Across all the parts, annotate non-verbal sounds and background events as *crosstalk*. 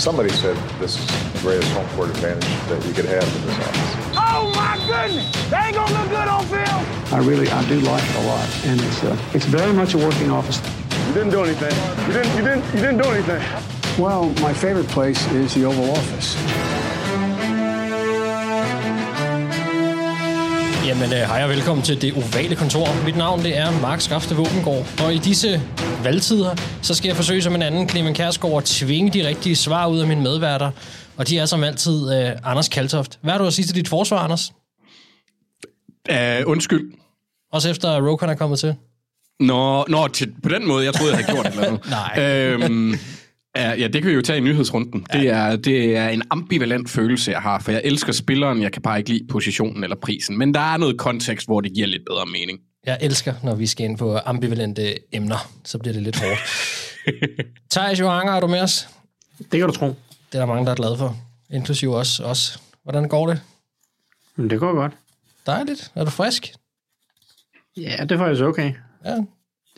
Somebody said this is the greatest home court advantage that you could have in this office. Oh my goodness! They ain't gonna look good on film. I really, I do like it a lot, and it's uh, it's very much a working office. You didn't do anything. You didn't. You didn't. You didn't do anything. Well, my favorite place is the Oval Office. Jamen, øh, hej og velkommen til det ovale kontor. Mit navn det er Mark Skafte Våbengård, og i disse valgtider, så skal jeg forsøge som en anden Clemen Kærsgaard at tvinge de rigtige svar ud af mine medværter. Og de er som altid øh, Anders Kaltoft. Hvad har du at sige til dit forsvar, Anders? Uh, undskyld. Også efter at Rokon er kommet til? Nå, nå til, på den måde, jeg troede, jeg havde gjort det eller noget. *laughs* Nej. Øhm, *laughs* ja, ja, det kan vi jo tage i nyhedsrunden. Ja. Det, er, det er en ambivalent følelse, jeg har, for jeg elsker spilleren, jeg kan bare ikke lide positionen eller prisen. Men der er noget kontekst, hvor det giver lidt bedre mening. Jeg elsker, når vi skal ind på ambivalente emner. Så bliver det lidt hårdt. *laughs* Thijs Johanger, er du med os? Det kan du tro. Det er der mange, der er glade for. Inklusive os. os. Hvordan går det? Men det går godt. Dejligt. Er du frisk? Ja, det er faktisk okay. Ja.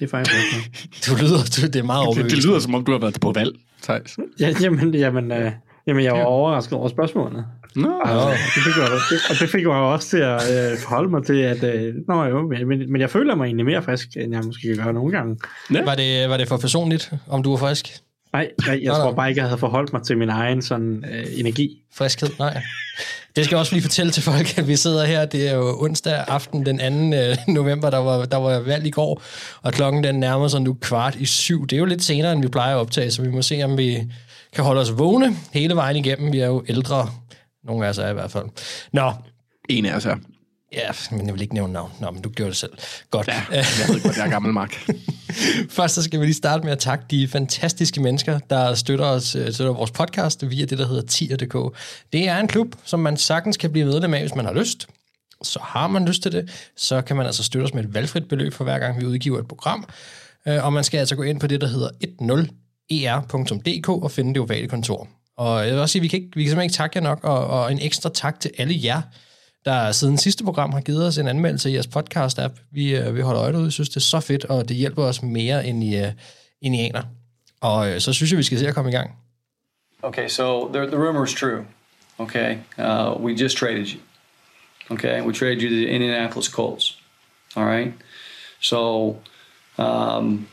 Det er faktisk okay. *laughs* Du lyder, du, det er meget Det, overbevisende. det lyder, som om du har været på valg, Thijs. ja, jamen, jamen, øh, jamen, jeg var overrasket over spørgsmålene. Nå, Altså, det fik jeg, det, og det fik mig også til at øh, forholde mig til, at øh, nå jo, men, men, jeg føler mig egentlig mere frisk, end jeg måske kan gøre nogle gange. Var det, var det for personligt, om du var frisk? Nej, nej jeg Nå, tror bare ikke, jeg havde forholdt mig til min egen sådan, øh, energi. Friskhed? Nej. Det skal jeg også lige fortælle til folk, at vi sidder her. Det er jo onsdag aften den 2. Øh, november, der var, der var valg i går, og klokken den nærmer sig nu kvart i syv. Det er jo lidt senere, end vi plejer at optage, så vi må se, om vi kan holde os vågne hele vejen igennem. Vi er jo ældre. Nogle af os er i hvert fald. Nå, en af os er ja, men jeg vil ikke nævne navn. Nå, men du gjorde det selv. Godt. Ja, jeg ved godt, jeg er gammel, Mark. *laughs* Først så skal vi lige starte med at takke de fantastiske mennesker, der støtter os, øh, støtter vores podcast via det, der hedder tier.dk. Det er en klub, som man sagtens kan blive medlem af, hvis man har lyst. Så har man lyst til det, så kan man altså støtte os med et valgfrit beløb for hver gang, vi udgiver et program. Øh, Og man skal altså gå ind på det, der hedder 10er.dk og finde det ovale kontor. Og jeg vil også sige, at vi kan, ikke, vi kan simpelthen ikke takke jer nok, og, og en ekstra tak til alle jer, der siden sidste program har givet os en anmeldelse i jeres podcast-app. Vi, øh, vi holder øjet ud, synes det er så fedt, og det hjælper os mere, end I, øh, end I aner. Og øh, så synes jeg, vi skal se at komme i gang. Okay, so the, the rumor is true. Okay, uh, we just traded you. Okay, we traded you to the Indianapolis Colts. All right, so um,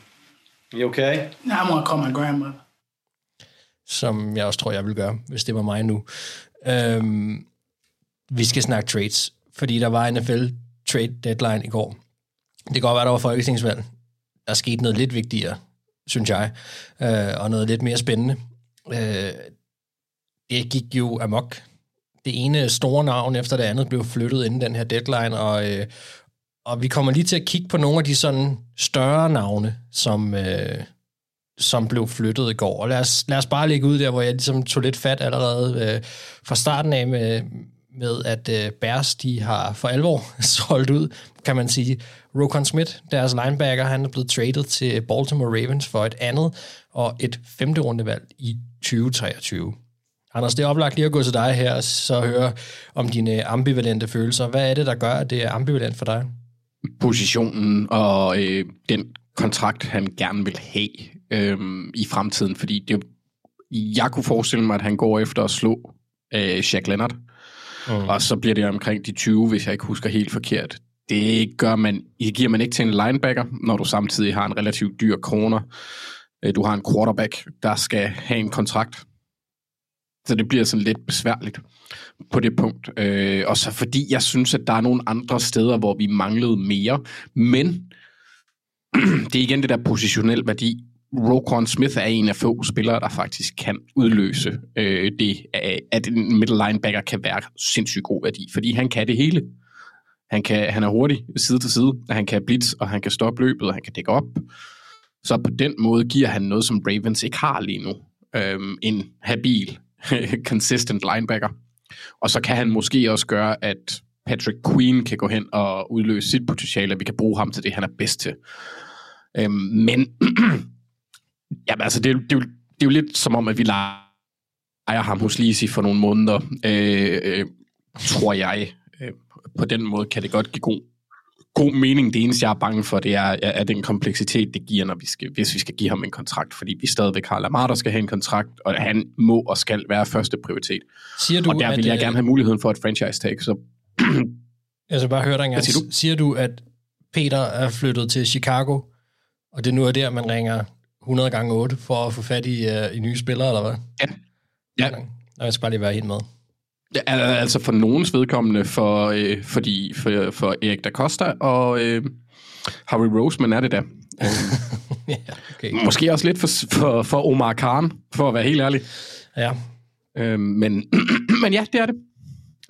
you okay? Now I'm gonna call my grandmother. som jeg også tror, jeg vil gøre, hvis det var mig nu. Øhm, vi skal snakke trades, fordi der var NFL trade deadline i går. Det kan godt være, der var folketingsvalg. Der skete noget lidt vigtigere, synes jeg, øh, og noget lidt mere spændende. Øh, det gik jo amok. Det ene store navn efter det andet blev flyttet inden den her deadline, og, øh, og vi kommer lige til at kigge på nogle af de sådan større navne, som, øh, som blev flyttet i går. Og lad os, lad os bare lægge ud der, hvor jeg ligesom tog lidt fat allerede øh, fra starten af med, med at øh, Bears, de har for alvor *laughs* solgt ud, kan man sige. Rokon Smith, deres linebacker, han er blevet traded til Baltimore Ravens for et andet og et femte rundevalg i 2023. Anders, det er oplagt lige at gå til dig her og så høre om dine ambivalente følelser. Hvad er det, der gør, at det er ambivalent for dig? positionen og øh, den kontrakt, han gerne vil have øh, i fremtiden. Fordi det, jeg kunne forestille mig, at han går efter at slå øh, Jack Leonard. Mm. Og så bliver det omkring de 20, hvis jeg ikke husker helt forkert. Det, gør man, det giver man ikke til en linebacker, når du samtidig har en relativt dyr corner. Øh, du har en quarterback, der skal have en kontrakt. Så det bliver sådan lidt besværligt på det punkt. Øh, og så fordi jeg synes, at der er nogle andre steder, hvor vi manglede mere. Men *clears throat* det er igen det der positionel værdi. Roquan Smith er en af få spillere, der faktisk kan udløse øh, det, at- en middle linebacker kan være sindssygt god værdi, fordi han kan det hele. Han, kan, han er hurtig side til side, og han kan blitz, og han kan stoppe løbet, og han kan dække op. Så på den måde giver han noget, som Ravens ikke har lige nu. Øhm, en habil, *laughs* consistent linebacker. Og så kan han måske også gøre, at Patrick Queen kan gå hen og udløse sit potentiale, og vi kan bruge ham til det, han er bedst til. Øhm, men *clears throat* jamen, altså, det, er det, er jo- det er jo lidt som om, at vi leger ham hos Lisi for nogle måneder, øh, øh, tror jeg. Øh, på den måde kan det godt give god god mening. Det eneste, jeg er bange for, det er, er den kompleksitet, det giver, når vi skal, hvis vi skal give ham en kontrakt. Fordi vi stadigvæk har Lamar, der skal have en kontrakt, og han må og skal være første prioritet. Siger du, og der vil at, jeg øh, gerne have muligheden for et franchise tag. Så skal bare høre dig engang. Hvad siger du? Siger du, at Peter er flyttet til Chicago, og det nu er der, man ringer 100 gange 8 for at få fat i, uh, i nye spillere, eller hvad? Ja. Ja. Nå, Jeg skal bare lige være helt med. Ja, al- altså for nogens vedkommende, for, øh, fordi, for, for Erik da Costa og øh, Harry Roseman er det der. *laughs* ja, okay. Måske også lidt for, for, for Omar Khan, for at være helt ærlig. Ja. Øh, men, *clears throat* men ja, det er det.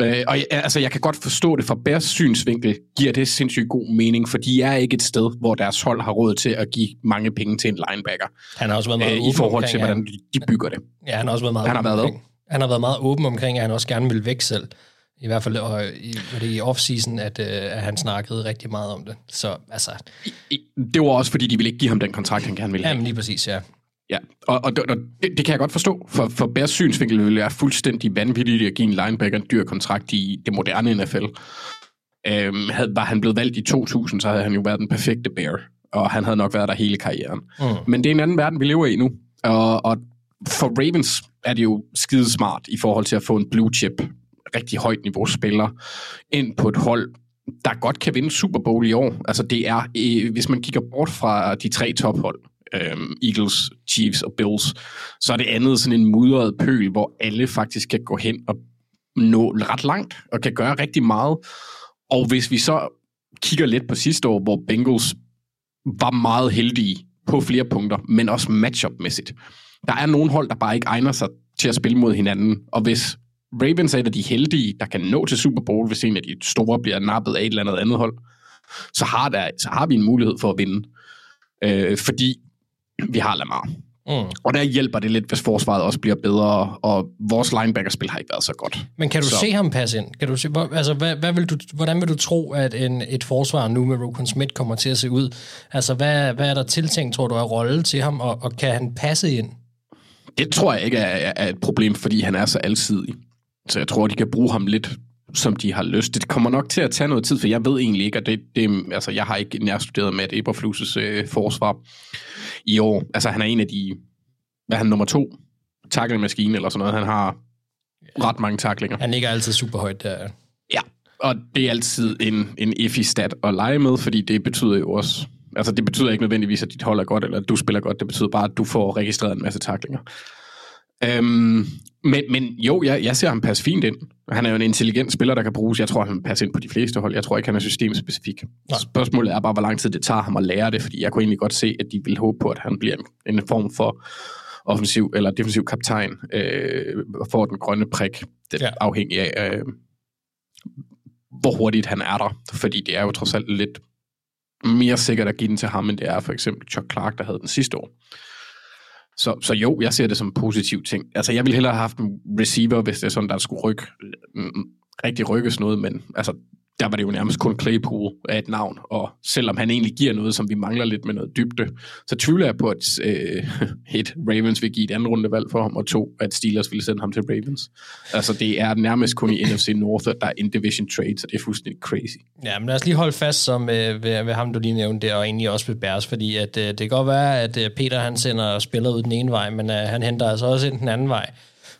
Øh, og jeg, altså, jeg kan godt forstå det fra Bears synsvinkel, giver det sindssygt god mening, for de er ikke et sted, hvor deres hold har råd til at give mange penge til en linebacker, Han har også været meget øh, i forhold til, hvordan de, bygger det. ja, han har også været meget Han har været omkring, Han har været meget åben omkring, at han også gerne vil væk selv. I hvert fald og i, var det i off-season, at, øh, at han snakkede rigtig meget om det. Så altså, Det var også, fordi de ville ikke give ham den kontrakt, han gerne ville have. jamen lige præcis, ja. Ja, og, og, og det, det kan jeg godt forstå. For, for Bears synsvinkel ville være fuldstændig vanvittigt at give en linebacker en dyr kontrakt i det moderne NFL. Øhm, havde, var han blevet valgt i 2000, så havde han jo været den perfekte Bear, og han havde nok været der hele karrieren. Mm. Men det er en anden verden, vi lever i nu. Og, og for Ravens er det jo skide smart i forhold til at få en blue chip, rigtig højt niveau spiller, ind på et hold, der godt kan vinde Super Bowl i år. Altså det er, øh, hvis man kigger bort fra de tre tophold, øhm, Eagles, Chiefs og Bills, så er det andet sådan en mudret pøl, hvor alle faktisk kan gå hen og nå ret langt, og kan gøre rigtig meget. Og hvis vi så kigger lidt på sidste år, hvor Bengals var meget heldige på flere punkter, men også matchup-mæssigt. Der er nogle hold, der bare ikke egner sig til at spille mod hinanden, og hvis Ravens er et af de heldige, der kan nå til Super Bowl, hvis en af de store bliver nappet af et eller andet andet hold, så har, der, så har vi en mulighed for at vinde. Øh, fordi vi har Lamar. Mm. Og der hjælper det lidt, hvis forsvaret også bliver bedre, og vores linebackerspil har ikke været så godt. Men kan du Så- se ham passe ind? Kan du se, hvor, altså, hvad, hvad vil du, hvordan vil du tro, at en, et forsvar nu med Rokon Smith kommer til at se ud? Altså, hvad, hvad er der tiltænkt, tror du, er rolle til ham, og, og kan han passe ind? Det tror jeg ikke er, er et problem, fordi han er så alsidig. Så jeg tror, de kan bruge ham lidt, som de har lyst. Det kommer nok til at tage noget tid, for jeg ved egentlig ikke, at det, det altså, jeg har ikke nærstuderet med Eberflus' øh, forsvar i år. Altså, han er en af de, hvad er han, nummer to? Tackle-maskine eller sådan noget. Han har ret mange taklinger. Han ligger altid super højt der. Ja, og det er altid en, en iffy stat at lege med, fordi det betyder jo også... Altså, det betyder ikke nødvendigvis, at dit hold er godt, eller at du spiller godt. Det betyder bare, at du får registreret en masse taklinger. Øhm, men, men jo, jeg, jeg ser ham passe fint ind. Han er jo en intelligent spiller, der kan bruges. Jeg tror, han passer ind på de fleste hold. Jeg tror ikke, han er systemspecifik. Nej. Spørgsmålet er bare, hvor lang tid det tager ham at lære det, fordi jeg kunne egentlig godt se, at de vil håbe på, at han bliver en, form for offensiv eller defensiv kaptajn øh, får den grønne prik, det Ja. afhængig af, øh, hvor hurtigt han er der. Fordi det er jo trods alt lidt mere sikkert at give den til ham, end det er for eksempel Chuck Clark, der havde den sidste år. Så, så jo, jeg ser det som en positiv ting. Altså, jeg ville hellere have haft en receiver, hvis det er sådan, der skulle rykke, mm, mm, rigtig rykkes noget, men altså, der var det jo nærmest kun Claypool af et navn, og selvom han egentlig giver noget, som vi mangler lidt med noget dybde, så tvivler jeg på, at øh, *laughs* et, Ravens vil give et andet rundevalg for ham, og to, at Steelers ville sende ham til Ravens. Altså, det er nærmest kun i *laughs* NFC North, at der er in-division trade, så det er fuldstændig crazy. Ja, men lad os lige holde fast som, øh, ved, ved ham, du lige nævnte der, og egentlig også ved Bærs, fordi at, øh, det kan godt være, at øh, Peter han sender spillere ud den ene vej, men øh, han henter altså også ind den anden vej.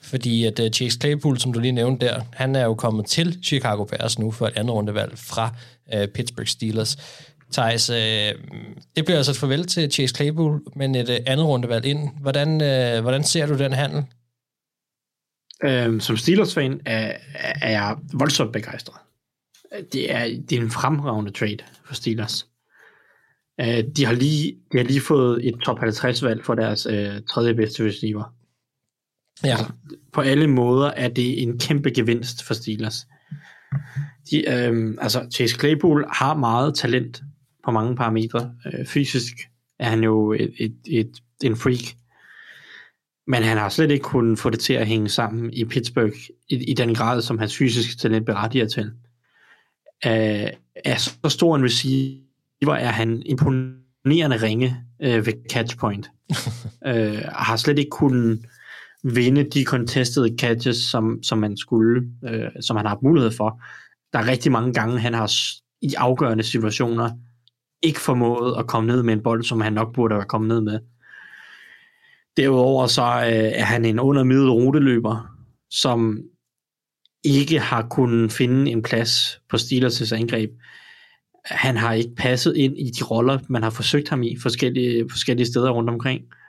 Fordi at uh, Chase Claypool, som du lige nævnte der, han er jo kommet til Chicago Bears nu for et andet rundevalg fra uh, Pittsburgh Steelers. Thijs, øh, det bliver altså et farvel til Chase Claypool, men et øh, andet rundevalg ind. Hvordan, øh, hvordan ser du den handel? Øhm, som Steelers-fan er, er jeg voldsomt begejstret. Det er, det er en fremragende trade for Steelers. Øh, de, har lige, de har lige fået et top 50-valg for deres øh, tredje bedste receiver. Ja, På alle måder er det en kæmpe gevinst for Steelers. De, øhm, altså Chase Claypool har meget talent på mange parametre. Øh, fysisk er han jo et, et, et, en freak. Men han har slet ikke kunnet få det til at hænge sammen i Pittsburgh i, i den grad, som hans fysiske talent berettiger til. Øh, er så stor en receiver, er han imponerende ringe øh, ved catch point. *laughs* øh, har slet ikke kunnet vinde de contested catches, som, som man skulle, øh, som han har haft mulighed for. Der er rigtig mange gange, han har i afgørende situationer ikke formået at komme ned med en bold, som han nok burde have kommet ned med. Derudover så øh, er han en undermiddel ruteløber, som ikke har kunnet finde en plads på Steelers' angreb. Han har ikke passet ind i de roller, man har forsøgt ham i forskellige, forskellige steder rundt omkring. Øh,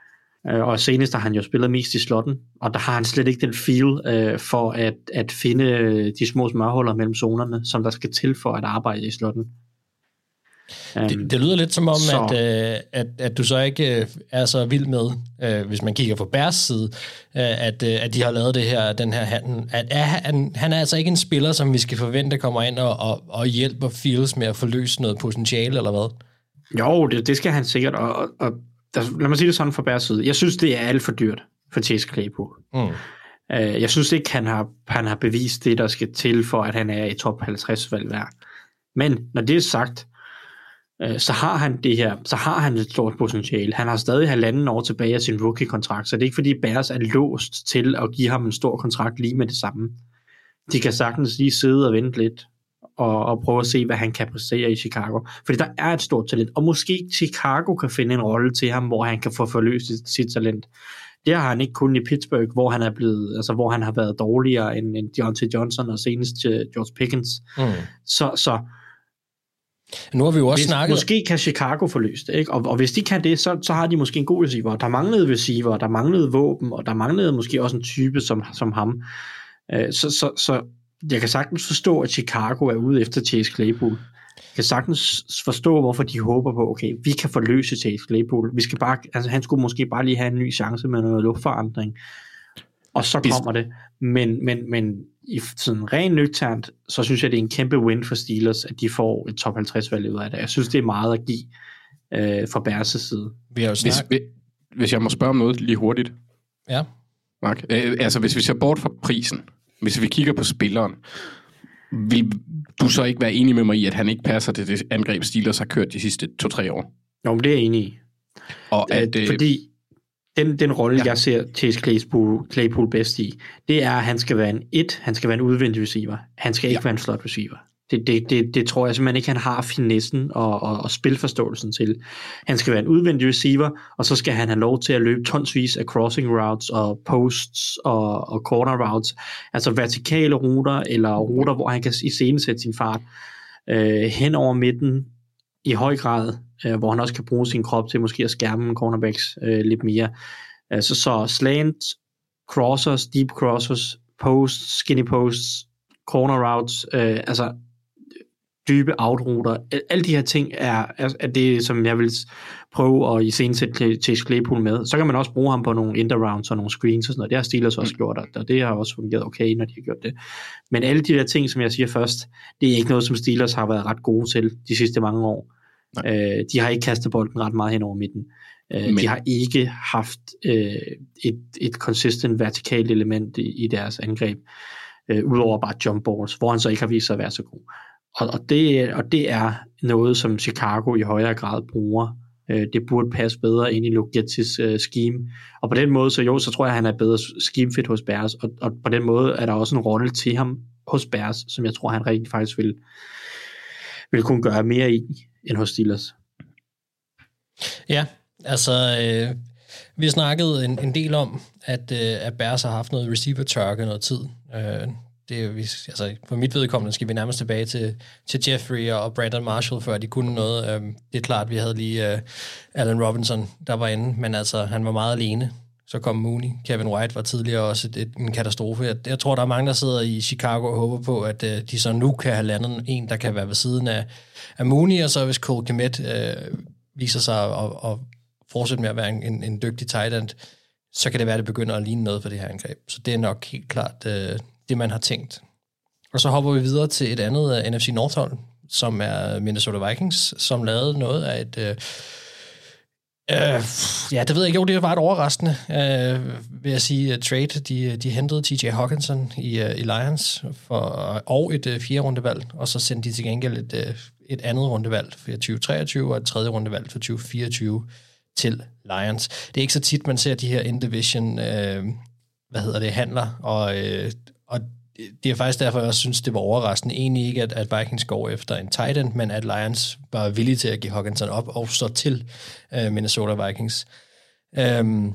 og senest har han jo spillet mest i slotten, og der har han slet ikke den feel øh, for at, at finde de små smørhuller mellem zonerne, som der skal til for at arbejde i slotten. Det, det lyder lidt som om, så. at, øh, at, at du så ikke øh, er så vild med, øh, hvis man kigger på Bærs side, øh, at, øh, at de har lavet det her, den her handel. At, er, han, han er altså ikke en spiller, som vi skal forvente kommer ind og, og, og hjælper Fields med at forløse noget potentiale, eller hvad? Jo, det, det skal han sikkert, og, og, og der, lad mig sige det sådan fra Bærs side. Jeg synes, det er alt for dyrt for Claypool. Mm. Øh, jeg synes ikke, han har, han har bevist det, der skal til for, at han er i top 50 valg værd. Men når det er sagt, øh, så har han det her, så har han et stort potentiale. Han har stadig halvanden år tilbage af sin rookie-kontrakt, så det er ikke fordi Bears er låst til at give ham en stor kontrakt lige med det samme. De kan sagtens lige sidde og vente lidt, og, og prøve at se, hvad han kan præstere i Chicago. Fordi der er et stort talent, og måske Chicago kan finde en rolle til ham, hvor han kan få forløst sit, sit talent. Det har han ikke kun i Pittsburgh, hvor han er blevet, altså hvor han har været dårligere end, end Deontay Johnson og senest George Pickens. Mm. Så, så nu har vi jo også hvis, snakket... Måske kan Chicago få løst det, ikke? Og, og hvis de kan det, så, så har de måske en god receiver. Der manglede receiver, der manglede våben, og der manglede måske også en type som, som ham. Øh, så, så, så jeg kan sagtens forstå, at Chicago er ude efter Chase Claypool. Jeg kan sagtens forstå, hvorfor de håber på, okay, vi kan forløse Chase Claypool. Vi skal bare, altså, han skulle måske bare lige have en ny chance med noget luftforandring. Og så kommer det. Men, men, men i sådan ren nøgternt, så synes jeg, det er en kæmpe win for Steelers, at de får et top 50 valg ud af det. Jeg synes, det er meget at give øh, fra Bærses side. Vi har jo hvis, hvis jeg må spørge om noget lige hurtigt. Ja. Mark, øh, altså hvis vi ser bort fra prisen, hvis vi kigger på spilleren, vil du så ikke være enig med mig i, at han ikke passer til det angreb, Steelers har kørt de sidste to-tre år? Jo, men det er jeg enig i. Og at, øh, fordi den, den rolle, ja. jeg ser Chase Claypool, Claypool bedst i, det er, at han skal være en et, han skal være en udvendig receiver. Han skal ikke ja. være en slot receiver. Det, det, det, det tror jeg simpelthen ikke, han har finessen og, og, og spilforståelsen til. Han skal være en udvendig receiver, og så skal han have lov til at løbe tonsvis af crossing routes og posts og, og corner routes, altså vertikale ruter eller ruter, hvor han kan iscenesætte sin fart øh, hen over midten i høj grad, øh, hvor han også kan bruge sin krop til måske at skærme cornerbacks øh, lidt mere. Altså så slant, crossers, deep crossers, posts, skinny posts, corner routes, øh, altså dybe outruter. Alle de her ting er, er, er det, som jeg vil prøve at iscenesætte Chase Claypool med. Så kan man også bruge ham på nogle inter rounds og nogle screens og sådan noget. Det har Steelers også mm. gjort, og det har også fungeret okay, når de har gjort det. Men alle de der ting, som jeg siger først, det er ikke noget, som Steelers har været ret gode til de sidste mange år. Øh, de har ikke kastet bolden ret meget hen over midten. Øh, Men... De har ikke haft øh, et, et consistent vertikalt element i, i deres angreb, øh, udover bare jump balls, hvor han så ikke har vist sig at være så god. Og, og, det, og det er noget, som Chicago i højere grad bruger. Øh, det burde passe bedre ind i Lugettis øh, scheme. Og på den måde, så jo, så tror jeg, at han er bedre scheme fit hos Bears. Og, og på den måde er der også en rolle til ham hos Bears, som jeg tror, han rigtig faktisk vil, vil kunne gøre mere i end hos Steelers. Ja, altså øh, vi snakkede en, en del om, at, øh, at Bears har haft noget receiver tørke noget tid. Øh, det er, vi, altså, for mit vedkommende skal vi nærmest tilbage til, til Jeffrey og Brandon Marshall, før de kunne noget. Øhm, det er klart, vi havde lige øh, Allen Robinson, der var inde, men altså, han var meget alene. Så kom Mooney. Kevin White var tidligere også et, et, en katastrofe. Jeg, jeg tror, der er mange, der sidder i Chicago og håber på, at øh, de så nu kan have landet en, der kan være ved siden af, af Mooney, og så hvis Cole Kmet øh, viser sig at, at fortsætte med at være en, en, en dygtig tight end, så kan det være, at det begynder at ligne noget for det her angreb. Så det er nok helt klart øh, det, man har tænkt. Og så hopper vi videre til et andet øh, uh, NFC North-hold, som er Minnesota Vikings, som lavede noget af et... Uh, Uh, ja, det ved jeg ikke. Jo, det var et overraskende, uh, vil jeg sige, uh, trade. De, de hentede TJ Hawkinson i, uh, i Lions for, og et uh, fjerde rundevalg, og så sendte de til gengæld et, uh, et andet rundevalg for 2023 og et tredje rundevalg for 2024 til Lions. Det er ikke så tit, man ser de her in-division, uh, hvad hedder det, handler, og, uh, og det er faktisk derfor, jeg også synes, det var overraskende. Egentlig ikke, at, at Vikings går efter en tight end, men at Lions var villige til at give Hawkinson op og stå til øh, Minnesota Vikings. Øhm,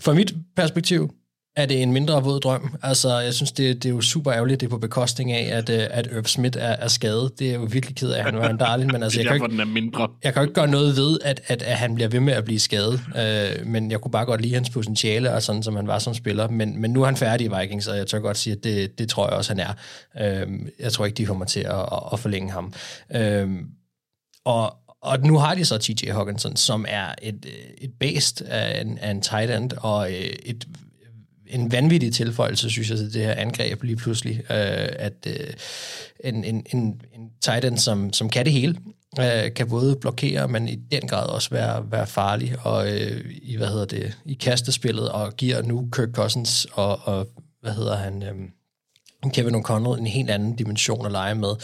fra mit perspektiv, er det en mindre våd drøm. Altså, jeg synes, det, det er jo super ærgerligt, det er på bekostning af, at, øh, at Irv Smith er, er skadet. Det er jo virkelig ked af, at han var en darling, men *laughs* altså, jeg kan, ikke, den er mindre. jeg kan jo ikke gøre noget ved, at, at, at han bliver ved med at blive skadet. Øh, men jeg kunne bare godt lide hans potentiale, og sådan som han var som spiller. Men, men nu er han færdig i Vikings, og jeg tør godt sige, at det, det tror jeg også, han er. Øh, jeg tror ikke, de kommer til at, at, forlænge ham. Øh, og, og nu har de så TJ Hawkinson, som er et, et based af en, af en tight end, og øh, et en vanvittig tilføjelse, synes jeg, til det her angreb lige pludselig, øh, at øh, en, en, en, en tight end, som, som kan det hele, øh, kan både blokere, men i den grad også være, være farlig, og øh, i, hvad hedder det, i kastespillet, og giver nu Kirk Cousins og, og hvad hedder han, øh, Kevin O'Connell en helt anden dimension at lege med.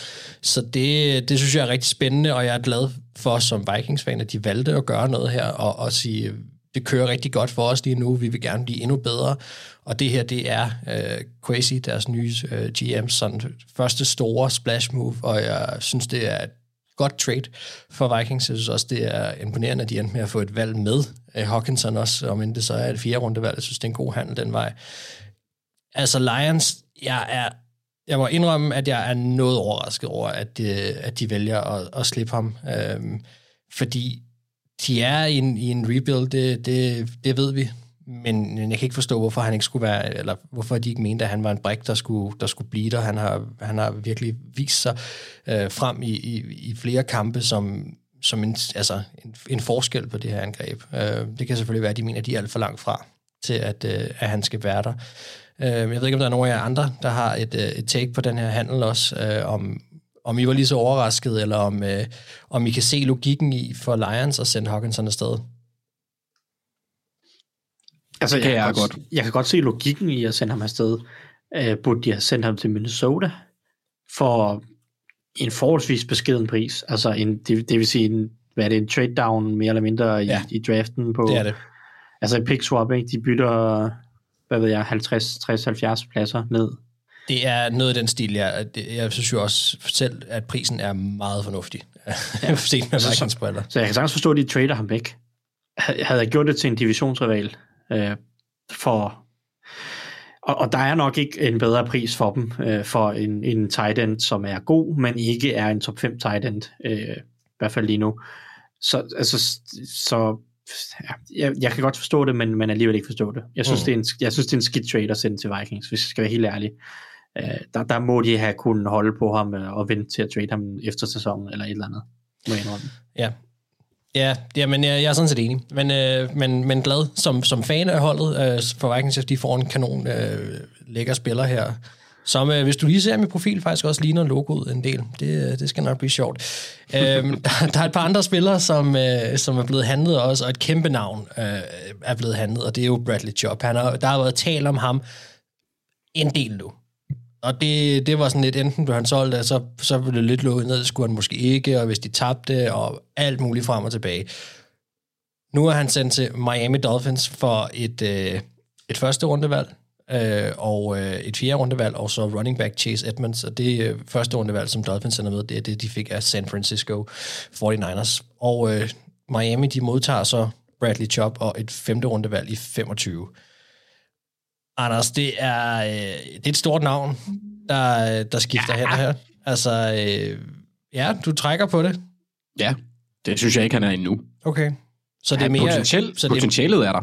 Så det, det synes jeg er rigtig spændende, og jeg er glad for som Vikings-fan, at de valgte at gøre noget her, og, og sige, det kører rigtig godt for os lige nu, vi vil gerne blive endnu bedre, og det her, det er øh, Crazy, deres nye øh, GM's sådan, første store splash move, og jeg synes, det er et godt trade for Vikings. Jeg synes også, det er imponerende, at de endte med at få et valg med. øh, Hawkinson også, om end det så er et fjerde runde valg. Jeg synes, det er en god handel den vej. Altså Lions, jeg er jeg må indrømme, at jeg er noget overrasket over, at de, at de vælger at, at slippe ham. Øhm, fordi de er i en, i en rebuild, det, det, det ved vi. Men jeg kan ikke forstå, hvorfor han ikke skulle være, eller hvorfor de ikke mente, at han var en brik, der skulle, der skulle blive der. Han har, han har virkelig vist sig øh, frem i, i, i flere kampe som, som en, altså en, en forskel på det her angreb. Øh, det kan selvfølgelig være, at de mener, at de er alt for langt fra til, at, øh, at han skal være der. Øh, jeg ved ikke, om der er nogen af jer andre, der har et, øh, et take på den her handel også, øh, om, om I var lige så overrasket, eller om, øh, om I kan se logikken i for Lions at sende Hawkinson afsted. Altså, jeg, Kan kan jeg godt, godt. jeg kan godt se logikken i at sende ham afsted. Uh, burde de have sendt ham til Minnesota for en forholdsvis beskeden pris? Altså, en, det, det vil sige, en, hvad er det, en trade down mere eller mindre i, Ja. i draften på... Det er det. Altså en pick swap, ikke? De bytter, hvad ved jeg, 50, 60, 70 pladser ned. Det er noget af den stil, jeg, jeg synes jo også selv, at prisen er meget fornuftig. *laughs* Ja. Set med så- briller. Så jeg kan sagtens forstå, at de trader ham væk. Havde jeg gjort det til en divisionsrival, øh, for... Og, og der er nok ikke en bedre pris for dem, øh, for en, en tight end, som er god, men ikke er en top 5 tight end, øh, i hvert fald lige nu. Så, altså, så ja, jeg, jeg kan godt forstå det, men, men alligevel ikke forstå det. Jeg synes, mm. det, er en, jeg synes, det er en skidt trade at sende til Vikings, hvis jeg skal være helt ærlig. Øh, der, der må de have kunnet holde på ham øh, og vente til at trade ham efter sæsonen, eller et eller andet, må jeg indrømme. Ja. Ja, ja men jeg, jeg er sådan set enig. Men, øh, men, men glad som, som fan af holdet øh, for Vikings, de får en kanon øh, lækker spiller her. Som, øh, hvis du lige ser min profil, faktisk også ligner logoet en del. Det, øh, det skal nok blive sjovt. øhm, *laughs* der, der er et par andre spillere, som, øh, som er blevet handlet også, og et kæmpe navn øh, er blevet handlet, og det er jo Bradley Chubb. Han har, der har været tale om ham en del nu. Og det, det var sådan lidt, enten blev han solgt, og så, så blev det lidt lukket ned, skulle han måske ikke, og hvis de tabte, og alt muligt frem og tilbage. Nu er han sendt til Miami Dolphins for et, øh, et første rundevalg, øh, og øh, et fjerde rundevalg, og så running back Chase Edmonds, og det øh, første rundevalg, som Dolphins sender med, det er det, de fik af San Francisco 49ers. Og øh, Miami, de modtager så Bradley Chubb og et femte rundevalg i 25. Anders, det er, øh, det er et stort navn, der, der skifter ja. hen her. Altså, øh, ja, du trækker på det. Ja, det synes jeg ikke, han er endnu. Okay. Så det er Ja, mere... potentiel, så det potentialet er der.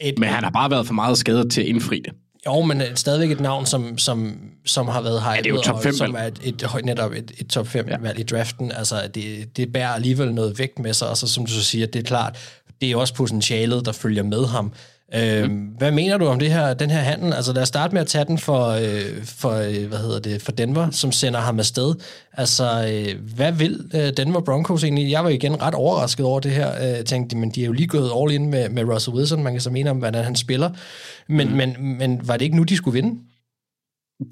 et, Men han har bare været for meget skadet til at indfri det. Jo, men øh, stadigvæk et navn, som, som, som har været hypet, det er jo top og fem som er et, et, netop et, et top 5 ja. Ja. valg i draften. Altså, det, det bærer alligevel noget vægt med sig, og så som du så siger, det er klart, det er også potentialet, der følger med ham. Øhm, mm. Hvad mener du om det her, den her handel? Altså lad os starte med at tage den for, øh, for, øh, hvad hedder det, for Denver, som sender ham afsted. Altså, øh, hvad vil øh, Denver Broncos egentlig? Jeg var igen ret overrasket over det her. Øh, jeg tænkte, men de er jo lige gået all in med, med Russell Wilson. Man kan så mene om, hvordan han spiller. Men, mm. men, men var det ikke nu, de skulle vinde?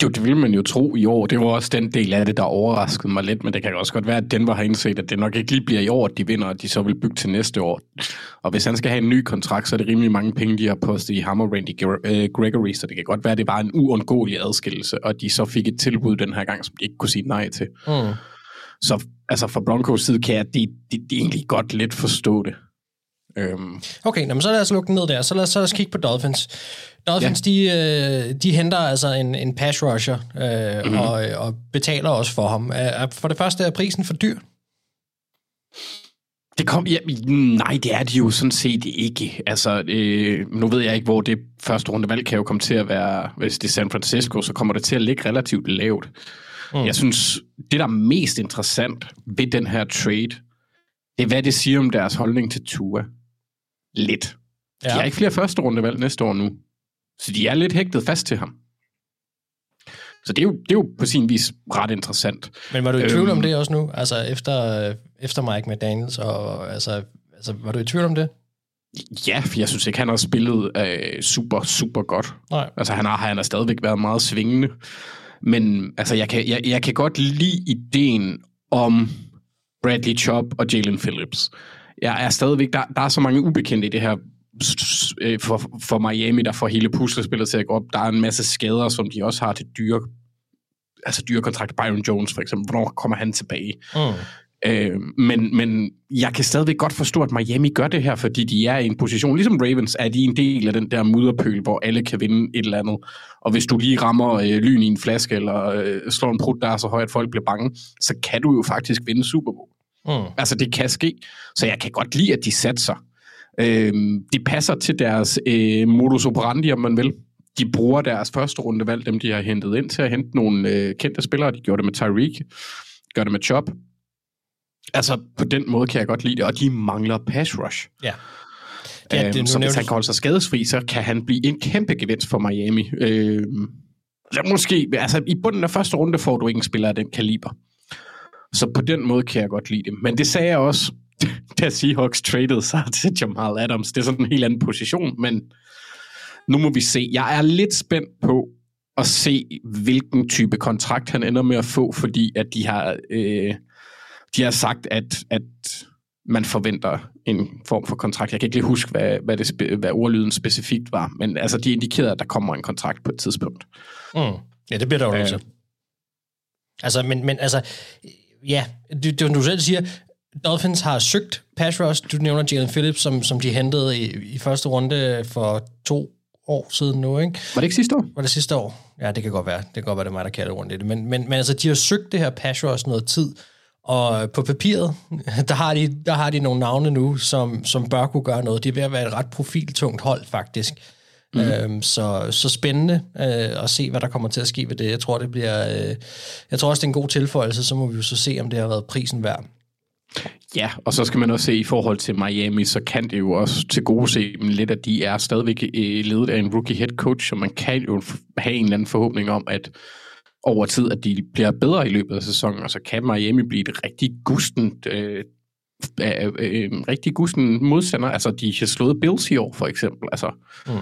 Jo, det ville man jo tro i år. Det var også den del af det, der overraskede mig lidt, men det kan også godt være, at Denver har indset, at det nok ikke lige bliver i år, at de vinder, og de så vil bygge til næste år. Og hvis han skal have en ny kontrakt, så er det rimelig mange penge, de har postet i ham og Randy øh, Gregory, så det kan godt være, at det bare en uundgåelig adskillelse, og de så fik et tilbud den her gang, som de ikke kunne sige nej til. Mm. Så altså fra Broncos side kan jeg de, de, de egentlig godt lidt forstå det. Øhm. Okay, nå, så lad os lukke den ned der. Så lad os, så lad os kigge på Dolphins. Dolphins, ja. de, øh, de henter altså en, en pass rusher øh, mm-hmm. og, og betaler også for ham. For det første er prisen for dyr. Det kom, ja, nej, det er de jo sådan set ikke. Altså, øh, nu ved jeg ikke, hvor det første rundevalg kan jo komme til at være. Hvis det er San Francisco, så kommer det til at ligge relativt lavt. Mm. Jeg synes, det der er mest interessant ved den her trade, det er, hvad det siger om deres holdning til Tua. Lidt. Ja. De har ikke flere første rundevalg næste år nu. Så de er lidt hægtet fast til ham. Så det er jo, det er jo på sin vis ret interessant. Men var du i tvivl øhm, om det også nu? Altså efter, efter Mike McDaniels, og altså, altså, var du i tvivl om det? Ja, for jeg synes ikke, han har spillet øh, super, super godt. Nej. Altså han har, han har stadigvæk været meget svingende. Men altså, jeg kan, jeg, jeg kan godt lide ideen om Bradley Chubb og Jalen Phillips. Jeg er stadigvæk, der, der er så mange ubekendte i det her øh, for, for Miami, der får hele puslespillet til at gå op. Der er en masse skader, som de også har til dyre, altså dyre kontrakt. Byron Jones for eksempel, hvornår kommer han tilbage? Mm. Øh, men, men jeg kan stadigvæk godt forstå, at Miami gør det her, fordi de er i en position, ligesom Ravens, er de en del af den der mudderpøl, hvor alle kan vinde et eller andet. Og hvis du lige rammer øh, lyn i en flaske, eller øh, slår en prut, der er så højt, at folk bliver bange, så kan du jo faktisk vinde Super Bowl. Mm. Altså, det kan ske. Så jeg kan godt lide, at de satser. Øh, de passer til deres øh, modus operandi, om man vil. De bruger deres første rundevalg, dem de har hentet ind til at hente nogle øh, kendte spillere. De gjorde det med Tyreek, gør det med Chop. Altså, på den måde kan jeg godt lide det, og de mangler pass rush. Ja. Ja, det, øhm, så hvis han kan holde sig skadesfri, så kan han blive en kæmpe gevinst for Miami. Øhm, så måske, altså i bunden af første runde får du ikke en spiller af den kaliber. Så på den måde kan jeg godt lide det. Men det sagde jeg også, da Seahawks traded sig *laughs* til Jamal Adams. Det er sådan en helt anden position, men nu må vi se. Jeg er lidt spændt på at se, hvilken type kontrakt han ender med at få, fordi at de har, øh, de har sagt, at, at man forventer en form for kontrakt. Jeg kan ikke lige huske, hvad, hvad, det, hvad ordlyden specifikt var, men altså, de indikerede, at der kommer en kontrakt på et tidspunkt. Mm. Ja, det bliver der jo øh, Altså, men, men altså, ja, det, det du selv siger, Dolphins har søgt pass rush. Du nævner Jalen Phillips, som, som de hentede i, i første runde for to år siden nu, ikke? Var det ikke sidste år? Var det sidste år? Ja, det kan godt være. Det kan godt være, det er mig, der kalder rundt i det. Men, men, men altså, de har søgt det her pass rush noget tid, og på papiret, *laughs* der har de, der har de nogle navne nu, som, som bør kunne gøre noget. De er ved at være et ret profiltungt hold, faktisk. Mm. Øhm, så, så spændende øh, at se, hvad der kommer til at ske ved det. Jeg tror, det bliver, øh, jeg tror også, det er en god tilføjelse, så må vi jo så se, om det har været prisen værd. Ja, og så skal man også se i forhold til Miami, så kan det jo også til gode se dem lidt, at de er stadigvæk ledet af en rookie head coach, og man kan jo have en eller anden forhåbning om, at over tid, at de bliver bedre i løbet af sæsonen, og så kan Miami blive et rigtig gustent øh, øh, øh, rigtig gusten modstander. Altså, de har slået Bills i år, for eksempel. Altså, mm.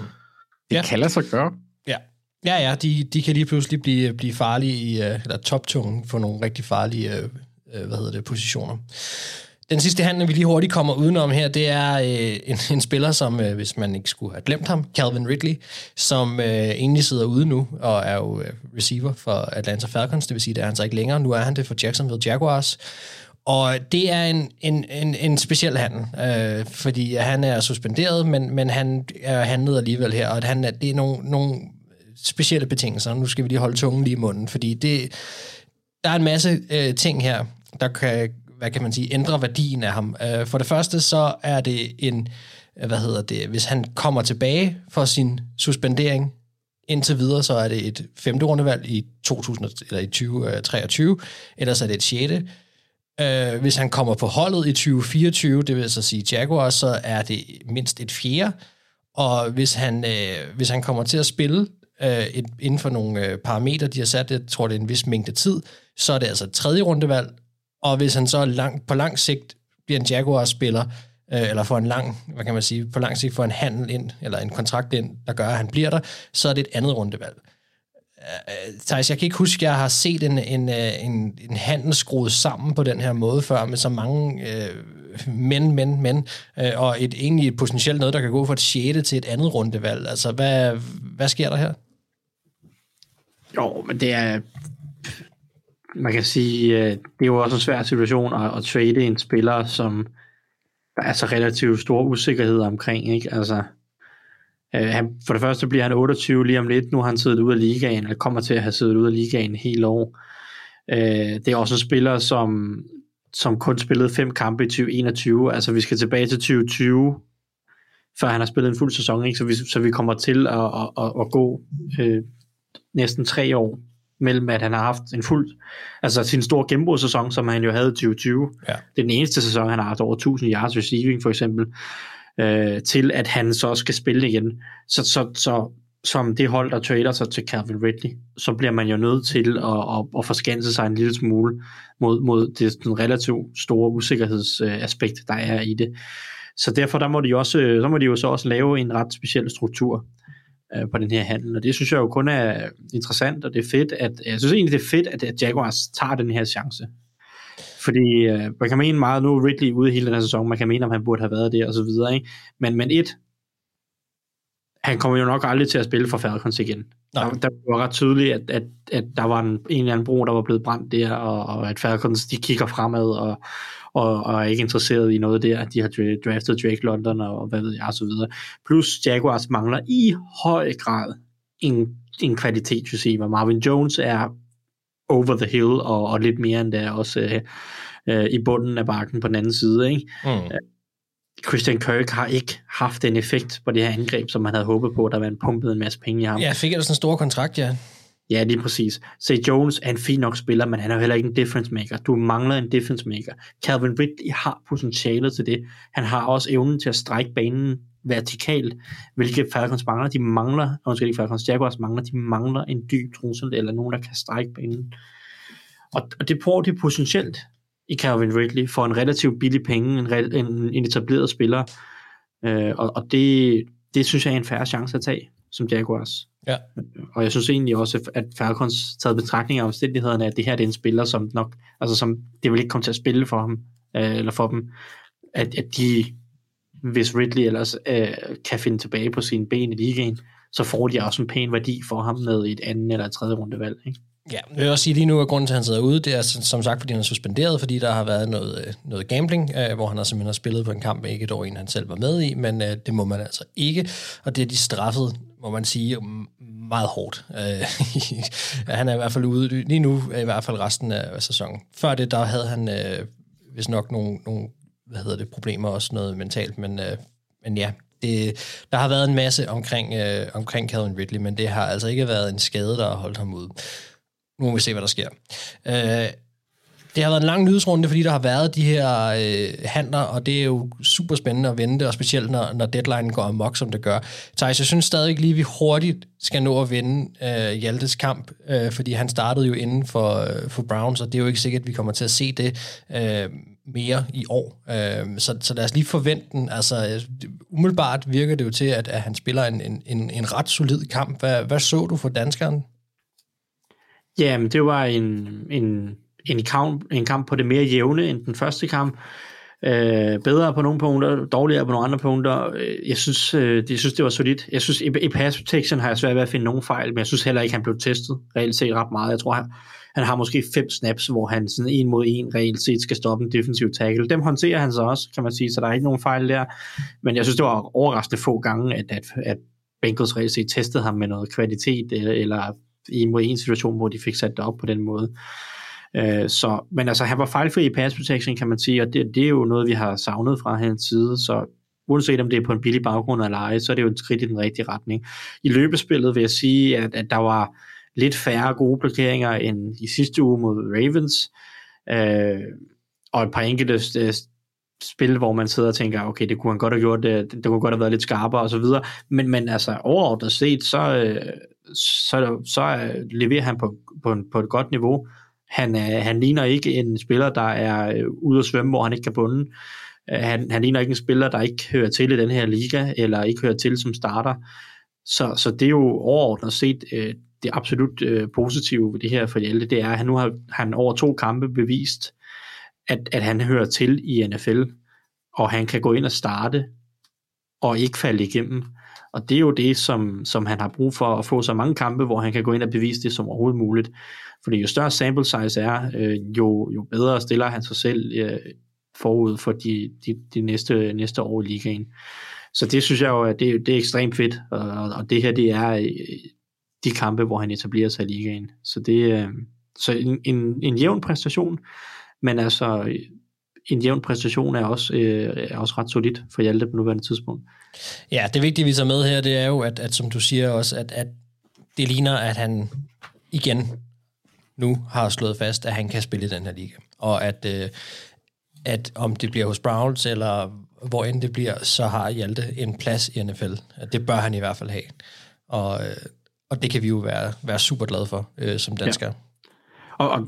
det ja. kan lade sig gøre. Ja, ja, ja de, de kan lige pludselig blive, blive farlige, i, øh, eller toptunge for nogle rigtig farlige øh, øh, hvad hedder det, positioner. Den sidste handel, vi lige hurtigt kommer udenom her, det er øh, en, en spiller, som, øh, hvis man ikke skulle have glemt ham, Calvin Ridley, som øh, egentlig sidder ude nu, og er jo øh, receiver for Atlanta Falcons, det vil sige, det er han så ikke længere. Nu er han det for Jacksonville Jaguars. Og det er en, en, en, en speciel handel, øh, fordi han er suspenderet, men, men han er handlet alligevel her, og han er, det er nogle, nogle specielle betingelser. Nu skal vi lige holde tungen lige i munden, fordi det, der er en masse øh, ting her, der kan, hvad kan man sige, ændre værdien af ham. Øh, for det første så er det en, øh, hvad hedder det, hvis han kommer tilbage for sin suspendering, indtil videre, så er det et femte rundevalg i 2000, eller i 2023, øh, ellers er det et sjette. Øh, hvis han kommer på holdet i 2024, det vil så sige Jaguar, så er det mindst et fjerde. Og hvis han, øh, hvis han kommer til at spille øh, et, inden for nogle øh, parametre, de har sat, jeg tror, det er en vis mængde tid, så er det altså et tredje rundevalg, og hvis han så lang, på lang sigt bliver en Jaguar-spiller, øh, eller får en lang, hvad kan man sige, på lang sigt får en handel ind, eller en kontrakt ind, der gør, at han bliver der, så er det et andet rundevalg. Øh, Thijs, jeg kan ikke huske, at jeg har set en, en, øh, en, en handel skruet sammen på den her måde før, med så mange øh, men, men, men, øh, og et, egentlig et potentielt noget, der kan gå fra et 6. til et andet rundevalg. Altså, hvad, hvad sker der her? Jo, men det er... Man kan sige, øh, det er jo også en svær situation at, at trade en spiller, som der er så relativt stor usikkerhed omkring. Ikke? Altså, øh, han, for det første bliver han 28 lige om lidt. Nu har han siddet ude af ligaen, eller kommer til at have siddet ude af ligaen hele år. Øh, det er også en spiller, som, som kun spillede fem kampe i 2021. Altså, vi skal tilbage til 2020, før han har spillet en fuld sæson. Ikke? Så, vi, så vi kommer til at, at, at, at gå øh, næsten tre år mellem at han har haft en fuld, altså sin store gennembrudssæson, som han jo havde i 2020. Ja. Det er den eneste sæson, han har haft over 1000 yards receiving for eksempel, øh, til at han så skal spille igen. Så, så, så som det hold, der trader sig til Calvin Ridley, så bliver man jo nødt til at, at, at forskanse sig en lille smule mod, mod det den relativt store usikkerhedsaspekt, der er i det. Så derfor der må de, også, så må de jo så også lave en ret speciel struktur øh, på den her handel, og det synes jeg jo kun er interessant, og det er fedt, at, jeg synes egentlig, det er fedt, at Jaguars tager den her chance. Fordi øh, man kan mene meget, nu er Ridley ude hele den her sæson, man kan mene, om han burde have været der, og så videre, ikke? Men, men et, han kommer jo nok aldrig til at spille for Falcons igen. Der, der var ret tydeligt, at, at, at der var en, en eller anden bro, der var blevet brændt der, og, og at Falcons, de kigger fremad, og, og, og er ikke interesseret i noget der. De har draftet Drake London, og hvad ved jeg, og så videre. Plus Jaguars mangler i høj grad en, en kvalitetsreceiver. Marvin Jones er over the hill, og, og lidt mere end der også øh, øh, i bunden af bakken på den anden side. Ikke? Mm. Christian Kirk har ikke haft den effekt på det her angreb, som man havde håbet på, der var en pumpet en masse penge i ham. Ja, fik jeg sådan en stor kontrakt, ja. Ja, lige præcis. Say Jones er en fin nok spiller, men han er jo heller ikke en difference maker. Du mangler en difference maker. Calvin Ridley har potentialet til det. Han har også evnen til at strække banen vertikalt, hvilket Falcons mangler. De mangler, undskyld ikke Falcons, Jaguars mangler, de mangler en dyb trussel, eller nogen, der kan strække banen. Og, og det prøver de potentielt i Calvin Ridley for en relativt billig penge, en, en, en etableret spiller. Øh, og og det, det synes jeg er en færre chance at tage som Jaguars. Ja. Og jeg synes egentlig også, at Falcons taget betragtning af omstændighederne, at det her det er en spiller, som nok, altså som det vil ikke komme til at spille for ham, øh, eller for dem, at, at de, hvis Ridley ellers øh, kan finde tilbage på sine ben i ligaen, så får de også en pæn værdi for ham med et andet eller et tredje rundevalg. Ikke? Ja, jeg vil også sige lige nu, at grunden til, at han sidder ude, det er som sagt, fordi han er suspenderet, fordi der har været noget, øh, noget gambling, øh, hvor han har simpelthen har spillet på en kamp, ikke et år han selv var med i, men øh, det må man altså ikke, og det er de straffet, må man sige, meget hårdt. Øh, *laughs* han er i hvert fald ude, lige nu i hvert fald resten af sæsonen. Før det, der havde han øh, hvis nok nogle, nogle hvad hedder det, problemer, også noget mentalt, men, øh, men ja, det, der har været en masse omkring, øh, omkring Calvin Ridley, men det har altså ikke været en skade, der har holdt ham ude. Nu må vi se, hvad der sker. Øh, det har været en lang nyhedsrunde, fordi der har været de her øh, handler, og det er jo super spændende at vente, og specielt når, når deadline går amok, som det gør. Thijs, jeg synes stadig lige, at vi hurtigt skal nå at vinde øh, Hjaltes kamp, øh, fordi han startede jo inden for, øh, for Browns, og det er jo ikke sikkert, at vi kommer til at se det øh, mere i år. Øh, så, så lad os lige forvente den. Altså, øh, umiddelbart virker det jo til, at, at han spiller en, en, en, en ret solid kamp. Hvad, hvad så du for danskeren? Jamen, det var en, en, en, kamp, en kamp på det mere jævne end den første kamp. Øh, bedre på nogle punkter, dårligere på nogle andre punkter. Øh, jeg synes, øh, jeg synes det var solidt. Jeg synes, i, i pass protection har jeg svært ved at finde nogen fejl, men jeg synes heller ikke, han blev testet reelt set ret meget. Jeg tror, han, han har måske fem snaps, hvor han sådan en mod en reelt set skal stoppe en defensiv tackle. Dem håndterer han så også, kan man sige, så der er ikke nogen fejl der. Men jeg synes, det var overraskende få gange, at, at, at Bengals reelt set testede ham med noget kvalitet, øh, eller, eller i mod en situation, hvor de fik sat det op på den måde. Øh, så, men altså, han var fejlfri i pass protection, kan man sige, og det, det er jo noget, vi har savnet fra hans side, så uanset om det er på en billig baggrund eller ej, så er det jo et skridt i den rigtige retning. I løbespillet vil jeg sige, at, at der var lidt færre gode blokeringer end i sidste uge mod Ravens, øh, og et par enkelte øh, spil, hvor man sidder og tænker, okay, det kunne han godt have gjort, det, det kunne godt have været lidt skarpere og så videre, men, men altså overordnet set, så, øh, så, så leverer han på, på, en, på et godt niveau. Han, er, han ligner ikke en spiller, der er øh, ude at svømme, hvor han ikke kan bunde. Øh, han, han ligner ikke en spiller, der ikke hører til i den her liga, eller ikke hører til som starter. Så, så det er jo overordnet set øh, det absolut øh, positive ved det her for Hjalte, det er, at han nu har han over to kampe bevist, at, at han hører til i NFL, og han kan gå ind og starte, og ikke falde igennem. Og det er jo det, som, som han har brug for at få så mange kampe, hvor han kan gå ind og bevise det som overhovedet muligt. Fordi jo større sample size er, øh, jo, jo bedre stiller han sig selv øh, forud for de, de, de næste, næste år i ligaen. Så det synes jeg jo, at det, det er ekstremt fedt, og, og det her, det er øh, de kampe, hvor han etablerer sig i ligaen. Så det øh, så en, en, en jævn præstation, men altså en jævn præstation er også, øh, er også ret solidt for Hjalte på nuværende tidspunkt. Ja, det vigtige, vi tager med her, det er jo, at, at som du siger også, at, at det ligner, at han igen nu har slået fast, at han kan spille i den her liga. Og at, øh, at om det bliver hos Browns, eller hvor end det bliver, så har Hjalte en plads i NFL. Det bør han i hvert fald have. Og, øh, og det kan vi jo være, være super glade for øh, som danskere. Ja. Og, og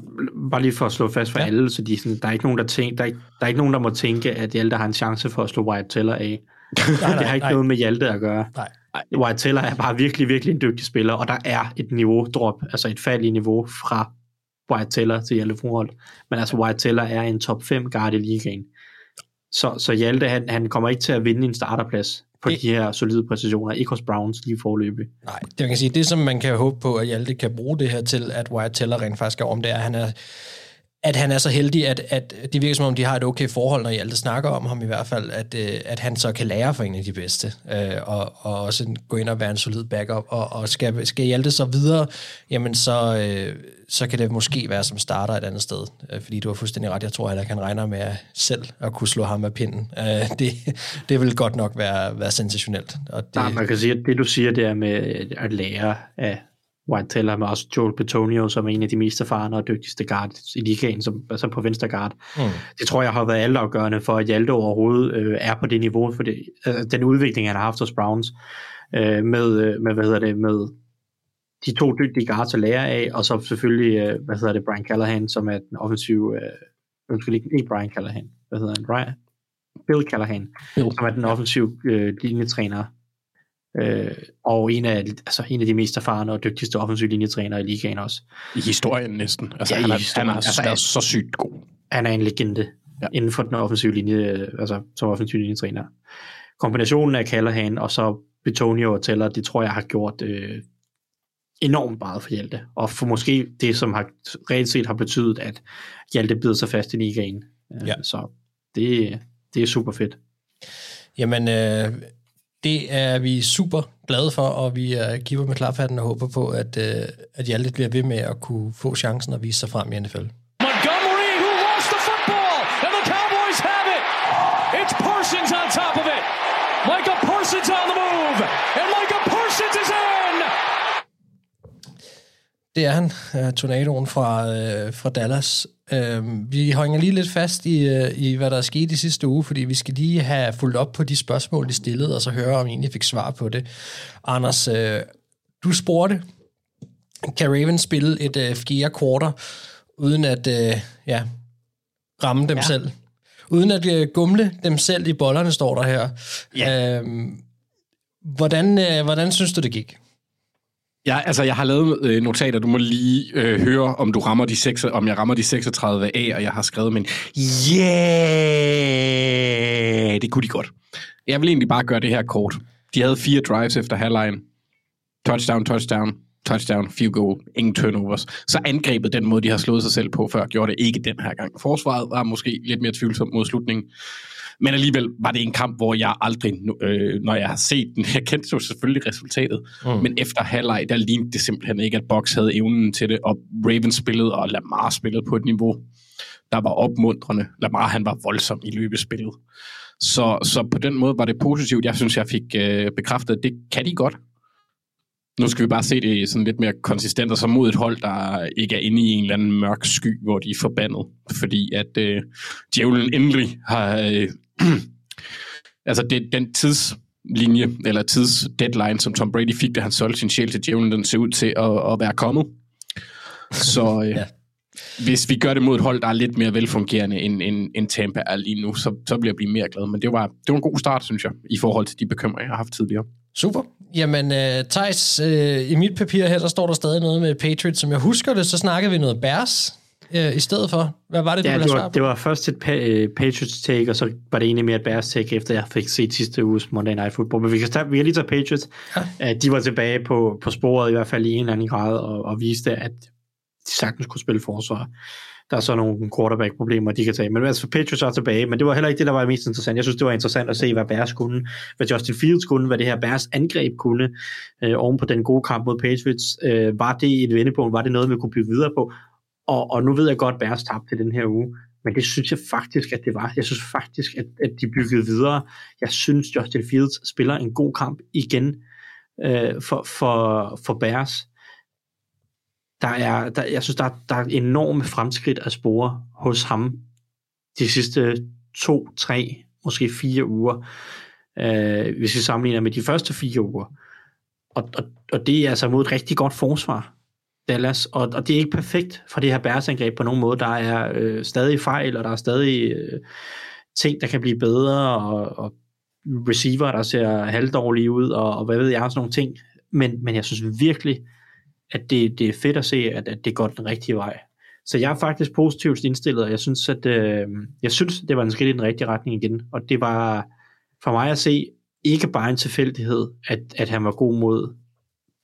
bare lige for at slå fast for ja. alle, så de, sådan, der, er ikke nogen, der, tænker, der, er ikke, der er ikke nogen, der må tænke, at Hjalte har en chance for at slå White Teller af. nej, nej, det har ikke nej. noget med Hjalte at gøre. Nej. White Teller er bare virkelig, virkelig en dygtig spiller, og der er et niveau-drop, altså et fald i niveau fra White Teller til Hjalte Froholt. Men altså White Teller er en top 5 guard i ligaen. Så, så Hjalte, han, han kommer ikke til at vinde en starterplads på det, de her solide præcisioner, ikke hos Browns lige forløbig. Nej, det man kan sige, det som man kan håbe på, at Hjalte kan bruge det her til, at Wyatt Teller rent faktisk er om, det er, at han er at han er så heldig, at, at det virker som om, de har et okay forhold, når I altid snakker om ham i hvert fald, at, øh, at han så kan lære for en af de bedste, øh, og, og også gå ind og være en solid backup, og, og skal, skal Hjalte så videre, jamen så, øh, så kan det måske være som starter et andet sted, øh, fordi du har fuldstændig ret, jeg tror, at han regner med at selv at kunne slå ham af pinden. Øh, *laughs* det, det vil godt nok være, være sensationelt. Og det, Nej, man kan sige, at det du siger, det er med at lære af White Teller, men også Joel Petonio, som er en af de mest erfarne og dygtigste guard i ligaen, som, altså på venstre guard. Mm. Det tror jeg har været altafgørende for, at Hjalte overhovedet øh, er på det niveau, for det, øh, den udvikling, han har haft hos Browns, øh, med, øh, med, hvad hedder det, med de to dygtige guards at lære af, og så selvfølgelig, øh, hvad hedder det, Brian Callahan, som er den offensive, øh, undskyld, ikke, ikke Brian Callahan, hvad hedder han, Brian? Bill Callahan, Bill. som er den offensive øh, linjetræner Øh, og en af, altså en af de mest erfarne og dygtigste offensiv linjetrænere i ligaen også. I historien næsten. Altså, ja, han, er, historien. han har altså, været så sygt god. Han er en legende ja. inden for den offensive linje, altså som offensiv linjetræner. Kombinationen af Callahan og så Betonio og Teller, det tror jeg har gjort øh, enormt meget for Hjalte. Og for måske det, som har reelt set har betydet, at Hjalte bider sig fast i ligaen. Øh, ja. Så det, det er super fedt. Jamen, øh, det er vi super glade for, og vi øh, er giver med klarfatten og håber på, at, øh, at Hjalte bliver ved med at kunne få chancen og vise sig frem i NFL. Montgomery, who lost the football, and the Cowboys have it. It's Parsons on top of it. Micah Parsons on the move, and Micah Parsons is in. Det er han, uh, tornadoen fra, uh, fra Dallas. Øh, vi hænger lige lidt fast i, øh, i, hvad der er sket i sidste uge, fordi vi skal lige have fulgt op på de spørgsmål, de stillede, og så høre, om I egentlig fik svar på det. Anders, øh, du spurgte, kan Ravens spille et øh, fjerde quarter, uden at øh, ja, ramme dem ja. selv? Uden at øh, gumle dem selv i bollerne, står der her. Ja. Øh, hvordan, øh, hvordan synes du, det gik? Ja, altså jeg har lavet øh, notater, du må lige øh, høre, om du rammer de 6, om jeg rammer de 36 A, og jeg har skrevet, men yeah, det kunne de godt. Jeg vil egentlig bare gøre det her kort. De havde fire drives efter halvlejen. Touchdown, touchdown, touchdown, field goal, ingen turnovers. Så angrebet den måde, de har slået sig selv på før, gjorde det ikke den her gang. Forsvaret var måske lidt mere tvivlsomt mod slutningen. Men alligevel var det en kamp, hvor jeg aldrig, øh, når jeg har set den, *laughs* jeg kendte jo selvfølgelig resultatet, mm. men efter halvleg, der lignede det simpelthen ikke, at Box havde evnen til det, og Ravens spillede, og Lamar spillede på et niveau, der var opmuntrende. Lamar, han var voldsom i løbespillet. Så, så på den måde var det positivt. Jeg synes, jeg fik øh, bekræftet, at det kan de godt. Nu skal vi bare se det sådan lidt mere konsistent, og så mod et hold, der ikke er inde i en eller anden mørk sky, hvor de er forbandet. Fordi at øh, djævlen endelig har øh, *clears throat* altså det, den tidslinje, eller tidsdeadline, som Tom Brady fik, da han solgte sin sjæl til djævlen, den ser ud til at, at være kommet. Så *laughs* øh, ja. hvis vi gør det mod et hold, der er lidt mere velfungerende end, end, end Tampa er lige nu, så, så bliver jeg blive mere glad. Men det var, det var en god start, synes jeg, i forhold til de bekymringer, jeg har haft tidligere. Super. Jamen, uh, Thijs, uh, i mit papir her, der står der stadig noget med Patriots. Som jeg husker det, så snakkede vi noget Bears uh, i stedet for. Hvad var det, du Ja, ville det var, det var først et pa- øh, Patriots take, og så var det egentlig mere et Bears take, efter jeg fik set sidste uges Monday Night Football. Men vi kan, tage, vi kan lige tage Patriots. Ja. De var tilbage på, på sporet, i hvert fald i en eller anden grad, og, og viste, at de sagtens kunne spille forsvar. Der er så nogle quarterback-problemer, de kan tage. Men altså, Patriots er tilbage, men det var heller ikke det, der var mest interessant. Jeg synes, det var interessant at se, hvad Bears kunne, hvad Justin Fields kunne, hvad det her Bears angreb kunne, øh, oven på den gode kamp mod Patriots. Øh, var det et vendepunkt? Var det noget, vi kunne bygge videre på? Og, og nu ved jeg godt, at Bears tabte den her uge, men det synes jeg faktisk, at det var. Jeg synes faktisk, at, at de byggede videre. Jeg synes, Justin Fields spiller en god kamp igen øh, for, for, for Bears. Der er, der, jeg synes, der, er- der er enorme fremskridt at spore hos ham de sidste to, tre, måske fire uger, øh, hvis vi sammenligner med de første fire uger. Og, og, og det er altså mod et rigtig godt forsvar, Dallas, og, og det er ikke perfekt for det her Bears-angreb på nogen måde. Der er øh, stadig fejl, og der er stadig øh, ting, der kan blive bedre, og, og receiver, der ser halvdårlige ud, og, og hvad ved jeg, sådan nogle ting. Men, men jeg synes virkelig, at det, det er fedt at se, at, at det går den rigtige vej. Så jeg er faktisk positivt indstillet, og jeg synes, at øh, jeg synes, det var en skridt i den rigtige retning igen. Og det var for mig at se ikke bare en tilfældighed, at, at han var god mod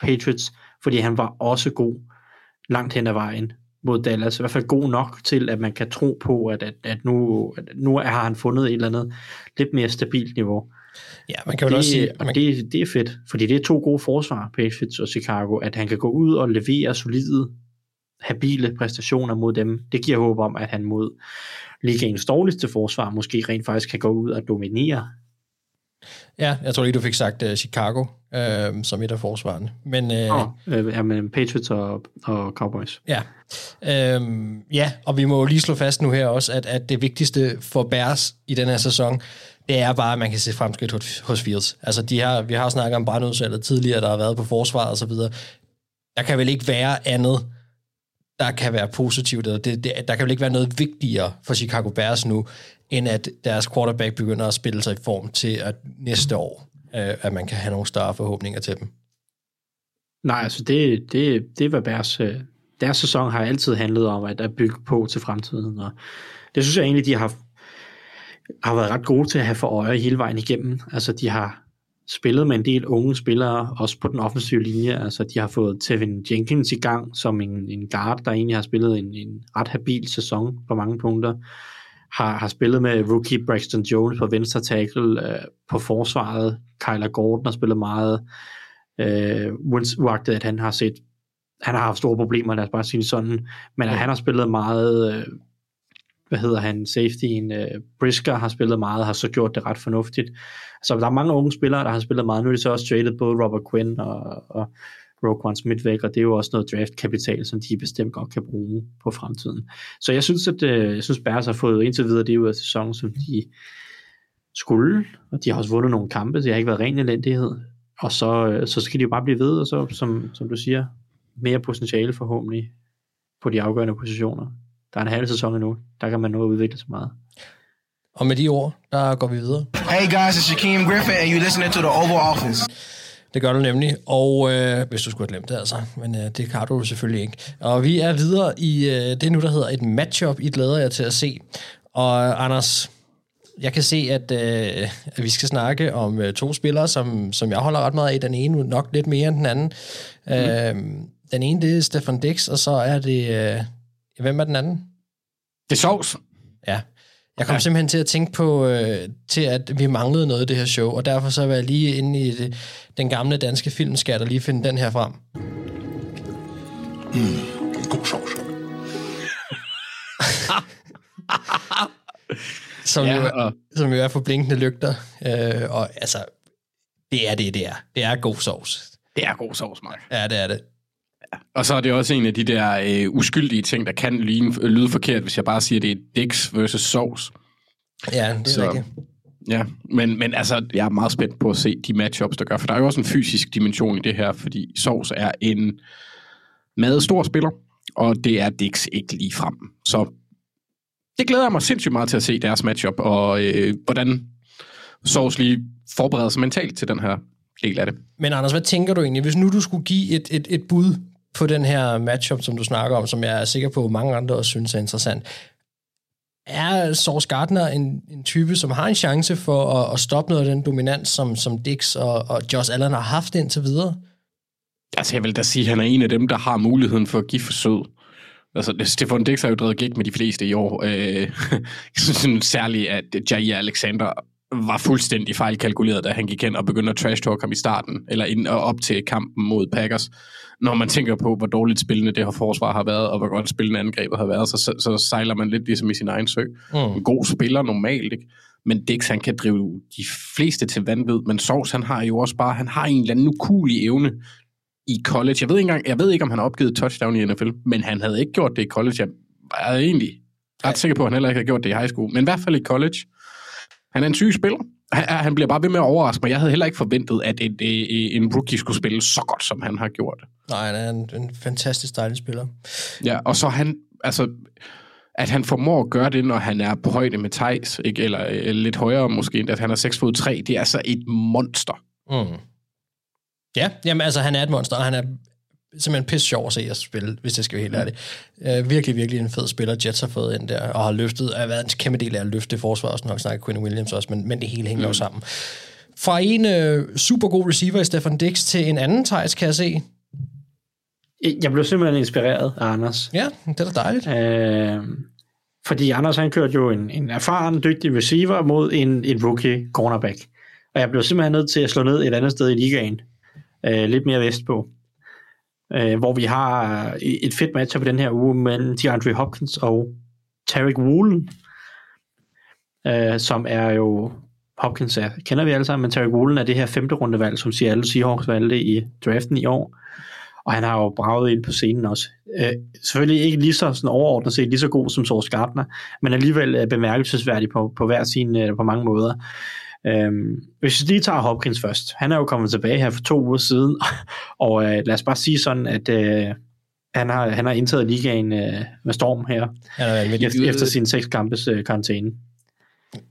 Patriots, fordi han var også god langt hen ad vejen mod Dallas. I hvert fald god nok til, at man kan tro på, at, at, at, nu, at nu har han fundet et eller andet lidt mere stabilt niveau. Ja, man kan vel også sige... Det, og Man, det, det er fedt, fordi det er to gode forsvar, Patriots og Chicago, at han kan gå ud og levere solide, habile præstationer mod dem. Det giver håb om, at han mod ligaens dårligste forsvar måske rent faktisk kan gå ud og dominere. ja, jeg tror lige, du fik sagt uh, Chicago uh, som et af forsvarene. Men uh, Oh. Øh, ja, men Patriots og, og Cowboys. Ja. Øhm, ja, og vi må jo lige slå fast nu her også, at, at det vigtigste for Bears i den her sæson, det er bare, at man kan se fremskridt hos, hos Fields. Altså, de har, vi har snakket om brandudsalget tidligere, der har været på forsvaret og så videre. Der kan vel ikke være andet, der kan være positivt. Eller det, det, der kan vel ikke være noget vigtigere for Chicago Bears nu, end at deres quarterback begynder at spille sig i form til at næste år, øh, at man kan have nogle større forhåbninger til dem. Nej, altså det, det, det var deres, øh, deres sæson har altid handlet om at, at bygge på til fremtiden, og det synes jeg egentlig, de har, har været ret gode til at have for øje hele vejen igennem. Altså de har spillet med en del unge spillere, også på den offensive linje. Altså de har fået Tevin Jenkins i gang som en, en guard, der egentlig har spillet en, en ret habil sæson på mange punkter. Har, har spillet med rookie Braxton Jones på venstre tackle øh, på forsvaret. Kyler Gordon har spillet meget øh, uagtet at han har set han har haft store problemer, lad os bare sige sådan, men at han har spillet meget øh, hvad hedder han, safetyen, øh, Brisker har spillet meget, har så gjort det ret fornuftigt. Så der er mange unge spillere, der har spillet meget. Nu er det så også traded både Robert Quinn og, og Roquan Smith væk, og det er jo også noget draftkapital, som de bestemt godt kan bruge på fremtiden. Så jeg synes, at øh, jeg synes Bears har fået indtil videre det ud af sæsonen, som de skulle, og de har også vundet nogle kampe, så det har ikke været ren elendighed. Og så, øh, så skal de jo bare blive ved, og så, som, som du siger, mere potentiale forhåbentlig på de afgørende positioner. Der er en halv sæson endnu, der kan man nå at udvikle sig meget. Og med de ord, der går vi videre. Hey guys, it's Shaquem Griffin, and you're listening to the Oval Office. Det gør du nemlig, og øh, hvis du skulle have glemt det altså, men øh, det kan du selvfølgelig ikke. Og vi er videre i øh, det nu, der hedder et matchup, I glæder jer til at se. Og Anders, jeg kan se, at, øh, at vi skal snakke om øh, to spillere, som, som jeg holder ret meget af. Den ene nok lidt mere end den anden. Mm. Øh, den ene, det er Stefan Dix, og så er det... Øh, hvem er den anden? Det er sovs. Ja. Jeg kom ja. simpelthen til at tænke på, øh, til at vi manglede noget i det her show, og derfor så var jeg lige inde i det, den gamle danske filmskat og lige finde den her frem. God sovs. *laughs* Som, Ja, jo, og- er, som jo er for blinkende lygter. Øh, og altså, det er det, det er. Det er god sovs. Det er god sovs, Mark. Ja, det er det. Og så er det også en af de der øh, uskyldige ting, der kan lyde, lyde forkert, hvis jeg bare siger, at det er Dix versus sovs. Ja, det er Så- rigtigt. Ja, men, men altså, jeg er meget spændt på at se de matchups, der gør, for der er jo også en fysisk dimension i det her, fordi Sovs er en meget stor spiller, og det er Dix ikke lige frem. Så det glæder jeg mig sindssygt meget til at se deres matchup, og øh, hvordan Sovs lige forbereder sig mentalt til den her del af det. Men Anders, hvad tænker du egentlig, hvis nu du skulle give et, et, et bud på den her matchup, som du snakker om, som jeg er sikker på, at mange andre også synes er interessant. Er Source Gardner en, en type, som har en chance for at, at stoppe noget af den dominans, som, som Dix og, og Josh Allen har haft indtil videre? Altså, jeg vil da sige, at han er en af dem, der har muligheden for at give forsøg. Altså, Stefan Dix har jo drevet gæk med de fleste i år. Øh, *laughs* jeg synes særligt, at Jair Alexander var fuldstændig fejlkalkuleret, da han gik hen og begyndte at trash talk ham i starten, eller ind og op til kampen mod Packers. Når man tænker på, hvor dårligt spillende det her forsvar har været, og hvor godt spillende angrebet har været, så, så, sejler man lidt ligesom i sin egen sø. Mm. En god spiller normalt, ikke? Men Dix, han kan drive de fleste til vanvid, men Sovs, han har jo også bare, han har en eller anden ukulig evne i college. Jeg ved, ikke engang, jeg ved ikke, om han har opgivet touchdown i NFL, men han havde ikke gjort det i college. Jeg er egentlig ret sikker på, at han heller ikke har gjort det i high school, men i hvert fald i college. Han er en syg spiller. Han, han bliver bare ved med at overraske mig. Jeg havde heller ikke forventet, at et, et, en rookie skulle spille så godt, som han har gjort. Nej, han er en, en fantastisk dejlig spiller. Ja, og så han, altså, at han formår at gøre det, når han er på højde med Thijs, ikke? Eller, eller lidt højere måske, at han er 6 fod 3, det er altså et monster. Mm. Ja, jamen altså, han er et monster, og han er simpelthen pisse sjov at se at spille, hvis jeg skal være helt ærlig. Uh, virkelig, virkelig en fed spiller, Jets har fået ind der, og har løftet, har været en kæmpe del af at løfte forsvaret, også nok snakker Quinn Williams også, men, men det hele hænger mm. jo sammen. Fra en uh, super god receiver i Stefan Dix til en anden Thijs, kan jeg se. Jeg blev simpelthen inspireret af Anders. Ja, det er da dejligt. Uh, fordi Anders han kørte jo en, en erfaren, dygtig receiver mod en, en rookie cornerback. Og jeg blev simpelthen nødt til at slå ned et andet sted i ligaen. Uh, lidt mere vestpå øh, hvor vi har øh, et fedt match på den her uge mellem DeAndre Hopkins og Tarek Woolen, øh, som er jo Hopkins er, kender vi alle sammen, men Tarek Woolen er det her femte rundevalg, som Seattle Seahawks valgte i draften i år. Og han har jo braget ind på scenen også. Øh, selvfølgelig ikke lige så sådan overordnet set lige så god som Source Gardner, men alligevel øh, bemærkelsesværdig på, på hver sin, øh, på mange måder. Øhm, hvis vi lige tager Hopkins først. Han er jo kommet tilbage her for to uger siden, *laughs* og øh, lad os bare sige sådan, at øh, han, har, han har indtaget ligaen øh, med storm her, ja, efter, efter sin seks kampes øh, karantæne.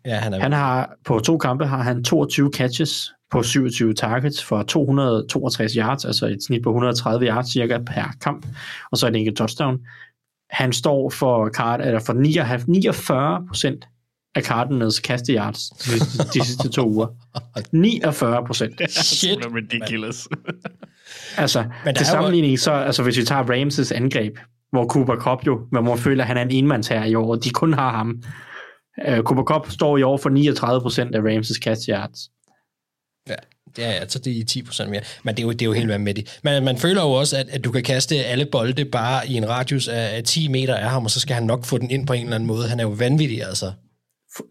Ja, han, er... han har på to kampe har han 22 catches på 27 targets for 262 yards, altså et snit på 130 yards cirka per kamp, og så et enkelt touchdown. Han står for, card, eller for 49 procent af Cardinals yards de, de sidste to uger. 49 procent. *laughs* Shit. Det er ridiculous. *laughs* altså, Men til sammenligning, så, altså, hvis vi tager Ramses angreb, hvor Cooper Cup jo, hvor man føler, at han er en enmandsherre i år, og de kun har ham. Uh, Cooper Cup står i år for 39 procent af Ramses catch yards. Ja, det er altså det er 10 procent mere. Men det er jo, det er jo helt vanvittigt. Man, man føler jo også, at, at du kan kaste alle bolde bare i en radius af 10 meter af ham, og så skal han nok få den ind på en eller anden måde. Han er jo vanvittig, altså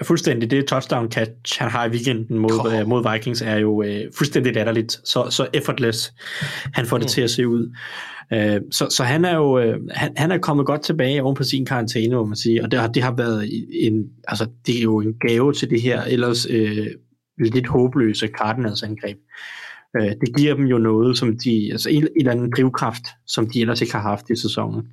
fuldstændig det touchdown catch, han har i weekenden mod, øh, mod Vikings, er jo øh, fuldstændig latterligt. Så, så effortless, han får det mm. til at se ud. Øh, så, så han er jo øh, han, han er kommet godt tilbage oven på sin karantæne, må man sige. Og det har, det har været en, altså, det er jo en gave til det her ellers øh, lidt håbløse Cardinals angreb. Øh, det giver dem jo noget, som de, altså en, en eller anden drivkraft, som de ellers ikke har haft i sæsonen.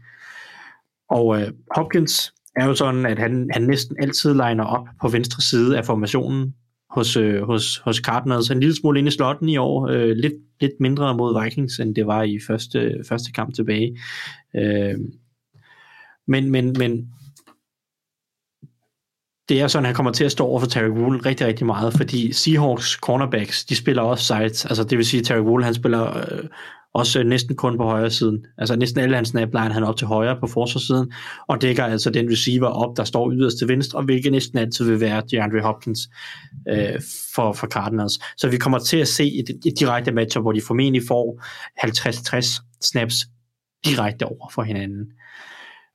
Og øh, Hopkins, er jo sådan, at han, han næsten altid liner op på venstre side af formationen hos, øh, hos, hos Cardinals. En lille smule ind i slotten i år. Øh, lidt, lidt mindre mod Vikings, end det var i første, første kamp tilbage. Øh, men, men, men det er sådan, at han kommer til at stå over for Terry Wool rigtig, rigtig meget, fordi Seahawks cornerbacks, de spiller også sides. Altså det vil sige, at Terry Wool, han spiller øh, også øh, næsten kun på højre siden. Altså næsten alle hans snap line, han op til højre på forsvarssiden, og dækker altså den receiver op, der står yderst til venstre, og hvilket næsten altid vil være DeAndre Hopkins øh, for, for Cardinals. Så vi kommer til at se et, et direkte matchup, hvor de formentlig får 50-60 snaps direkte over for hinanden.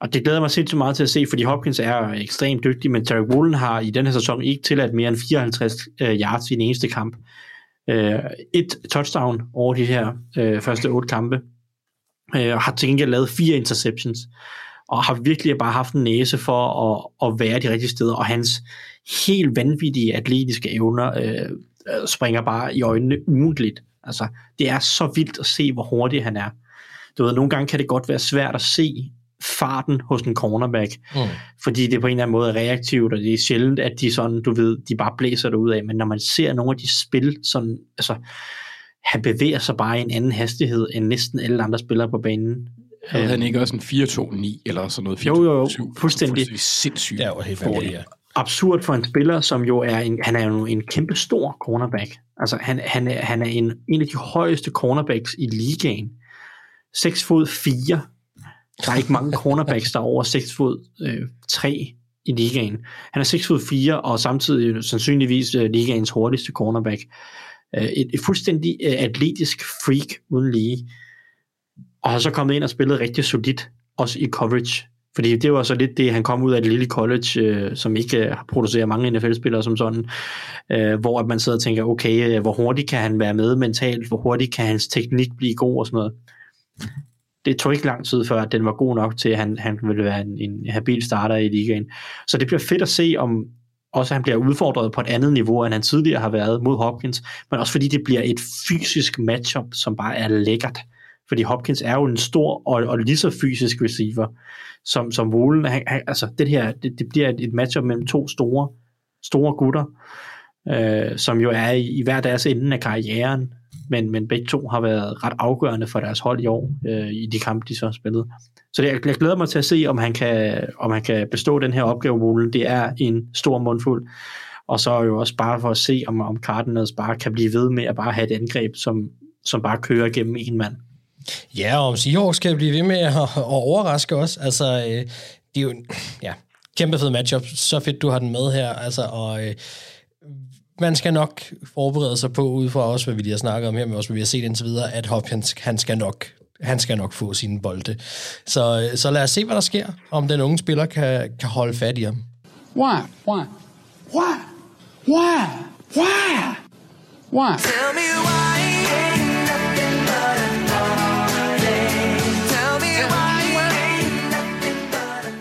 Og det glæder mig sindssygt meget til at se, fordi Hopkins er ekstremt dygtig, men Terry Woolen har i den her sæson ikke tilladt mere end 54 øh, yards i den eneste kamp øh, et touchdown over de her øh, første otte kampe, øh, og har til gengæld lavet fire interceptions, og har virkelig bare haft en næse for at, at være de rigtige steder, og hans helt vanvittige atletiske evner øh, springer bare i øjnene ugentligt. Altså, det er så vildt at se, hvor hurtig han er. Du ved, nogle gange kan det godt være svært at se farten hos en cornerback, mm. fordi det på en eller anden måde er reaktivt, og det er sjældent, at de sådan, du ved, de bare blæser det ud af, men når man ser nogle af de spil, sådan, altså, han bevæger sig bare i en anden hastighed end næsten alle andre spillere på banen. Havde han ikke også en 4-2-9 eller sådan noget? 4 Jo, jo, jo, fuldstændig. sindssygt. Det er jo helt vanvittigt, ja. absurd for en spiller, som jo er en, han er jo en kæmpe stor cornerback. Altså han, han, er, han er en, en af de højeste cornerbacks i ligaen. 6 fod 4. Der er ikke mange cornerbacks, der er over 6 fod øh, 3 i ligaen. Han er 6 fod 4, og samtidig sandsynligvis øh, ligaens hurtigste cornerback. Øh, et, et fuldstændig øh, atletisk freak uden lige. Og har så kommet ind og spillet rigtig solidt, også i coverage. Fordi det var så lidt det, han kom ud af et lille college, øh, som ikke øh, producerer mange NFL-spillere som sådan, øh, hvor at man sidder og tænker, okay, øh, hvor hurtigt kan han være med mentalt, hvor hurtigt kan hans teknik blive god og sådan noget. Det tog ikke lang tid før, at den var god nok til, at han, han ville være en, en habil starter i ligaen. Så det bliver fedt at se, om også han bliver udfordret på et andet niveau, end han tidligere har været mod Hopkins, men også fordi det bliver et fysisk matchup, som bare er lækkert. Fordi Hopkins er jo en stor og, og lige så fysisk receiver, som, som Wolen. Han, han, altså det her, det, det bliver et, et matchup mellem to store, store gutter, øh, som jo er i, i hver deres ende af karrieren, men, men begge to har været ret afgørende for deres hold i år, øh, i de kampe, de så har spillet. Så det, jeg, jeg glæder mig til at se, om han kan, om han kan bestå den her opgave, Ole. Det er en stor mundfuld. Og så jo også bare for at se, om, om Cardinals bare kan blive ved med at bare have et angreb, som, som bare kører gennem en mand. Ja, og om Seahawks kan blive ved med at, at overraske os. Altså, øh, det er jo en ja, kæmpe fed matchup. Så fedt, du har den med her. Altså, og øh, man skal nok forberede sig på, ud fra også, hvad vi lige har snakket om her, men også hvad vi har set indtil videre, at Hopkins, han skal nok han skal nok få sine bolde. Så, så lad os se, hvad der sker, om den unge spiller kan, kan holde fat i ham. Why? Why? Why? Why? Why? Why? Tell me why ain't nothing but a holiday. Tell me why ain't nothing but a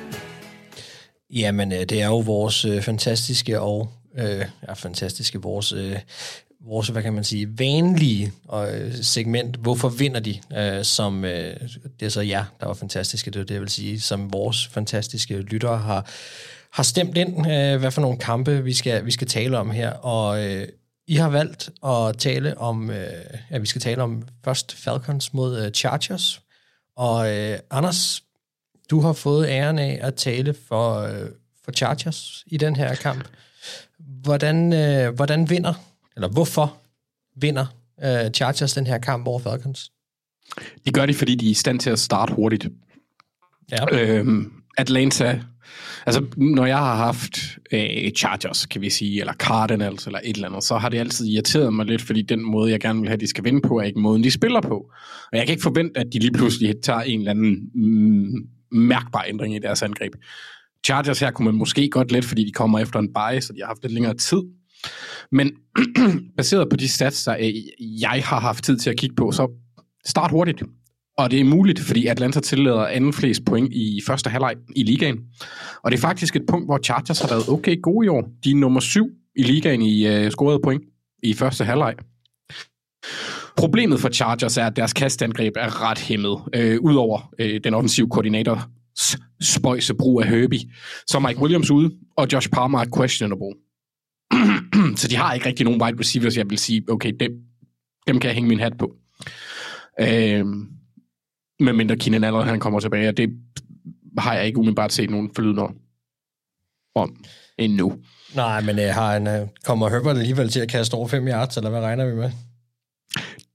Jamen, øh, det er jo vores øh, fantastiske og øh, ja, fantastiske, vores, øh, vores, hvad kan man sige, vanlige øh, segment, hvorfor vinder de, øh, som, øh, det er så jer, der var fantastiske, det er det, jeg vil sige, som vores fantastiske lyttere har, har stemt ind, øh, hvad for nogle kampe vi skal, vi skal tale om her, og øh, I har valgt at tale om, øh, ja, vi skal tale om først Falcons mod øh, Chargers, og øh, Anders, du har fået æren af at tale for, øh, for Chargers i den her kamp. Hvordan, øh, hvordan vinder, eller hvorfor vinder øh, Chargers den her kamp over Falcons? Det gør de, fordi de er i stand til at starte hurtigt. Ja. Øhm, Atlanta, altså når jeg har haft øh, Chargers, kan vi sige, eller Cardinals, eller et eller andet, så har det altid irriteret mig lidt, fordi den måde, jeg gerne vil have, de skal vinde på, er ikke måden, de spiller på. Og jeg kan ikke forvente, at de lige pludselig tager en eller anden mm, mærkbar ændring i deres angreb. Chargers her kunne man måske godt lidt, fordi de kommer efter en bye, så de har haft lidt længere tid. Men *clears throat* baseret på de stats, der øh, jeg har haft tid til at kigge på, så start hurtigt. Og det er muligt, fordi Atlanta tillader anden flest point i første halvleg i ligaen. Og det er faktisk et punkt, hvor Chargers har været okay gode i år. De er nummer syv i ligaen i uh, scorede point i første halvleg. Problemet for Chargers er, at deres kastangreb er ret hæmmet. Øh, Udover øh, den offensive koordinator spøjse brug af Herbie, så Mike Williams ude, og Josh Palmer er questionable. *clears throat* så de har ikke rigtig nogen wide receivers, jeg vil sige, okay, dem, dem kan jeg hænge min hat på. Øh, medmindre Keenan Allen han kommer tilbage, og det har jeg ikke umiddelbart set nogen forlydende om endnu. Nej, men øh, har han, øh, kommer Herbert alligevel til at kaste over 5 yards, eller hvad regner vi med?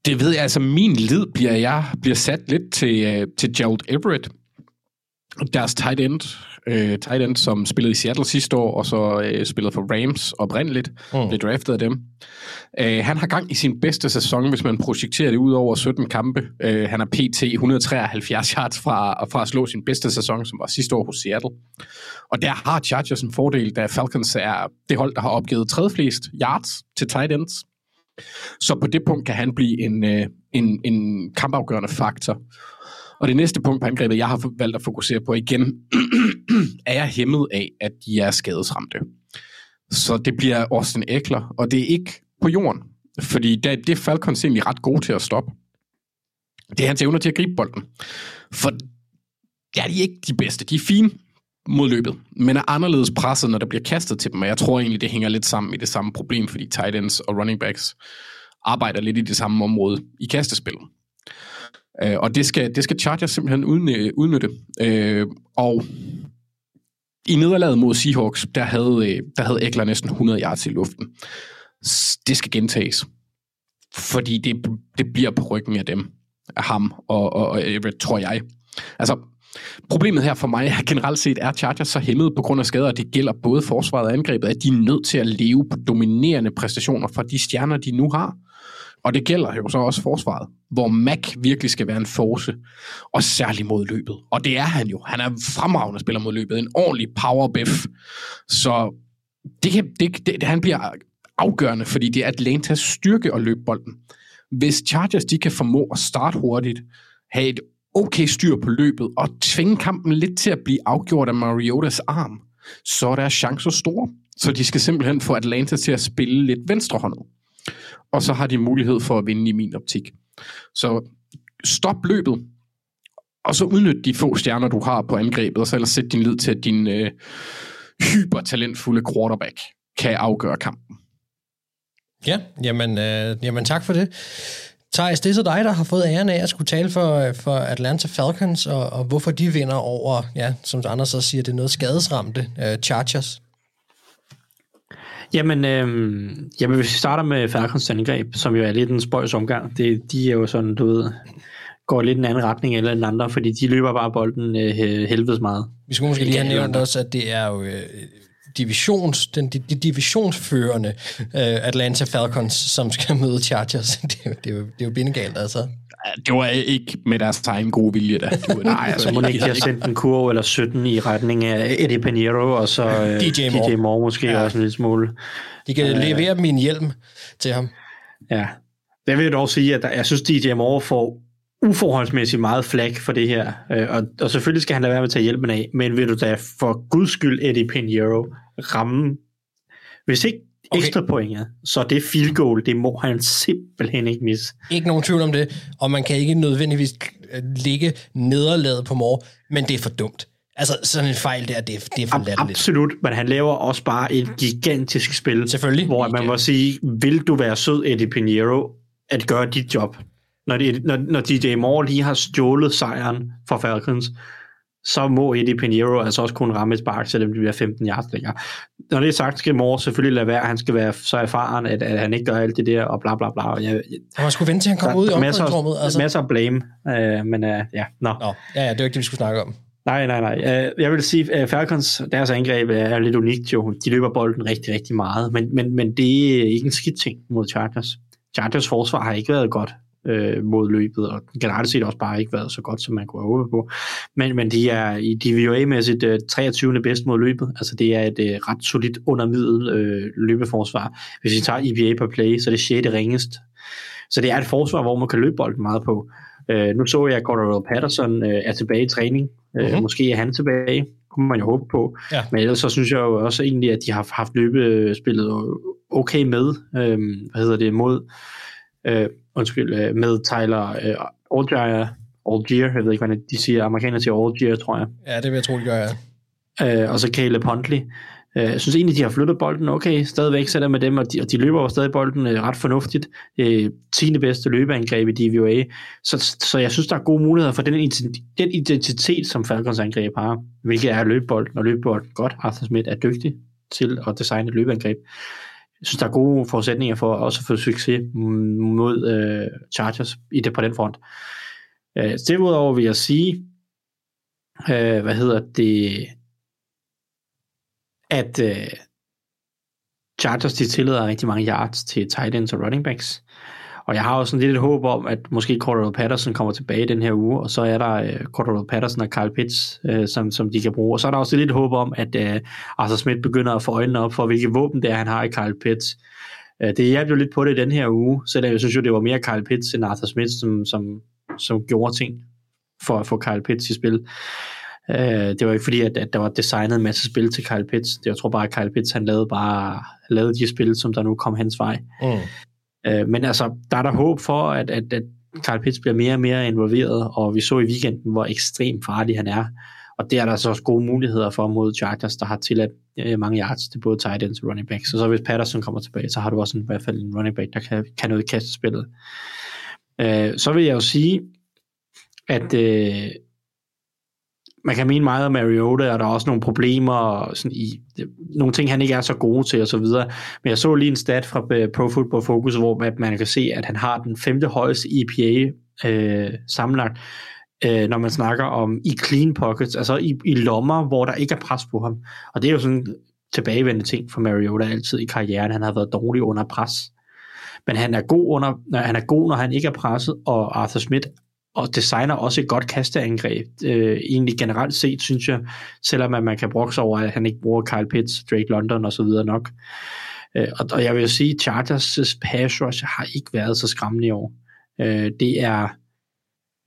Det ved jeg, altså min lid bliver jeg bliver sat lidt til, uh, til Gerald Everett, deres tight end, uh, tight end, som spillede i Seattle sidste år, og så uh, spillede for Rams oprindeligt, mm. blev draftet af dem. Uh, han har gang i sin bedste sæson, hvis man projekterer det ud over 17 kampe. Uh, han er pt. 173 yards fra, fra at slå sin bedste sæson, som var sidste år hos Seattle. Og der har Chargers en fordel, da Falcons er det hold, der har opgivet tredje flest yards til tight ends. Så på det punkt kan han blive en, en, en kampafgørende faktor. Og det næste punkt på angrebet, jeg har valgt at fokusere på igen, *clears throat* er jeg hæmmet af, at de er skadesramte. Så det bliver Austin Eckler, og det er ikke på jorden. Fordi det, det er Falcons egentlig ret gode til at stoppe. Det er hans evner til at gribe bolden. For ja, de er ikke de bedste. De er fine mod løbet, men er anderledes presset, når der bliver kastet til dem, og jeg tror egentlig, det hænger lidt sammen i det samme problem, fordi tight ends og running backs arbejder lidt i det samme område i kastespillet. Øh, og det skal, det skal Chargers simpelthen udnytte. Øh, og i nederlaget mod Seahawks, der havde, øh, der havde Eckler næsten 100 yards i luften. Det skal gentages. Fordi det, det bliver på ryggen af dem. Af ham og, og, og Everett, tror jeg. Altså, problemet her for mig er generelt set, er Chargers så hæmmet på grund af skader, og det gælder både forsvaret og angrebet, at de er nødt til at leve på dominerende præstationer fra de stjerner, de nu har. Og det gælder jo så også forsvaret, hvor Mac virkelig skal være en force, og særligt mod løbet. Og det er han jo. Han er fremragende spiller mod løbet. En ordentlig power biff. Så det kan, det, det, han bliver afgørende, fordi det er Atlantas styrke at løbe bolden. Hvis Chargers de kan formå at starte hurtigt, have et okay styr på løbet, og tvinge kampen lidt til at blive afgjort af Mariotas arm, så er deres chancer store. Så de skal simpelthen få Atlanta til at spille lidt venstrehåndet. Og så har de mulighed for at vinde i min optik. Så stop løbet, og så udnyt de få stjerner, du har på angrebet, og så ellers sæt din lid til, at din øh, hypertalentfulde quarterback kan afgøre kampen. Ja, jamen, øh, jamen tak for det. Thijs, det er så dig, der har fået æren af at skulle tale for, øh, for Atlanta Falcons, og, og hvorfor de vinder over, ja, som Anders så siger, det er noget skadesramte øh, Chargers. Jamen, øh, jamen, hvis vi starter med Falcons angreb, som jo er lidt en spøjs omgang, det, de er jo sådan, du ved, går lidt en anden retning eller en anden, fordi de løber bare bolden øh, helvedes meget. Vi skulle måske lige have nævnt også, at det er jo øh, divisions, den, de, de divisionsførende øh, Atlanta Falcons, som skal møde Chargers. *laughs* det, er jo, det, er jo, det er jo bindegalt, altså. Det var ikke med deres egen gode vilje, da. Det var, *laughs* Nej, altså må ikke de har sendt en kurv eller 17 i retning af Eddie Pinheiro, og så *laughs* øh, DJ Moore. DJ Moore måske ja. også en lille smule. De kan Øh. levere en hjelm til ham. Ja. Jeg vil dog sige, at der- jeg synes, DJ Moore får uforholdsmæssigt meget flag for det her. Øh, Og, og selvfølgelig skal han lade være med at tage hjælpen af, men vil du da for guds skyld Eddie Pinheiro ramme, hvis ikke Okay. ekstra pointet, så det field goal, det må han simpelthen ikke misse. Ikke nogen tvivl om det, og man kan ikke nødvendigvis ligge nederlaget på Moore, men det er for dumt. Altså, sådan en fejl der, det, er- det er for latterligt. Absolut, men han laver også bare et gigantisk spil. Selvfølgelig. Hvor man må sige, vil du være sød, Eddie Pinheiro, at gøre dit job? Når, det, når, når DJ Moore lige har stjålet sejren fra Falcons, så må Eddie Pinheiro altså også kunne ramme et spark, selvom det bliver 15 yards længere. Når det er sagt, skal Moore selvfølgelig lade være. Han skal være så erfaren, at, at han ikke gør alt det der, og bla bla bla. Og jeg, Og man skulle vente til, han kom ud i der er masser, omklædningsrummet. Altså. masser af blame, øh, men øh, ja, nå. Nå, ja, ja, det var ikke det, vi skulle snakke om. Nej, nej, nej. Øh, Jeg vil sige, at Falcons, deres angreb er lidt unikt jo. De løber bolden rigtig, rigtig meget, men, men, men det er ikke en skidt ting mod Chargers. Chargers forsvar har ikke været godt øh, mod løbet, og generelt set også bare ikke været så godt, som man kunne håbet på. Men, men de er i DVOA-mæssigt øh, 23. bedst mod løbet. Altså det er et øh, ret solidt undermiddel øh, løbeforsvar. Hvis vi tager EPA per play, så er det 6. ringest. Så det er et forsvar, hvor man kan løbe bolden meget på. Øh, nu så jeg, at Cordero Patterson øh, er tilbage i træning. Øh, Mhm. Måske er han tilbage, kunne man jo håbe på. Ja. Men ellers så synes jeg jo også egentlig, at de har haft løbespillet okay med, øh, hvad hedder det, mod, øh, undskyld, øh, med Tyler øh, Algier, Algier, jeg ved ikke, hvordan de siger, amerikaner siger Algier, tror jeg. Ja, det vil jeg tro, de gør, ja. Øh, og så Caleb Huntley. Øh, jeg synes egentlig, de har flyttet bolden okay, stadigvæk sætter med dem, og de, og de løber jo stadig bolden øh, ret fornuftigt. Øh, 10. bedste løbeangreb i DVOA. Så, så jeg synes, der er gode muligheder for den, den identitet, som Falcons angreb har, hvilket er at løbe bolden, og løbe bolden godt. Arthur Smith er dygtig til at designe et løbeangreb. Jeg synes, der er gode forudsætninger for også at få succes mod øh, Chargers i det på den front. Øh, derudover vil jeg sige, øh, hvad hedder det, at øh, Chargers de tillader rigtig mange yards til tight ends og running backs. Og jeg har også sådan lidt et håb om, at måske Cordero Patterson kommer tilbage den her uge, og så er der øh, Cordero Patterson og Kyle Pitts, øh, som, som de kan bruge. Og så er der også lidt håb om, at øh, Arthur Smith begynder at få øjnene op for, hvilke våben det er, han har i Kyle Pitts. Øh, det hjalp jo lidt på det den her uge, selvom jeg synes jo, det var mere Kyle Pitts end Arthur Smith, som, som, som gjorde ting for at få Kyle Pitts i spil. Øh, det var ikke fordi, at, at der var designet en masse spil til Kyle Pitts. Det, jeg tror bare, at Kyle Pitts han lavede bare lavede de spil, som der nu kom hans vej. Mm. Øh, men altså, der er der håb for, at, at, at Kyle Pitts bliver mere og mere involveret, og vi så i weekenden, hvor ekstremt farlig han er. Og det er der så også gode muligheder for mod Chargers, der har tilladt øh, mange yards til både tight ends og running backs. Så, så hvis Patterson kommer tilbage, så har du også en, i hvert fald en running back, der kan, kan noget i kastespillet. Øh, så vil jeg jo sige, at øh, man kan mene meget om Mariota, og der er også nogle problemer, og sådan i, nogle ting, han ikke er så god til, og så videre. Men jeg så lige en stat fra øh, Pro Football Focus, hvor man kan se, at han har den femte højeste EPA øh, sammenlagt, øh, når man snakker om i clean pockets, altså i, i lommer, hvor der ikke er pres på ham. Og det er jo sådan en tilbagevendende ting for Mariota altid i karrieren. Han har været dårlig under pres. Men han er god, under, han er god, når han ikke er presset, og Arthur Smith og designer også et godt kasteangreb. Øh, egentlig generelt set, synes jeg, selvom at man kan brokse over, at han ikke bruger Kyle Pitts, Drake London og så videre nok. Øh, og, og jeg vil sige, Chargers' pass rush har ikke været så skræmmende i år. Øh, det er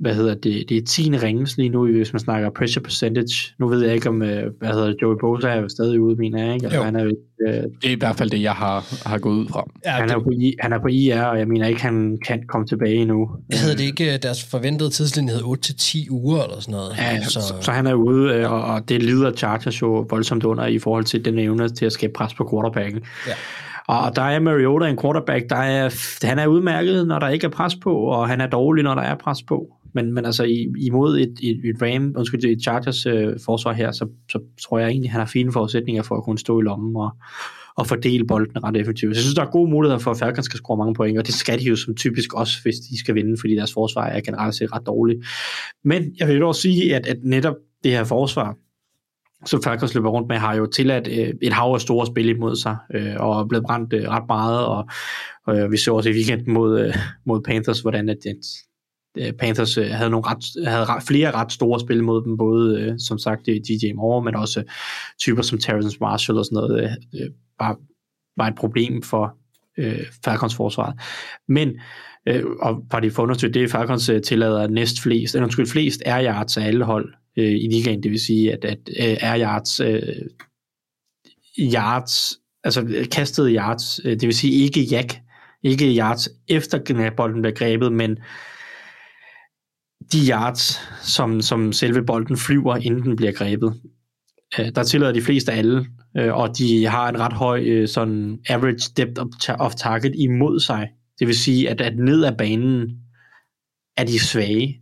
hvad hedder det, det er 10. ringes lige nu, hvis man snakker pressure percentage. Nu ved jeg ikke, om, øh, hvad hedder det, Joey Bosa er jo stadig ude, mener jeg, ikke? Altså, Jo. han er, jo, øh, Det er i hvert fald det, jeg har, har gået ud fra. Ja, han, er det, på I, han er på IR, og jeg mener ikke, han kan komme tilbage endnu. hedder det ikke, øh, deres forventede tidslinje hed 8-10 uger eller sådan noget? Ja, så, så, så han er ude, øh, og, og det lider Chargers jo voldsomt under i forhold til den evne til at skabe pres på quarterbacken. Ja. Og der er Mariota en quarterback, der er, han er udmærket, når der ikke er pres på, og han er dårlig, når der er pres på. Men, men altså i, imod et, et, et Ram, undskyld, et Chargers øh, forsvar her, så, så tror jeg egentlig, han har fine forudsætninger for at kunne stå i lommen og, og fordele bolden ret effektivt. Så jeg synes, der er gode muligheder for, at Falcons skal score mange point, og det skal de jo som typisk også, hvis de skal vinde, fordi deres forsvar er generelt set ret dårligt. Men jeg vil dog sige, at, at netop det her forsvar, som Falcons løber rundt med, har jo tilladt øh, et hav af store spil imod sig, øh, og er blevet brændt øh, ret meget, og øh, vi så også i weekenden mod, øh, mod Panthers, hvordan at, at Øh, Panthers øh, havde, nogle ret, havde ret, flere ret store spil mod dem, både øh, som sagt øh, DJ Moore, men også typer som Terrence Marshall og sådan noget, øh, var, var et problem for øh, Falcons forsvaret. Men øh, og bare det for undersøgt det, Falcons øh, tillader næst flest, eller undskyld, flest air yards af alle hold øh, i ligaen, det vil sige, at, at øh, air yards, øh, yards, altså kastede yards, øh, det vil sige ikke jack, ikke yards efter bolden bliver grebet, men de yards, som, som selve bolden flyver, inden den bliver grebet. Øh, der tillader de fleste alle, øh, og de har en ret høj øh, sådan average depth of, ta- of target imod sig. Det vil sige, at, at ned ad banen er de svage.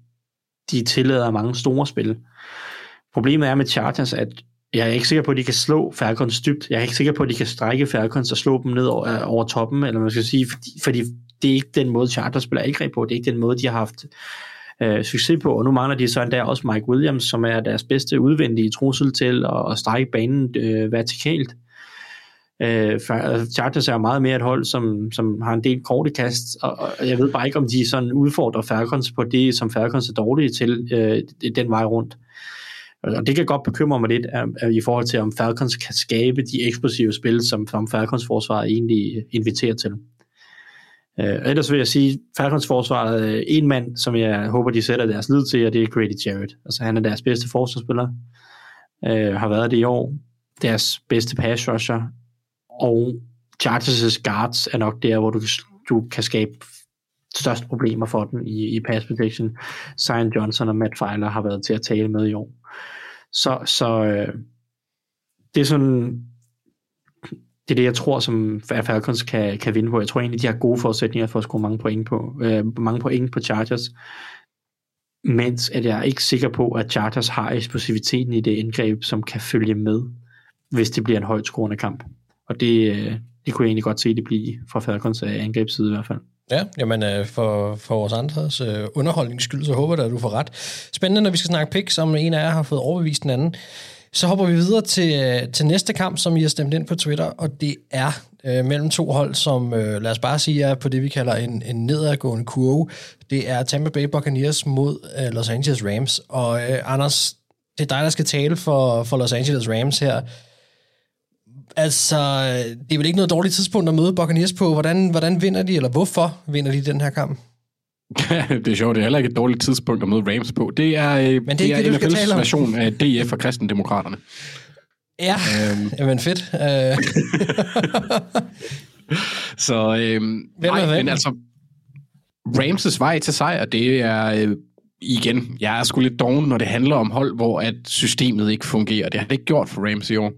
De tillader mange store spil. Problemet er med Chargers, at jeg er ikke sikker på, at de kan slå Falcons dybt. Jeg er ikke sikker på, at de kan strække Falcons og slå dem ned over, øh, over toppen, eller man skal sige, fordi, fordi det er ikke den måde, Chargers spiller angreb på. Det er ikke den måde, de har haft øh, succes på, og nu mangler de så endda også Mike Williams, som er deres bedste udvendige trussel til at, at strække banen øh, vertikalt. Øh, øh, Chargers er meget mere et hold, som, som har en del korte kast, og, og jeg ved bare ikke, om de sådan udfordrer Falcons på det, som Falcons er dårlige til øh, den vej rundt. Og det kan godt bekymre mig lidt øh, øh, i forhold til, om Falcons kan skabe de eksplosive spil, som, som Falcons forsvar egentlig inviterer til. Øh, ellers vil jeg sige, Falcons forsvaret øh, en mand, som jeg håber, de sætter deres lid til, og det er Grady Jarrett. Altså han er deres bedste forsvarsspiller, øh, har været det i år. Deres bedste pass rusher, og Chargers' guards er nok der, hvor du, du kan skabe størst problemer for den i, i pass protection. Zion Johnson og Matt Feiler har været til at tale med i år. Så, så øh, det er sådan det er det, jeg tror, som Falcons kan, kan vinde på. Jeg tror egentlig, de har gode forudsætninger for at score mange point på, øh, mange point på Chargers. Mens at jeg er ikke sikker på, at Chargers har eksplosiviteten i det indgreb, som kan følge med, hvis det bliver en højt scorende kamp. Og det, øh, det kunne jeg egentlig godt se, det blive fra Falcons øh, angrebsside i hvert fald. Ja, jamen øh, for, for vores andres øh, underholdningsskyld, så håber jeg, at du får ret. Spændende, når vi skal snakke picks, som en af jer har fået overbevist den anden. Så hopper vi videre til, øh, til næste kamp, som I har stemt ind på Twitter, og det er øh, mellem to hold, som øh, lad os bare sige er på det, vi kalder en, en nedadgående kurve. Det er Tampa Bay Buccaneers mod øh, Los Angeles Rams. Og øh, Anders, det er dig, der skal tale for, for Los Angeles Rams her. Altså, øh, det er vel ikke noget dårligt tidspunkt at møde Buccaneers på. Hvordan, hvordan vinder de, eller hvorfor vinder de den her kamp? *laughs* det er sjovt, det er heller ikke et dårligt tidspunkt at møde Rams på. Det er, øh, Men det er ikke det, du skal NFL's tale om. version af DF og Kristendemokraterne. Ja, øhm. jamen fedt. Øh, *laughs* Så øhm, Hvem er nej, hvem? men altså, Rams' vej til sejr, det er øh, igen, jeg er sgu lidt doven, når det handler om hold, hvor at systemet ikke fungerer. Det har det ikke gjort for Rams i år.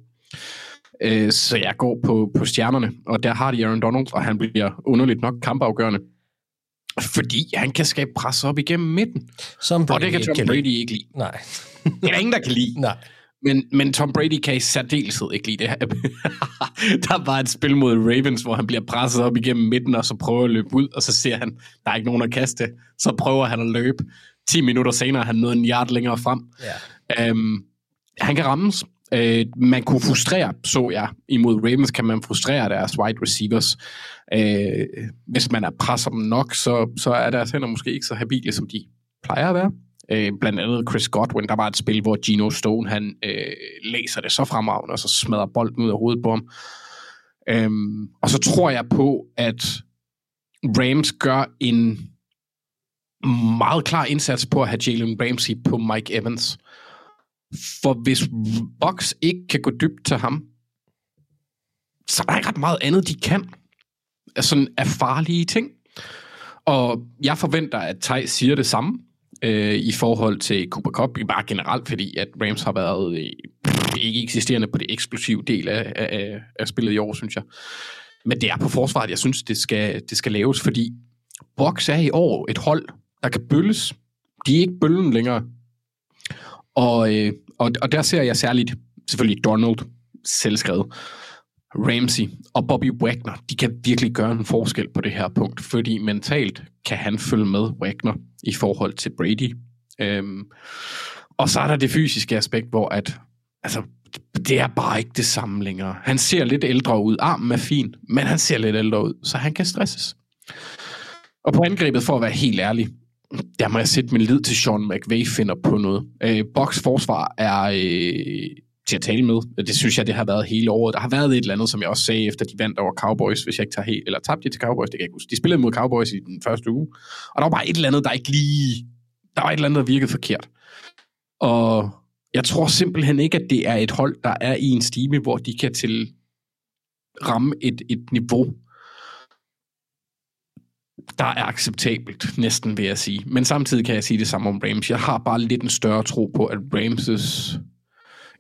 Øh, så jeg går på, på stjernerne, og der har de Aaron Donald, og han bliver underligt nok kampafgørende. Fordi han kan skabe pres op igennem midten. Som og det kan ikke Tom kan Brady ikke lide. Nej. *laughs* Det er der ingen, der kan lide. Nej. Men, men Tom Brady kan i særdeleshed ikke lide det her. *laughs* der var et spil mod Ravens, hvor han bliver presset op igennem midten, og så prøver at løbe ud, og så ser han, der er ikke nogen at kaste. Så prøver han at løbe. 10 minutter senere er han nået en yard længere frem. Ja. Øhm, han kan rammes. Øh, man kunne frustrere, så jeg, imod Ravens kan man frustrere deres wide receivers. Øh, hvis man er presser dem nok, så, så er deres hænder måske ikke så habile, som de plejer at være. Øh, blandt andet Chris Godwin, der var et spil, hvor Gino Stone, han øh, læser det så fremragende, og så smadrer bolden ud af hovedet på ham. Øhm, og så tror jeg på, at Rams gør en meget klar indsats på at have Jalen Ramsey på Mike Evans. For hvis Bucks ikke kan gå dybt til ham, så er der ikke ret meget andet, de kan. Altså, sådan af farlige ting. Og jeg forventer, at Tej siger det samme øh, i forhold til Cooper Cup, bare generelt, fordi at Rams har været øh, ikke eksisterende på det eksplosive del af, af, af spillet i år, synes jeg. Men det er på forsvaret, jeg synes, det skal, det skal laves, fordi Bucks er i år et hold, der kan bølles. De er ikke bøllen længere. Og, øh, og, og der ser jeg særligt, selvfølgelig Donald, selvskrevet, Ramsey og Bobby Wagner, de kan virkelig gøre en forskel på det her punkt, fordi mentalt kan han følge med Wagner i forhold til Brady. Øhm, og så er der det fysiske aspekt, hvor at, altså, det er bare ikke det samme længere. Han ser lidt ældre ud. Armen er fin, men han ser lidt ældre ud, så han kan stresses. Og på angrebet, for at være helt ærlig, der må jeg sætte min lid til Sean McVay finder på noget. Øh, Boks forsvar er øh, til at tale med. Det synes jeg, det har været hele året. Der har været et eller andet, som jeg også sagde, efter de vandt over Cowboys, hvis jeg ikke tager helt, eller tabte de til Cowboys, det kan jeg ikke huske. De spillede mod Cowboys i den første uge, og der var bare et eller andet, der ikke lige, der var et eller andet, der virkede forkert. Og jeg tror simpelthen ikke, at det er et hold, der er i en stime, hvor de kan til ramme et, et niveau, der er acceptabelt, næsten vil jeg sige. Men samtidig kan jeg sige det samme om Rams. Jeg har bare lidt en større tro på, at Rams'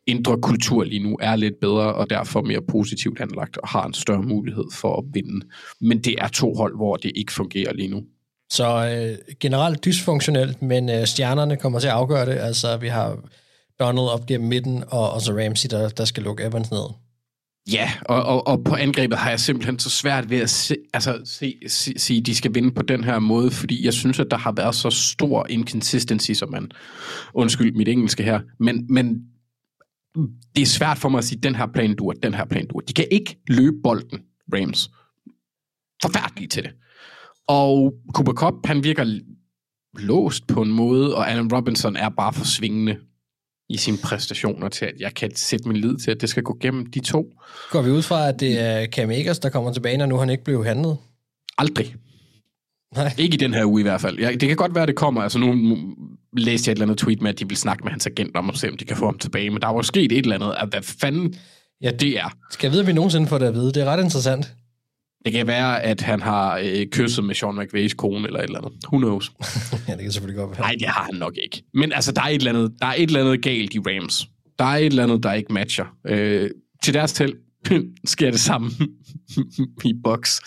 indre kultur lige nu er lidt bedre, og derfor mere positivt anlagt, og har en større mulighed for at vinde. Men det er to hold, hvor det ikke fungerer lige nu. Så øh, generelt dysfunktionelt, men øh, stjernerne kommer til at afgøre det. Altså, vi har Donald op gennem midten, og, og så Ramsey, der, der skal lukke Evans ned. Ja, og, og, og på angrebet har jeg simpelthen så svært ved at se, altså, se, se, sige, de skal vinde på den her måde, fordi jeg synes, at der har været så stor inconsistency, som man, undskyld mit engelske her, men, men det er svært for mig at sige, den her plan dur, den her plan dur. De kan ikke løbe bolden, Rams. Forfærdelige til det. Og Cooper Cup, han virker låst på en måde, og Allen Robinson er bare for svingende i sine præstationer til, at jeg kan sætte min lid til, at det skal gå gennem de to. Går vi ud fra, at det er Cam Akers, der kommer tilbage, når nu han ikke blev handlet? Aldrig. Nej. Ikke i den her uge i hvert fald. Ja, det kan godt være, at det kommer. Altså nu læste jeg et eller andet tweet med, at de vil snakke med hans agent om at se, om de kan få ham tilbage. Men der var jo sket et eller andet, at hvad fanden ja, det er. Skal jeg vide, om vi nogensinde får det at vide? Det er ret interessant. Det kan være, at han har øh, kysset med Sean McVays kone eller et eller andet. Who knows? *laughs* ja, det kan selvfølgelig godt være. Nej, det har han nok ikke. Men altså, der er et eller andet, der er et eller andet galt i Rams. Der er et eller andet, der ikke matcher. Øh, til deres til sker det samme *laughs* i box.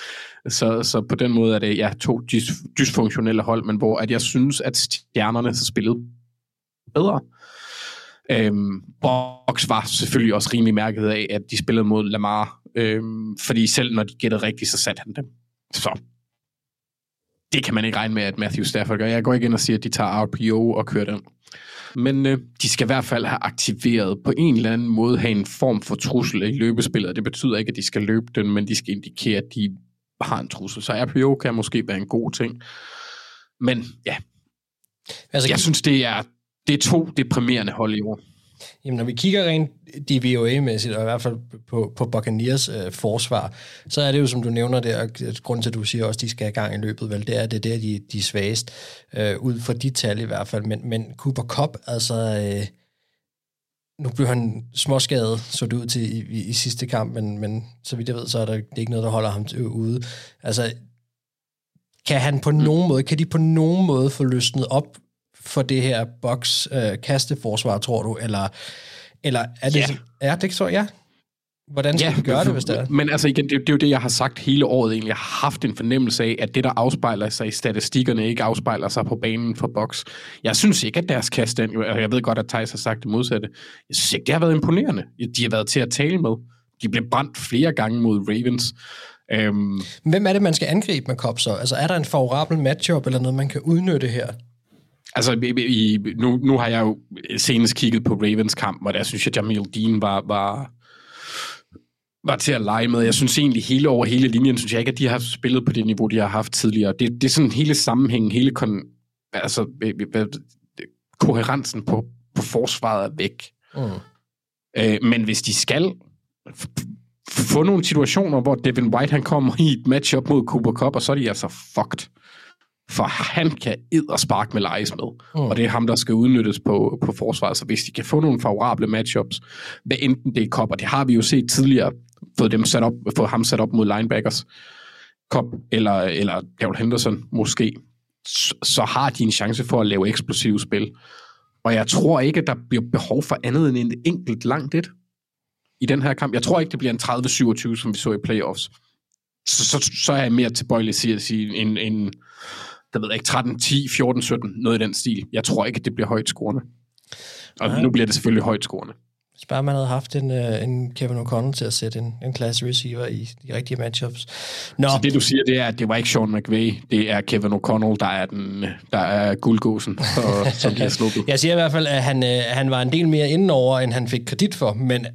Så, så på den måde er det ja, to dys- dysfunktionelle hold, men hvor at jeg synes, at stjernerne har spillet bedre. Øhm, Box var selvfølgelig også rimelig mærket af, at de spillede mod Lamar, øhm, fordi selv når de gættede rigtigt, så satte han dem. Så det kan man ikke regne med, at Matthew Stafford gør. Jeg går ikke ind og siger, at de tager RPO og kører den. Men øh, de skal i hvert fald have aktiveret på en eller anden måde, have en form for trussel i løbespillet. Det betyder ikke, at de skal løbe den, men de skal indikere, at de har en trussel. Så RPO kan måske være en god ting. Men ja, Altså, jeg synes, det er, det er to deprimerende hold i år. Jamen, når vi kigger rent DVOA-mæssigt, og i hvert fald på, på Buccaneers øh, forsvar, så er det jo, som du nævner der, og grunden til, at du siger også, at de skal have gang i løbet, vel, det er, det er der, de, de er svagest, øh, ud fra de tal i hvert fald. Men, men Cooper Cup, altså, øh, nu blev han småskadet, så det ud til i, i, i sidste kamp, men, men så vidt jeg ved, så er der det er ikke noget, der holder ham ude. Altså, kan han på nogen måde, kan de på nogen måde få løsnet op for det her boks øh, kasteforsvar, tror du? Eller, eller er det... Ja. Ja, det tror jeg. Hvordan skal ja, vi gøre det, hvis det er? Men altså igen, det, det er jo det, jeg har sagt hele året egentlig. Jeg har haft en fornemmelse af, at det, der afspejler sig i statistikkerne, ikke afspejler sig på banen for boks. Jeg synes ikke, at deres kast, jeg ved godt, at Thijs har sagt det modsatte, jeg synes ikke, det har været imponerende. De har været til at tale med. De blev brændt flere gange mod Ravens. Øhm, Hvem er det, man skal angribe med Cobb så? Altså, er der en favorabel matchup eller noget, man kan udnytte her? Altså, i, nu, nu har jeg jo senest kigget på Ravens kamp, og der synes jeg, Jamil Dean var, var, var til at lege med. Jeg synes egentlig, hele over hele linjen, synes jeg ikke, at de har spillet på det niveau, de har haft tidligere. Det, det er sådan hele sammenhængen, hele kon, altså, koherensen på, på forsvaret er væk. Mm. Øh, men hvis de skal få nogle situationer, hvor Devin White han kommer i et matchup mod Cooper Cup, og så er de altså fucked. For han kan spark med lejes med. Mm. Og det er ham, der skal udnyttes på, på forsvaret. Så hvis de kan få nogle favorable matchups, hvad enten det er Cup, og det har vi jo set tidligere, fået, dem sat op, fået ham sat op mod linebackers, Cup eller, eller Daryl Henderson måske, så, så har de en chance for at lave eksplosive spil. Og jeg tror ikke, at der bliver behov for andet end en enkelt langt et i den her kamp. Jeg tror ikke, det bliver en 30-27, som vi så i playoffs. Så, så, så er jeg mere tilbøjelig til at sige en, en der ved jeg ikke, 13, 10, 14, 17, noget i den stil. Jeg tror ikke, det bliver højt scorende. Og Nej. nu bliver det selvfølgelig højt scorende. Hvis bare man havde haft en, uh, en Kevin O'Connell til at sætte en, en klasse receiver i de rigtige matchups. Nå. Så det du siger, det er, at det var ikke Sean McVay, det er Kevin O'Connell, der er, den, der er guldgåsen, og, *laughs* som har sluppet. Jeg siger i hvert fald, at han, uh, han var en del mere indenover, end han fik kredit for, men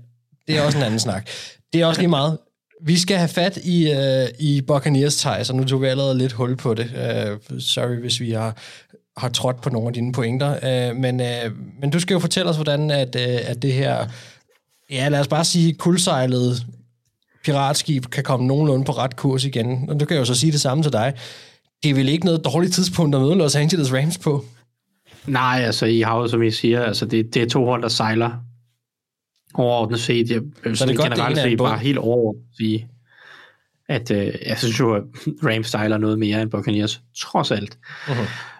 det er også en anden snak. Det er også lige meget. Vi skal have fat i, øh, i Buccaneers, Thijs, og nu tog vi allerede lidt hul på det. Øh, sorry, hvis vi har, har trådt på nogle af dine pointer. Øh, men, øh, men du skal jo fortælle os, hvordan at, øh, at det her, ja lad os bare sige, kuldsejlede piratskib kan komme nogenlunde på ret kurs igen. Og du kan jo så sige det samme til dig. Det er vel ikke noget dårligt tidspunkt at møde Los Angeles Rams på? Nej, altså I har jo, som I siger, altså det, det er to hold, der sejler overordnet set. Jeg, jeg så det er generelt set bare helt overordnet sige, at øh, jeg synes jo, at *laughs* Rams styler noget mere end Buccaneers, trods alt. Uh-huh.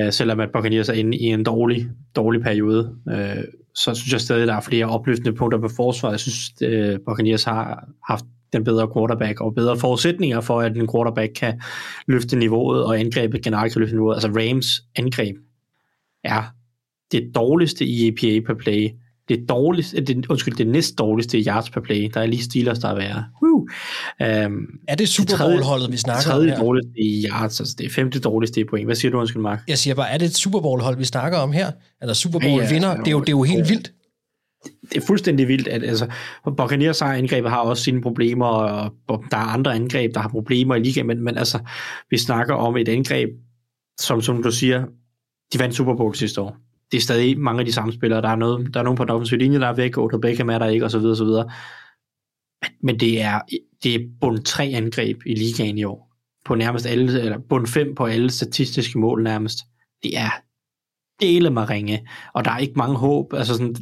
Øh, selvom at Buccaneers er inde i en dårlig, dårlig periode, øh, så synes jeg stadig, at der er flere opløftende punkter på forsvaret. Jeg synes, at øh, Buccaneers har haft den bedre quarterback og bedre forudsætninger for, at en quarterback kan løfte niveauet, og angrebet generelt kan løfte niveauet. Altså Rams angreb er det dårligste i EPA per play, det dårligste, det, undskyld, det næst dårligste yards per play. Der er lige Steelers, der er værre. Uh. Um, er det Super Bowl-holdet, vi snakker om her? Det dårligste i yards, altså det er femte dårligste i point. Hvad siger du, undskyld, Mark? Jeg siger bare, er det et Super Bowl-hold, vi snakker om her? Eller Super Bowl-vinder? Ja, ja, det, er jo, det er jo helt vildt. Det er fuldstændig vildt, at altså, Buccaneers angrebet har også sine problemer, og, og der er andre angreb, der har problemer i ligaen, men, men altså, vi snakker om et angreb, som, som du siger, de vandt Super Bowl sidste år det er stadig mange af de samme spillere. Der er, noget, der er nogen på den offensive linje, der er væk, Odell Beckham er der ikke, osv. osv. Men det er, det er bund 3 angreb i ligaen i år. På nærmest alle, eller bund 5 på alle statistiske mål nærmest. Det er dele mig ringe, og der er ikke mange håb. Altså sådan,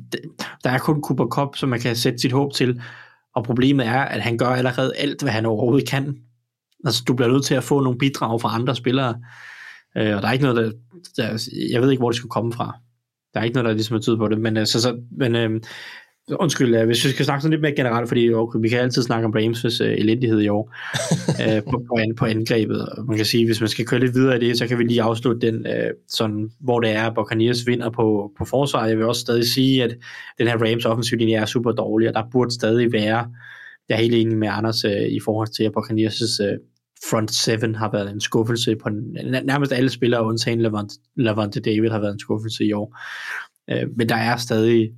der er kun Cooper Cup, som man kan sætte sit håb til, og problemet er, at han gør allerede alt, hvad han overhovedet kan. Altså, du bliver nødt til at få nogle bidrag fra andre spillere, øh, og der er ikke noget, der, der, jeg ved ikke, hvor det skulle komme fra. Der er ikke noget, der ligesom er på det, men, øh, så, så, men øh, undskyld, hvis vi skal snakke sådan lidt mere generelt, fordi okay, vi kan altid snakke om Rams' uh, elendighed i år uh, *laughs* på, på, an, på angrebet. Man kan sige, hvis man skal køre lidt videre i det, så kan vi lige afslutte den, uh, sådan, hvor det er, at Buccaneers vinder på, på forsvaret. Jeg vil også stadig sige, at den her Rams offensiv linje er super dårlig, og der burde stadig være, jeg er helt enig med Anders uh, i forhold til, at Buccaneers' uh, front seven har været en skuffelse på nærmest alle spillere, undtagen Lavante, Lavante David har været en skuffelse i år. Øh, men der er stadig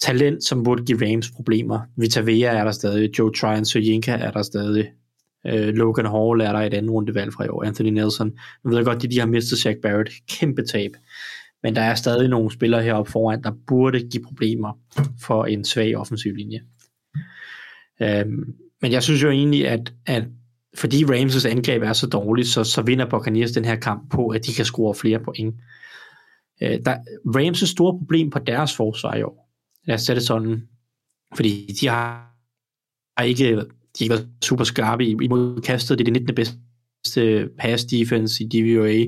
talent, som burde give Rams problemer. Vita Vea er der stadig, Joe Tryon Sojinka er der stadig, øh, Logan Hall er der et andet rundevalg fra i år, Anthony Nelson. Jeg ved godt, at de har mistet Jack Barrett, kæmpe tab. Men der er stadig nogle spillere heroppe foran, der burde give problemer for en svag offensiv linje. Øhm, men jeg synes jo egentlig, at, at fordi Rams' angreb er så dårligt, så, så vinder Buccaneers den her kamp på, at de kan score flere point. Øh, der, Rams' store problem på deres forsvar i år, lad os sætte det sådan, fordi de har, har ikke, de har ikke været super skarpe imod kastet, det er det 19. bedste pass defense i DVOA,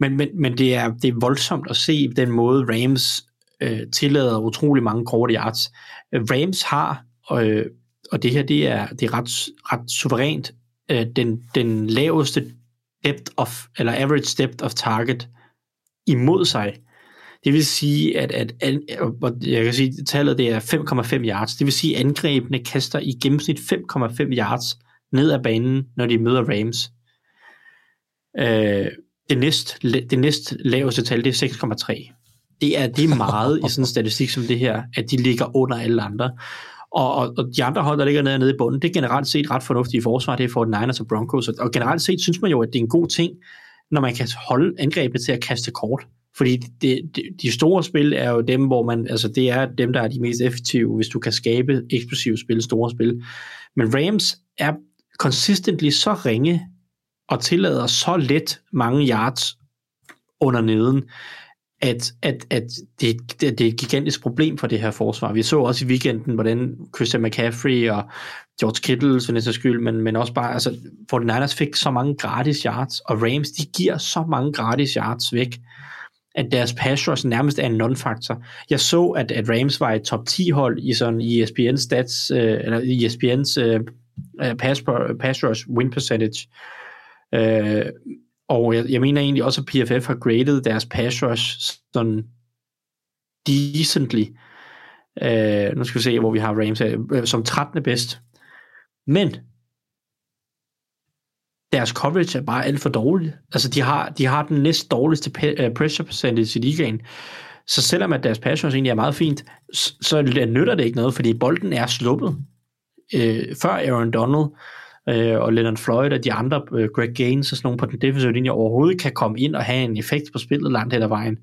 men, men, men det, er, det er voldsomt at se den måde Rams øh, tillader utrolig mange korte yards. Rams har Og, øh, og det her, det er, det er ret, ret suverænt øh, den, den laveste depth of, eller average depth of target imod sig. Det vil sige, at, at, at jeg kan sige, at tallet det er 5,5 yards. Det vil sige, at angrebene kaster i gennemsnit 5,5 yards ned ad banen, når de møder Rams. Øh, det, næst, det næst laveste tal, det er 6,3. Det er, det er meget i sådan en statistik som det her, at de ligger under alle andre. Og, og, og de andre hold, der ligger nede, nede i bunden, det er generelt set ret fornuftige forsvar. Det er for Niners og Broncos. Og generelt set synes man jo, at det er en god ting, når man kan holde angrebet til at kaste kort. Fordi det, det, de store spil er jo dem, hvor man, altså det er dem, der er de mest effektive, hvis du kan skabe eksplosive spil, store spil. Men Rams er consistently så ringe og tillader så let mange yards under neden, at, at, at det, det, det er et gigantisk problem for det her forsvar. Vi så også i weekenden, hvordan Christian McCaffrey og George Kittle, for den skyld, men, men også bare, altså 49ers fik så mange gratis yards, og Rams, de giver så mange gratis yards væk, at deres pass rush nærmest er en non-faktor. Jeg så, at, at Rams var et top 10 hold i sådan ESPN stats, øh, eller ESPN's øh, øh, pass, pass rush win percentage, øh, og jeg, jeg mener egentlig også, at PFF har graded deres pass rush sådan decently. Øh, nu skal vi se, hvor vi har Rams øh, som 13. bedst. Men deres coverage er bare alt for dårligt. Altså, de har, de har den næst dårligste øh, pressure percentage i ligaen. Så selvom at deres pass rush egentlig er meget fint, så, så nytter det ikke noget, fordi bolden er sluppet. Øh, før Aaron Donald øh, og Leonard Floyd og de andre, øh, Greg Gaines og sådan nogle på den defensive linje, overhovedet kan komme ind og have en effekt på spillet langt hen ad vejen.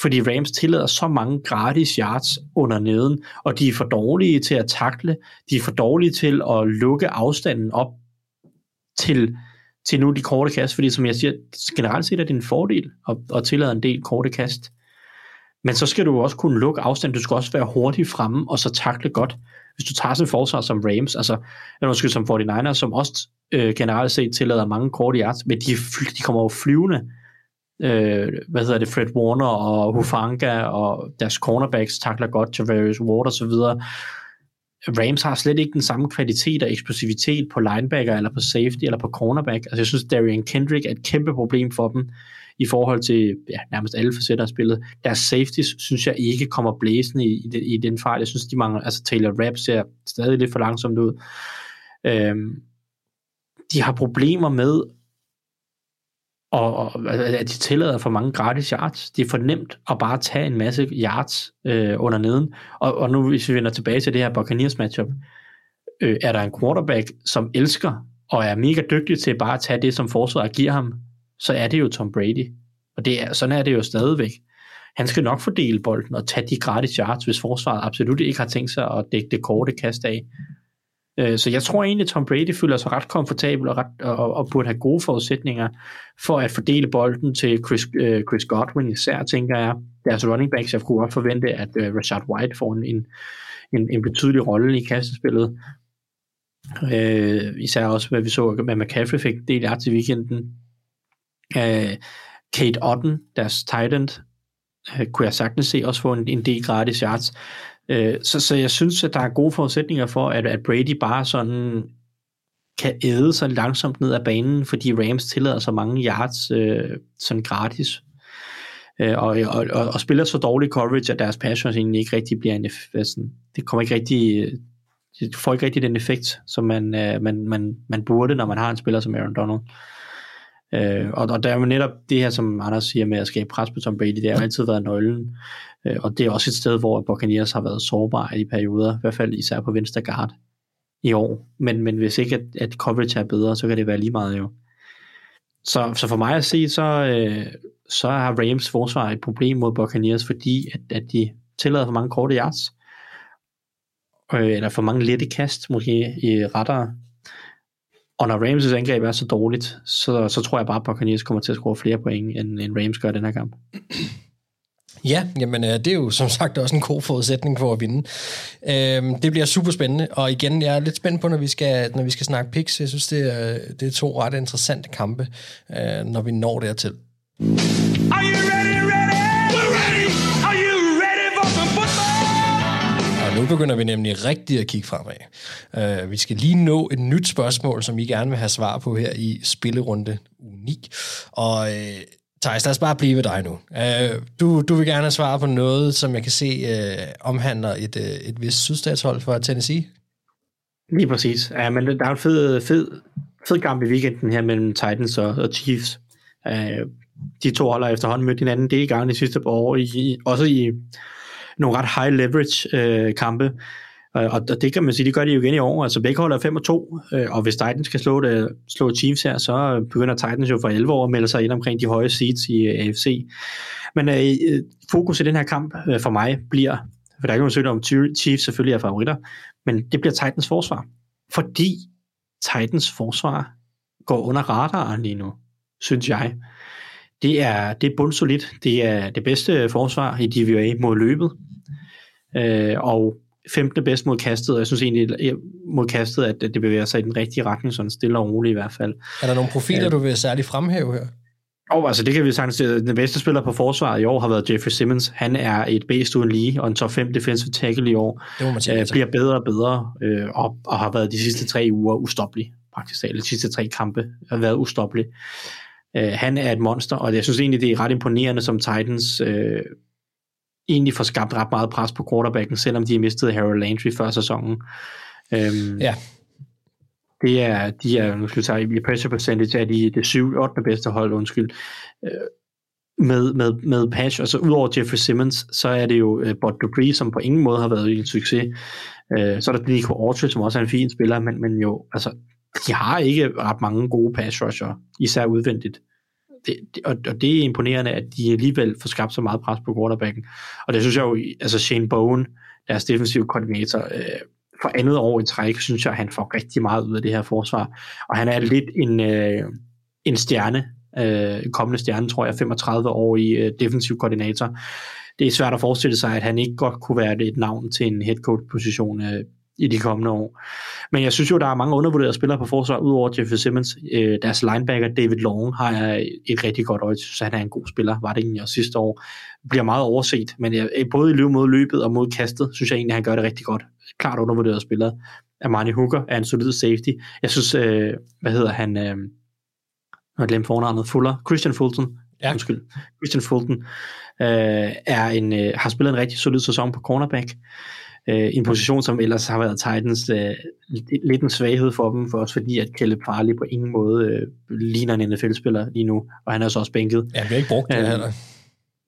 Fordi Rams tillader så mange gratis yards under neden, og de er for dårlige til at takle, de er for dårlige til at lukke afstanden op til, til nu de korte kast, fordi som jeg siger, generelt set er det en fordel at, at tillade en del korte kast. Men så skal du også kunne lukke afstand, du skal også være hurtig fremme, og så takle godt. Hvis du tager sådan et forsvar som Rams, altså, eller måske som 49ers, som også øh, generelt set tillader mange korte yards, men de, de kommer jo flyvende. Øh, hvad hedder det, Fred Warner og Hufanga og deres cornerbacks takler godt, Javarius Ward og så videre. Rams har slet ikke den samme kvalitet og eksplosivitet på linebacker, eller på safety, eller på cornerback. Altså jeg synes, Darian Kendrick er et kæmpe problem for dem i forhold til ja, nærmest alle facetter af spillet. Deres safeties synes jeg ikke kommer blæsende i, i, i den fejl. Jeg synes, de mangler, altså Taylor Rapp ser stadig lidt for langsomt ud. Øhm, de har problemer med og, og at de tillader for mange gratis yards. Det er for nemt at bare tage en masse yards øh, under neden. Og, og nu hvis vi vender tilbage til det her Buccaneers matchup, øh, er der en quarterback, som elsker og er mega dygtig til bare at tage det, som forsvaret giver ham, så er det jo Tom Brady. Og det er, sådan er det jo stadigvæk. Han skal nok fordele bolden og tage de gratis yards, hvis forsvaret absolut ikke har tænkt sig at dække det korte kast af. Øh, så jeg tror egentlig, at Tom Brady føler sig ret komfortabel og, ret, og, og burde have gode forudsætninger for at fordele bolden til Chris, øh, Chris Godwin især, tænker jeg. Deres running backs, jeg kunne godt forvente, at øh, Rashad White får en, en, en betydelig rolle i kastespillet. Øh, især også, hvad vi så med McCaffrey fik del af til weekenden. Øh, Kate Otten, deres tight end, øh, kunne jeg sagtens se også få en, en del gratis yards. Øh, så, så jeg synes, at der er gode forudsætninger for, at, at Brady bare sådan kan æde sig langsomt ned ad banen, fordi Rams tillader så mange yards øh, sådan gratis. Øh, og, og, og, og spiller så dårlig coverage, at deres pass rush egentlig ikke rigtig bliver en effekt. Altså, det kommer ikke rigtig, det får ikke rigtig den effekt, som man, øh, man, man, man burde, når man har en spiller som Aaron Donald. Øh, Øh, og, og der er jo netop det her, som Anders siger med at skabe pres på Tom Brady, det har altid været nøglen. Øh, og det er også et sted, hvor Buccaneers har været sårbare i perioder, i hvert fald især på venstre guard i år. Men, men hvis ikke, at, at coverage er bedre, så kan det være lige meget jo. Så, så for mig at se, så, øh, så har Rams forsvar et problem mod Buccaneers, fordi at, at de tillader for mange korte yards, øh, eller for mange lette kast, måske i rettere. Og når Rams' angreb er så dårligt, så, så tror jeg bare, at Buccaneers kommer til at score flere point, end, end Rams gør den her kamp. *clears throat* Ja, jamen øh, det er jo som sagt også en god forudsætning for at vinde. Øhm, det bliver super spændende, og igen, jeg er lidt spændt på, når vi skal, når vi skal snakke picks. Jeg synes, det er, det er to ret interessante kampe, øh, når vi når dertil. Are you ready, nu begynder vi nemlig rigtig at kigge fremad. Uh, vi skal lige nå et nyt spørgsmål, som I gerne vil have svar på her i spillerunde unik. 9. Og uh, Thijs, lad os bare blive ved dig nu. Uh, du, du vil gerne have svar på noget, som jeg kan se uh, omhandler et, uh, et vist sydstatshold fra Tennessee. Lige præcis. Ja, men der er en fed, fed, fed kamp i weekenden her mellem Titans og, og Chiefs. Uh, de to holder efterhånden mødt hinanden del gange de sidste par år, i, også i nogle ret high leverage øh, kampe. Øh, og, og det kan man sige, det gør de jo igen i år. Altså begge holder 5 og 2, øh, og hvis Titans skal slå, det, slå Chiefs her, så begynder Titans jo for 11 år at melde sig ind omkring de høje seeds i AFC. Men øh, fokus i den her kamp øh, for mig bliver, for der er ikke nogen om Chiefs selvfølgelig er favoritter, men det bliver Titans forsvar. Fordi Titans forsvar går under radaren lige nu, synes jeg. Det er, det er bundsolidt. Det er det bedste forsvar i DVA mod løbet. Øh, og 15. bedst mod kastet, og jeg synes egentlig mod kastet, at det bevæger sig i den rigtige retning, sådan stille og roligt i hvert fald. Er der nogle profiler, Øh. du vil særligt fremhæve her? Og altså, det kan vi sagtens sige. Den bedste spiller på forsvaret i år har været Jeffrey Simmons. Han er et bedst uden lige, og en top 5 defensive tackle i år. Det må man sige. Øh, altså. bliver bedre og bedre, øh, og, og har været de sidste tre uger ustoppelig, praktisk talt. De sidste tre kampe har været ustoppelig. Øh, han er et monster, og jeg synes egentlig, det er ret imponerende, som Titans øh, egentlig får skabt ret meget pres på quarterbacken, selvom de mistede Harold Landry før sæsonen. Øhm, Ja. det er, de er, nu skal jeg i pressure percentage er de det 7 8. bedste hold, undskyld. Øh, med, med, med Patch, altså udover Jeffrey Simmons, så er det jo uh, Bud Dupree, som på ingen måde har været en succes. Uh, så er der Nico Autry, som også er en fin spiller, men, men jo, altså, de har ikke ret mange gode pass rusher, især udvendigt. Det, det, og, og det er imponerende, at de alligevel får skabt så meget pres på quarterbacken. Og det synes jeg jo, altså Shane Bowen, deres defensive koordinator, øh, for andet år i træk, synes jeg, at han får rigtig meget ud af det her forsvar. Og han er lidt en, øh, en stjerne, øh, kommende stjerne, tror jeg, 35 år i øh, defensiv koordinator. Det er svært at forestille sig, at han ikke godt kunne være et navn til en head coach position øh, i de kommende år. Men jeg synes jo, der er mange undervurderede spillere på forsvar, udover Jeffrey Simmons. Øh, deres linebacker, David Long, har jeg et rigtig godt øje. Jeg synes, han er en god spiller. Var det egentlig også sidste år. Bliver meget overset, men jeg, både i løb mod løbet og mod kastet, synes jeg egentlig, at han gør det rigtig godt. Klart undervurderet spiller. Amani Hooker er en solid safety. Jeg synes, øh, hvad hedder han? Øh, jeg har glemt fornavnet. Fuller. Christian Fulton. Ja. Undskyld. Christian Fulton øh, er en, øh, har spillet en rigtig solid sæson på cornerback. Øh, en position, som ellers har været Titans øh, lidt en svaghed for dem, for også fordi, at Caleb Farley på ingen måde øh, ligner en NFL-spiller lige nu, og han er så også bænket. Ja, han bliver ikke brugt det Øh, heller.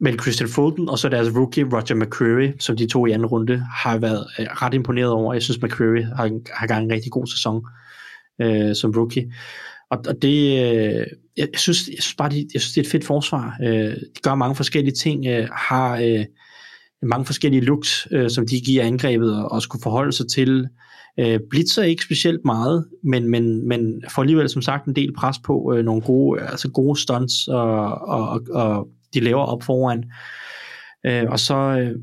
Men Christian Fulton og så deres rookie Roger McCreary, som de to i anden runde, har været øh, ret imponeret over. Jeg synes, McCreary har, har gang en rigtig god sæson øh, som rookie. Og, og det, øh, jeg, synes, jeg synes bare, de, jeg synes, det er et fedt forsvar. Øh, de gør mange forskellige ting, øh, har øh, mange forskellige looks, øh, som de giver angrebet og, og skulle forholde sig til. Øh, blitzer ikke specielt meget, men, men, men får alligevel som sagt en del pres på øh, nogle gode, altså gode stunts, og, og, og, og de laver op foran. Øh, og så, øh,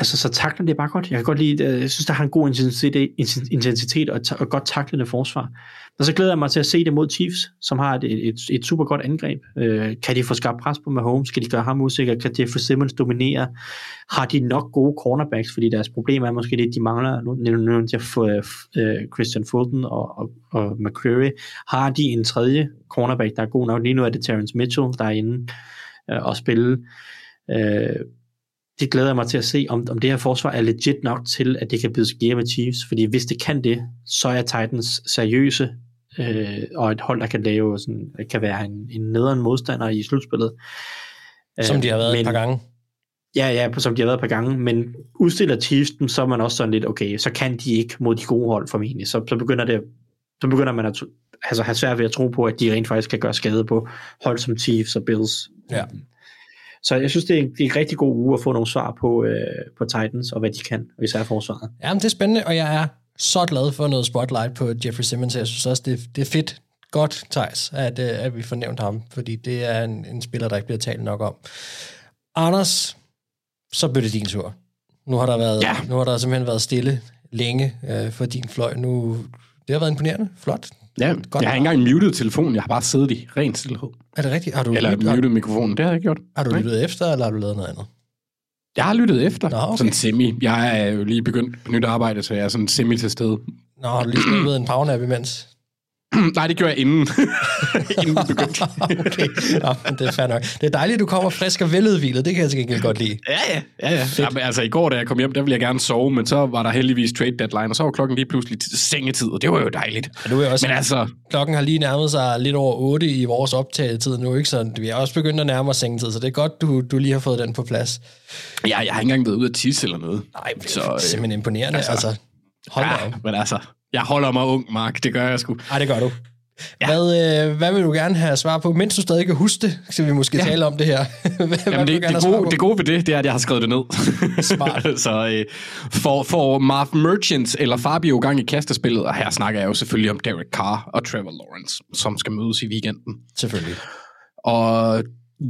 altså, så takler det bare godt. Jeg kan godt lide, øh, jeg synes, der har en god intensitet, intensitet og, et, og godt taklende forsvar. Og så glæder jeg mig til at se det mod Chiefs, som har et, et, et super godt angreb. Øh, kan de få skabt pres på Mahomes? Kan de gøre ham usikker? Kan Jeffrey Simmons dominere? Har de nok gode cornerbacks? Fordi deres problem er måske det, de mangler. Nu nævnte jeg for uh, Christian Fulton og, og, og McCreary. Har de en tredje cornerback, der er god nok? Lige nu er det Terrence Mitchell, der er inde uh, og spille. Uh, det glæder jeg mig til at se, om, om det her forsvar er legit nok til, at det kan byde skære med Chiefs. Fordi hvis det kan det, så er Titans seriøse, øh, og et hold, der kan lave sådan, kan være en, en nederen modstander i slutspillet. Som de har været men, et par gange. Ja, ja, som de har været et par gange, men udstiller Chiefs dem, så er man også sådan lidt, okay, så kan de ikke mod de gode hold formentlig. Så, så begynder det så begynder man at altså, have svært ved at tro på, at de rent faktisk kan gøre skade på hold som Chiefs og Bills. Ja. Så jeg synes, det er, en, det er en rigtig god uge at få nogle svar på, øh, på Titans, og hvad de kan, og især forsvaret. Jamen, det er spændende, og jeg er så glad for noget spotlight på Jeffrey Simmons. Jeg synes også, det, det er fedt, godt, Thijs, at, øh, at vi får nævnt ham, fordi det er en, en spiller, der ikke bliver talt nok om. Anders, så blev det din tur. Nu har der, været, Ja. nu har der simpelthen været stille længe øh, for din fløj. Nu, det har været imponerende. Flot. Ja, Godt. jeg har ikke engang muted telefonen, jeg har bare siddet i ren stillhed. Er det rigtigt? Har du, Eller lyttet- muted mikrofonen, det har jeg ikke gjort. har du Nej. lyttet efter, eller har du lavet noget andet? Jeg har lyttet efter. Nå, okay. Sådan semi. Jeg er jo lige begyndt på nyt arbejde, så jeg er sådan semi til stede. Nå, har du lige snuppet en powernap imens? *clears throat* Nej, det gjorde jeg inden. *laughs* inden vi begyndte. *laughs* okay, Nå, men det er fair nok. Det er dejligt, at du kommer frisk og veludvilet. Det kan jeg til gengæld godt lide. Ja, ja. ja, ja. Jamen, altså, i går, da jeg kom hjem, der ville jeg gerne sove, men så var der heldigvis trade deadline, og så var klokken lige pludselig sengetid, og det var jo dejligt. Og nu er også, Men altså, klokken har lige nærmet sig lidt over 8 i vores optagetid nu, ikke? Så vi er også begyndt at nærme os sengetid, så det er godt, du, du lige har fået den på plads. jeg, jeg har ikke engang været ude at tisse eller noget. Nej, det Så, er øh, simpelthen imponerende. Altså, altså, hold Ja, op. men altså, jeg holder mig ung, Mark. Det gør jeg sgu. Ej, det gør du. Ja. Hvad, øh, hvad vil du gerne have svar på? Mens du stadig kan huske det, skal vi måske ja. tale om det her. *laughs* hvad, hvad Jamen, vil det, det, gode, det gode ved det, det er, at jeg har skrevet det ned. *laughs* Smart. *laughs* så øh, for, for Marv Merchants eller Fabio gang i kastespillet, og her snakker jeg jo selvfølgelig om Derek Carr og Trevor Lawrence, som skal mødes i weekenden. Selvfølgelig. Og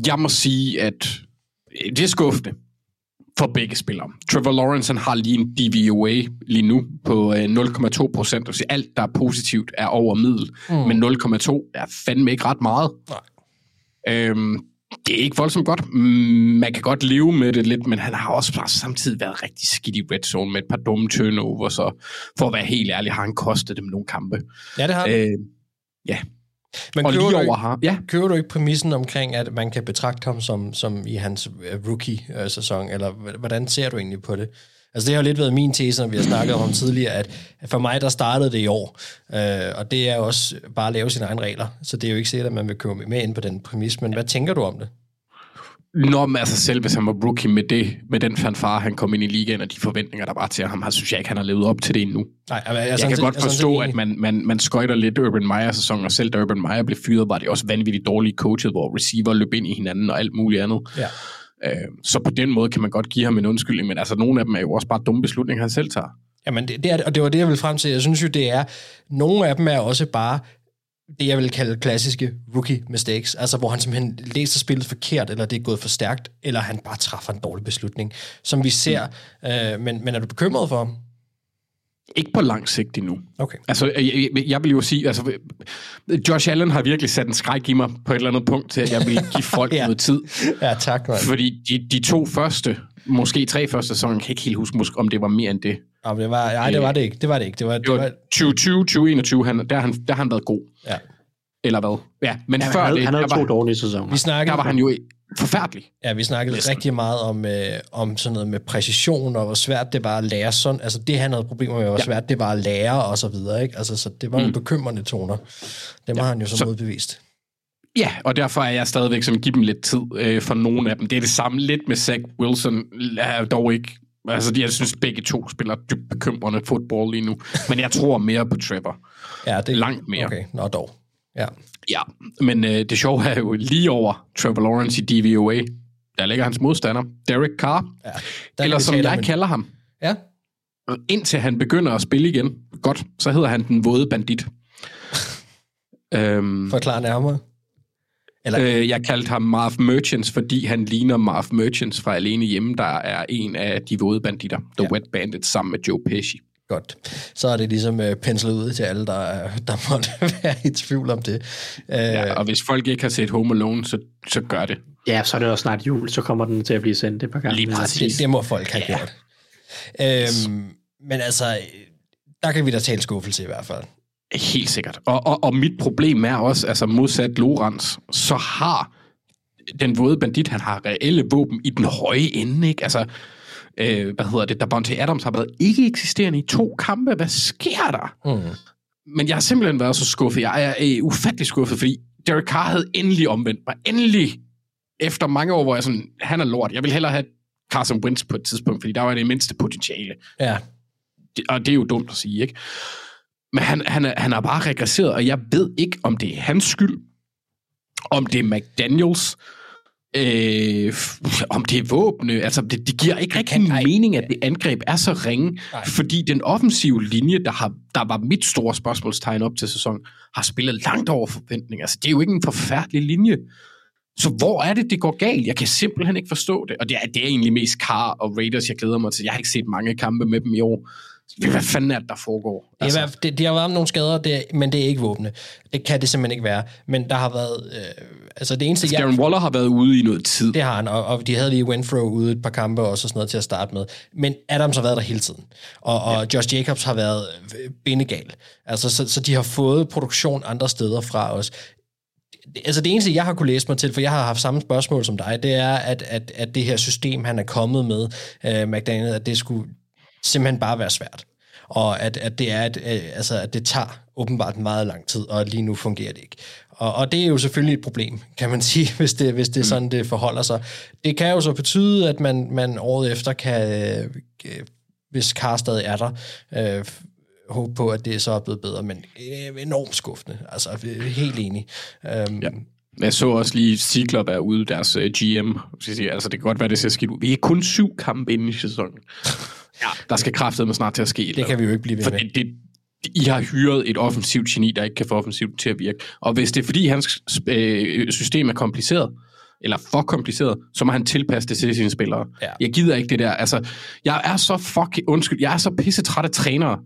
jeg må sige, at det er skuffende for begge spillere. Trevor Lawrence han har lige en DVOA lige nu på øh, 0,2 procent. Alt, der er positivt, er over middel. Mm. Men 0,2 er fandme ikke ret meget. Nej. Øhm, det er ikke voldsomt godt. Mm, Man kan godt leve med det lidt, men han har også bare samtidig været rigtig skidt i red zone med et par dumme turnovers, så for at være helt ærlig, har han kostet dem nogle kampe. Ja, det har du. Øh, ja, Men og køber lige du over ikke- har... Ja, Køber du ikke præmissen omkring, at man kan betragte ham som, som i hans øh, rookie-sæson, eller hvordan ser du egentlig på det? Altså det har jo lidt været min tese, når vi har snakket om ham tidligere, at for mig, der startede det i år, øh, og det er også bare at lave sine egne regler, så det er jo ikke sikkert, at man vil købe med ind på den præmis, men hvad tænker du om det? Nå, men altså selv hvis han var rookie med det, med den fanfare, han kom ind i ligaen, og de forventninger, der var til ham, har synes jeg ikke, han har levet op til det endnu. Nej, jeg, jeg, Jeg, jeg kan godt forstå, at man, man, man skøjter lidt Urban Meyer-sæson, og selv da Urban Meyer blev fyret, var det også vanvittigt dårligt coachet, hvor receiver løb ind i hinanden og alt muligt andet. Ja. Øh, så på den måde kan man godt give ham en undskyldning, men altså nogle af dem er jo også bare dumme beslutninger, han selv tager. Jamen, det, det er, og det var det, jeg ville frem til. Jeg synes jo, det er... Nogle af dem er også bare det, jeg vil kalde klassiske rookie mistakes. Altså, hvor han simpelthen læser spillet forkert, eller det er gået for stærkt, eller han bare træffer en dårlig beslutning, som vi ser. Mm. Øh, men, men er du bekymret for ham? Ikke på lang sigt endnu. Okay. Altså, jeg, jeg, jeg vil jo sige, altså, Josh Allen har virkelig sat en skræk i mig på et eller andet punkt til, at jeg vil give folk *laughs* Ja. noget tid. Ja, tak, man. Fordi de, de to første, måske tre første sæsoner, jeg kan ikke helt huske, måske, om det var mere end det. Ja, det var, nej, det var det ikke. Det var det ikke. Det var, Det var 2020, 2021, han, der, har han, der har han været god. Ja. Eller hvad? Ja, men Ja, før han havde, det, han havde der, to var, dårlige sæsoner. vi snakkede der var han jo forfærdelig. Ja, vi snakkede Næsten. rigtig meget om, øh, om sådan noget med præcision, og hvor svært det var at lære sådan. Altså det, han havde problemer med, hvor Ja. svært det var at lære, og så videre. Ikke? Altså, så det var mm. bekymrende toner. Dem ja. har han jo så, Så- modbevist. Ja, og derfor er jeg stadigvæk som give dem lidt tid øh, for nogle af dem. Det er det samme lidt med Zach Wilson, er dog ikke... Altså, jeg synes, begge to spiller dybt bekymrende fodbold lige nu. Men jeg tror mere på Trevor. Ja, det Langt mere. Okay, nå dog. Ja. Ja, men øh, det sjove er jo lige over Trevor Lawrence i DVOA. Der ligger hans modstander, Derek Carr. ja. Der eller som jeg en- kalder ham. Ja, Indtil han begynder at spille igen, godt, så hedder han den våde bandit. øhm, *laughs* forklar nærmere. Eller, øh, jeg kaldte ham Marv Merchants, fordi han ligner Marv Merchants fra Alene Hjemme, der er en af de våde banditter, The Ja. ja. Wet Bandits, sammen med Joe Pesci. Godt. Så er det ligesom øh, penslet ud til alle, der, er- der måtte *laughs* være i tvivl om det. Øh, Ja, og hvis folk ikke har set Home Alone, så, så gør det. Ja, så er det også snart jul, så kommer den til at blive sendt et par gange. Lige præcis. det, det må folk have gjort. Øhm, men altså, der kan vi da tale skuffelse i hvert fald. Helt sikkert. Og, og, og mit problem er også, altså modsat Lorenz, så har den våde bandit, han har reelle våben i den høje ende, ikke? Altså, øh, hvad hedder det, Davante Adams har været ikke eksisterende i to kampe. Hvad sker der? Mm. Men jeg har simpelthen været så skuffet. Jeg er øh, ufattelig skuffet, fordi Derek Carr havde endelig omvendt mig. Endelig, efter mange år, hvor jeg sådan, han er lort. Jeg vil hellere have Carson Wentz på et tidspunkt, fordi der var det mindste potentiale. Ja, Det, og det er jo dumt at sige, ikke? Men han, han, er, han er bare regresseret, og jeg ved ikke, om det er hans skyld, om det er McDaniels, øh, om det er våbne. Altså, det, det giver ikke rigtig nej. mening, at det angreb er så ringe, Nej. fordi den offensive linje, der, har, der var mit store spørgsmålstegn op til sæsonen, har spillet langt over forventninger. Altså, det er jo ikke en forfærdelig linje. Så hvor er det, det går galt? Jeg kan simpelthen ikke forstå det. Og det er, det er egentlig mest Carr og Raiders, jeg glæder mig til. Jeg har ikke set mange kampe med dem i år. Hvad fanden er det, der foregår? Det, altså. det, de har været nogle skader, det, men det er ikke våbne. Det kan det simpelthen ikke være. Men der har været... Øh, altså det eneste, Altså, Darren Waller har været ude i noget tid. Det har han, og, og de havde lige Winfrow ude et par kampe også og sådan noget til at starte med. Men Adams har været der hele tiden. Og, og ja. Josh Jacobs har været øh, bindegal. Altså, så, så de har fået produktion andre steder fra os. Det- Altså det eneste, jeg har kunne læse mig til, for jeg har haft samme spørgsmål som dig, det er, at, at, at det her system, han er kommet med, uh, McDaniel, at det skulle simpelthen bare være svært. Og at, at det er et, øh, altså, at det tager åbenbart meget lang tid, og lige nu fungerer det ikke. Og, og det er jo selvfølgelig et problem, kan man *laughs* sige, hvis det, hvis det er sådan, det forholder sig. Det kan jo så betyde, at man, man året efter kan, øh, hvis Carr stadig er der, øh, håbe på, at det så er blevet bedre, men øh, enormt skuffende. Altså, helt enig. Um, ja. Jeg så også lige Ziegler være ude, deres uh, GM. Altså, det kan godt være, det ser skidt ud. Vi er kun syv kampe inde i sæsonen. Ja. Der skal kraftet med snart til at ske. Det kan vi jo ikke blive ved For med. det, det, I har hyret et offensivt geni, der ikke kan få offensivt til at virke. Og hvis det er, fordi hans øh, system er kompliceret, eller for kompliceret, så må han tilpasse det til sine spillere. Ja. Jeg gider ikke det der. Altså, jeg er så fucking, undskyld, jeg er så pisse træt af trænere,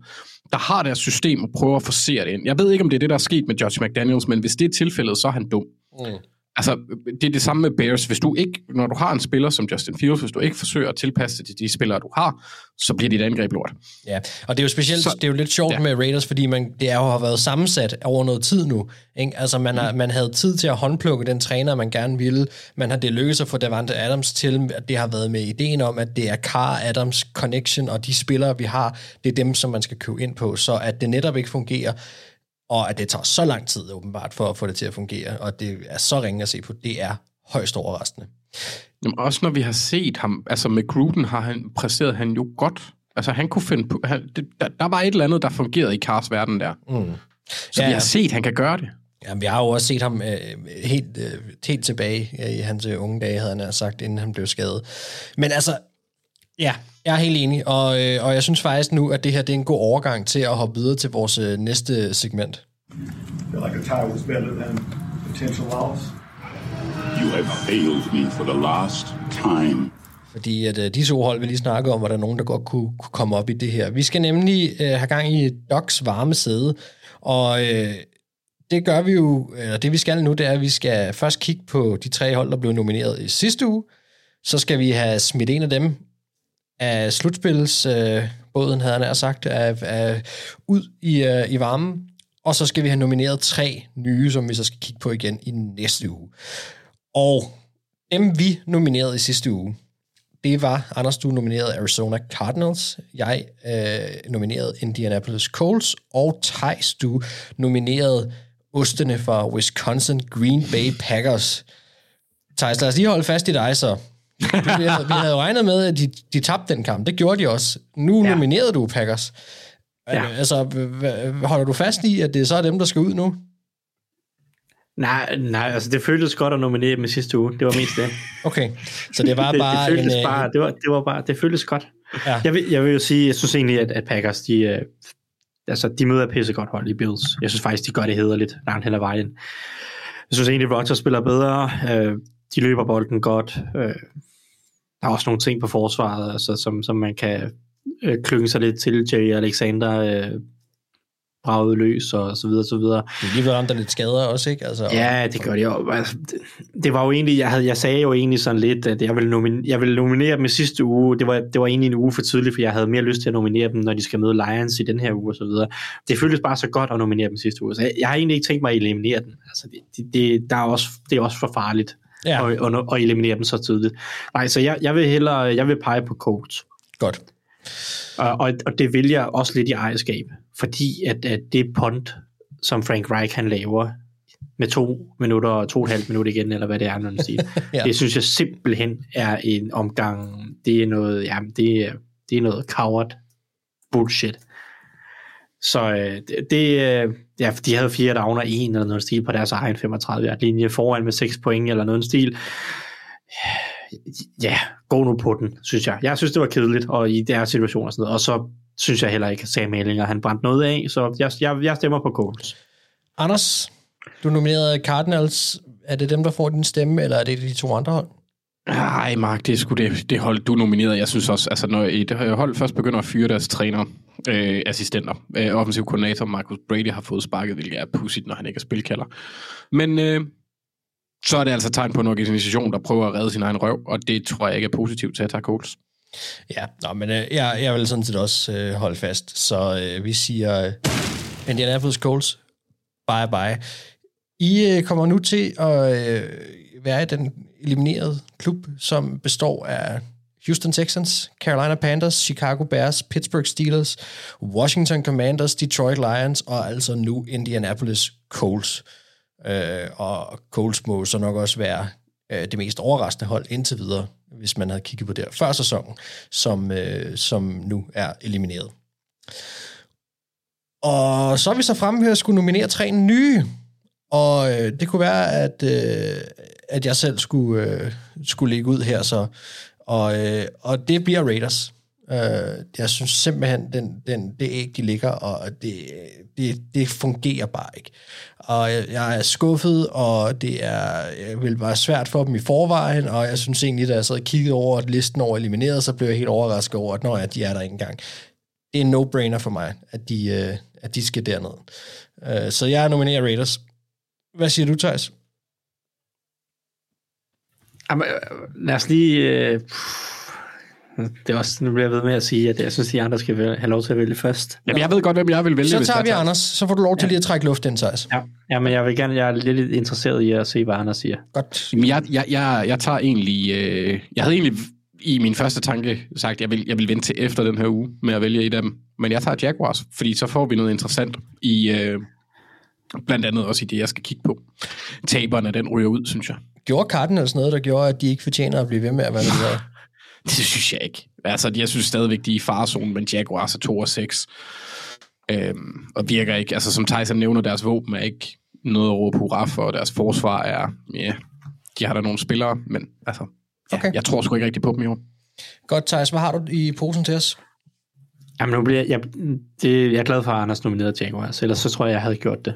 der har deres system og prøver at forsere det ind. Jeg ved ikke, om det er det, der er sket med Josh McDaniels, men hvis det er tilfældet, så er han dum. Mm. Altså, det er det samme med Bears. Hvis du ikke, når du har en spiller som Justin Fields, hvis du ikke forsøger at tilpasse det til de spillere, du har, så bliver dit angreb lort. Ja, og det er jo specielt, Så- det er jo lidt sjovt ja. med Raiders, fordi man, det er jo har været sammensat over noget tid nu. Ikke? Altså man, har, man havde tid til at håndplukke den træner, man gerne ville. Man har det lykkedes at få Davante Adams til, at det har været med ideen om, at det er Carr Adams connection, og de spillere, vi har, det er dem, som man skal købe ind på. Så at det netop ikke fungerer, og at det tager så lang tid åbenbart for at få det til at fungere, og det er så ringe at se på, det er højst overraskende. Jamen, også når vi har set ham, altså med Gruden har han præsteret han jo godt. Altså han kunne finde på, han, det, der, der var et eller andet, der fungerede i Cars verden der. Mm. Så ja, vi har set, han kan gøre det. Ja, vi har jo også set ham øh, helt, øh, helt tilbage øh, i hans øh, unge dage, havde han sagt, inden han blev skadet. Men altså, ja, jeg er helt enig, og, øh, og jeg synes faktisk nu, at det her det er en god overgang til at hoppe videre til vores øh, næste segment. feel like a tie was better than potential loss. You have failed me for the last time. Fordi at øh, de to hold, vi lige snakkede om, var der nogen, der godt kunne, kunne komme op i det her. Vi skal nemlig øh, have gang i Docs varme sæde, og øh, det gør vi jo, eller det vi skal nu, det er, at vi skal først kigge på de tre hold, der blev nomineret i sidste uge. Så skal vi have smidt en af dem af slutspilsbåden, øh, båden, havde han sagt, af, af, ud i, øh, i varmen. Og så skal vi have nomineret tre nye, som vi så skal kigge på igen i næste uge. Og dem vi nominerede i sidste uge, det var, Anders, du nominerede Arizona Cardinals, jeg øh, nominerede Indianapolis Colts, og Thijs, du nominerede ostene fra Wisconsin Green Bay Packers. Thijs, lad os lige holde fast i dig så. Vi havde, vi havde regnet med, at de, de tabte den kamp. Det gjorde de også. Nu ja. nominerede du Packers. Ja. Altså, h- h- holder du fast i, at det så er dem, der skal ud nu? Nej, nej, altså det føltes godt at nominere dem i sidste uge. Det var mest det. *laughs* Okay, så det var det, bare det føltes en, øh, bare, det var, det var bare, det føltes godt. Ja. Jeg, vil, jeg vil jo sige, jeg synes egentlig, at, at Packers, de, øh, altså, de møder pissegodt hold i Bills. Jeg synes faktisk, de gør det hederligt langt hen ad vejen. Jeg synes egentlig, Rodgers spiller bedre. Øh, de løber bolden godt. Øh, der er også nogle ting på forsvaret, altså, som, som man kan øh, klynge sig lidt til. Jay Alexander øh, braget løs og så videre, så videre. De er lige været ramt af lidt skader også, ikke? Altså, Ja, det gør de jo. Altså, det, det var jo egentlig, jeg, havde, jeg sagde jo egentlig sådan lidt, at jeg ville, nominere, jeg ville nominere dem i sidste uge. Det var, det var egentlig en uge for tidligt, for jeg havde mere lyst til at nominere dem, når de skal møde Lions i den her uge og så videre. Det føltes bare så godt at nominere dem sidste uge. Så jeg, jeg har egentlig ikke tænkt mig at eliminere dem. Altså, det, det, det, der er også, det er også for farligt Ja. at, at, at, eliminere dem så tidligt. Nej, så jeg, jeg vil hellere jeg vil pege på Colts. Godt. Og, og, og det vil jeg også lidt i ejerskab, fordi at, at det punt, som Frank Reich han laver, med to minutter og to og et halvt minut igen, eller hvad det er, når den siger. Ja. ja. Det synes jeg simpelthen er en omgang, det er noget, ja, det er, det er noget coward bullshit. Så øh, det, det, øh, ja, de havde fire down og en eller noget stil på deres egen 35 yard linje foran med 6 point eller noget stil. Ja, gå nu på den, synes jeg. Jeg synes, det var kedeligt, og i deres situation og sådan noget. Og så synes jeg heller ikke, at Sam Ellinger, han brændte noget af, så jeg, jeg, jeg stemmer på Colts. Anders, du nominerede Cardinals. Er det dem, der får din stemme, eller er det de to andre hold? Nej, Mark, det er sgu det, det hold, du nominerede. Jeg synes også, altså når et hold først begynder at fyre deres træner, øh, assistenter. Øh, offensiv koordinator Marcus Brady har fået sparket, hvilket er pudsigt, når han ikke er spilkalder. Men øh, så er det altså tegn på en organisation, der prøver at redde sin egen røv, og det tror jeg ikke er positivt til at tage Coles. Ja, nå, men øh, jeg, jeg vil sådan set også øh, holde fast. Så øh, vi siger øh, Indianapolis Colts, bye bye. I øh, kommer nu til at øh, være i den eliminerede klub, som består af Houston Texans, Carolina Panthers, Chicago Bears, Pittsburgh Steelers, Washington Commanders, Detroit Lions og altså nu Indianapolis Colts. Øh, og Colts må så nok også være øh, det mest overraskende hold indtil videre, hvis man havde kigget på det før sæsonen, som, øh, som nu er elimineret. Og så er vi så fremme her at skulle nominere tre nye, og øh, det kunne være, at, øh, at jeg selv skulle, øh, skulle ligge ud her, så og, øh, og det bliver Raiders. Øh, jeg synes simpelthen, den, den, det æg, de ligger, og det, det, det fungerer bare ikke. Og jeg, jeg er skuffet, og det er, jeg vil være svært for dem i forvejen, og jeg synes egentlig, da jeg sad og kiggede over at listen over elimineret, så blev jeg helt overrasket over, at når ja, de er der ikke engang. Det er en no-brainer for mig, at de, øh, at de skal derned. Øh, så jeg nominerer Raiders. Hvad siger du, Thijs? Jamen, øh, lad os lige... Øh, det er også, nu bliver jeg ved med at sige, at jeg synes, de andre skal vælge- have lov til at vælge først. Jamen, jeg ved godt, hvem jeg vil vælge, Så tager vi Anders, så får du lov til lige at trække luft ind, Thijs. Ja, ja, men jeg vil gerne, jeg er lidt interesseret i at se, hvad Anders siger. Godt. Jamen, jeg, jeg, jeg, jeg tager egentlig... Øh, jeg havde egentlig i min første tanke sagt, at jeg vil, jeg vil vente til efter den her uge med at vælge et af dem. Men jeg tager Jaguars, fordi så får vi noget interessant i... Øh, blandt andet også i det, jeg skal kigge på. Taberne, den ryger ud, synes jeg. Gjorde Cardinals noget, der gjorde, at de ikke fortjener at blive ved med at være videre? *laughs* Det synes jeg ikke. Altså, jeg synes stadigvæk, de er i farezonen, men Jaguars er 2 og 6. Øhm, og virker ikke, altså som Tyson nævner, deres våben er ikke noget at råbe hurra for, og deres forsvar er, ja, de har der nogle spillere, men altså, ja, Okay. jeg tror sgu ikke rigtig på dem i år. Godt, Thijs. Hvad har du i posen til os? Jamen, nu bliver jeg, det, jeg er glad for, at Anders nominerede Jaguars, ellers så tror jeg, jeg havde gjort det.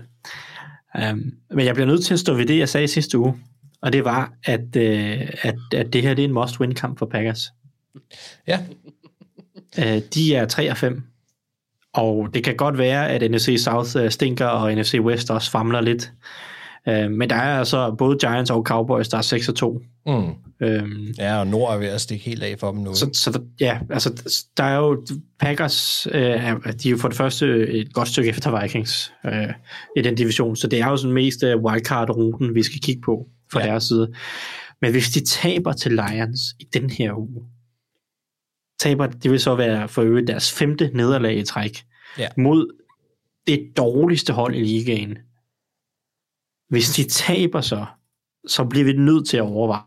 Um, men jeg bliver nødt til at stå ved det, jeg sagde sidste uge, og det var, at, øh, at, at det her det er en must-win-kamp for Packers. Ja. Uh, de er 3 og 5, og det kan godt være, at NFC South øh, stinker, og NFC West også famler lidt. Uh, men der er altså både Giants og Cowboys, der er 6 og 2. Mm. Øhm, Ja, og Nord er ved at stikke helt af for dem nu. så, så der, ja, altså, der er jo Packers, øh, de er jo for det første et godt stykke efter Vikings øh, i den division, så det er jo sådan mest øh, wildcard-ruten, vi skal kigge på fra ja. deres side. Men hvis de taber til Lions i den her uge, taber, det vil så være for øvrigt deres femte nederlag i træk Ja. mod det dårligste hold i ligaen. Hvis de taber så, så bliver vi nødt til at overveje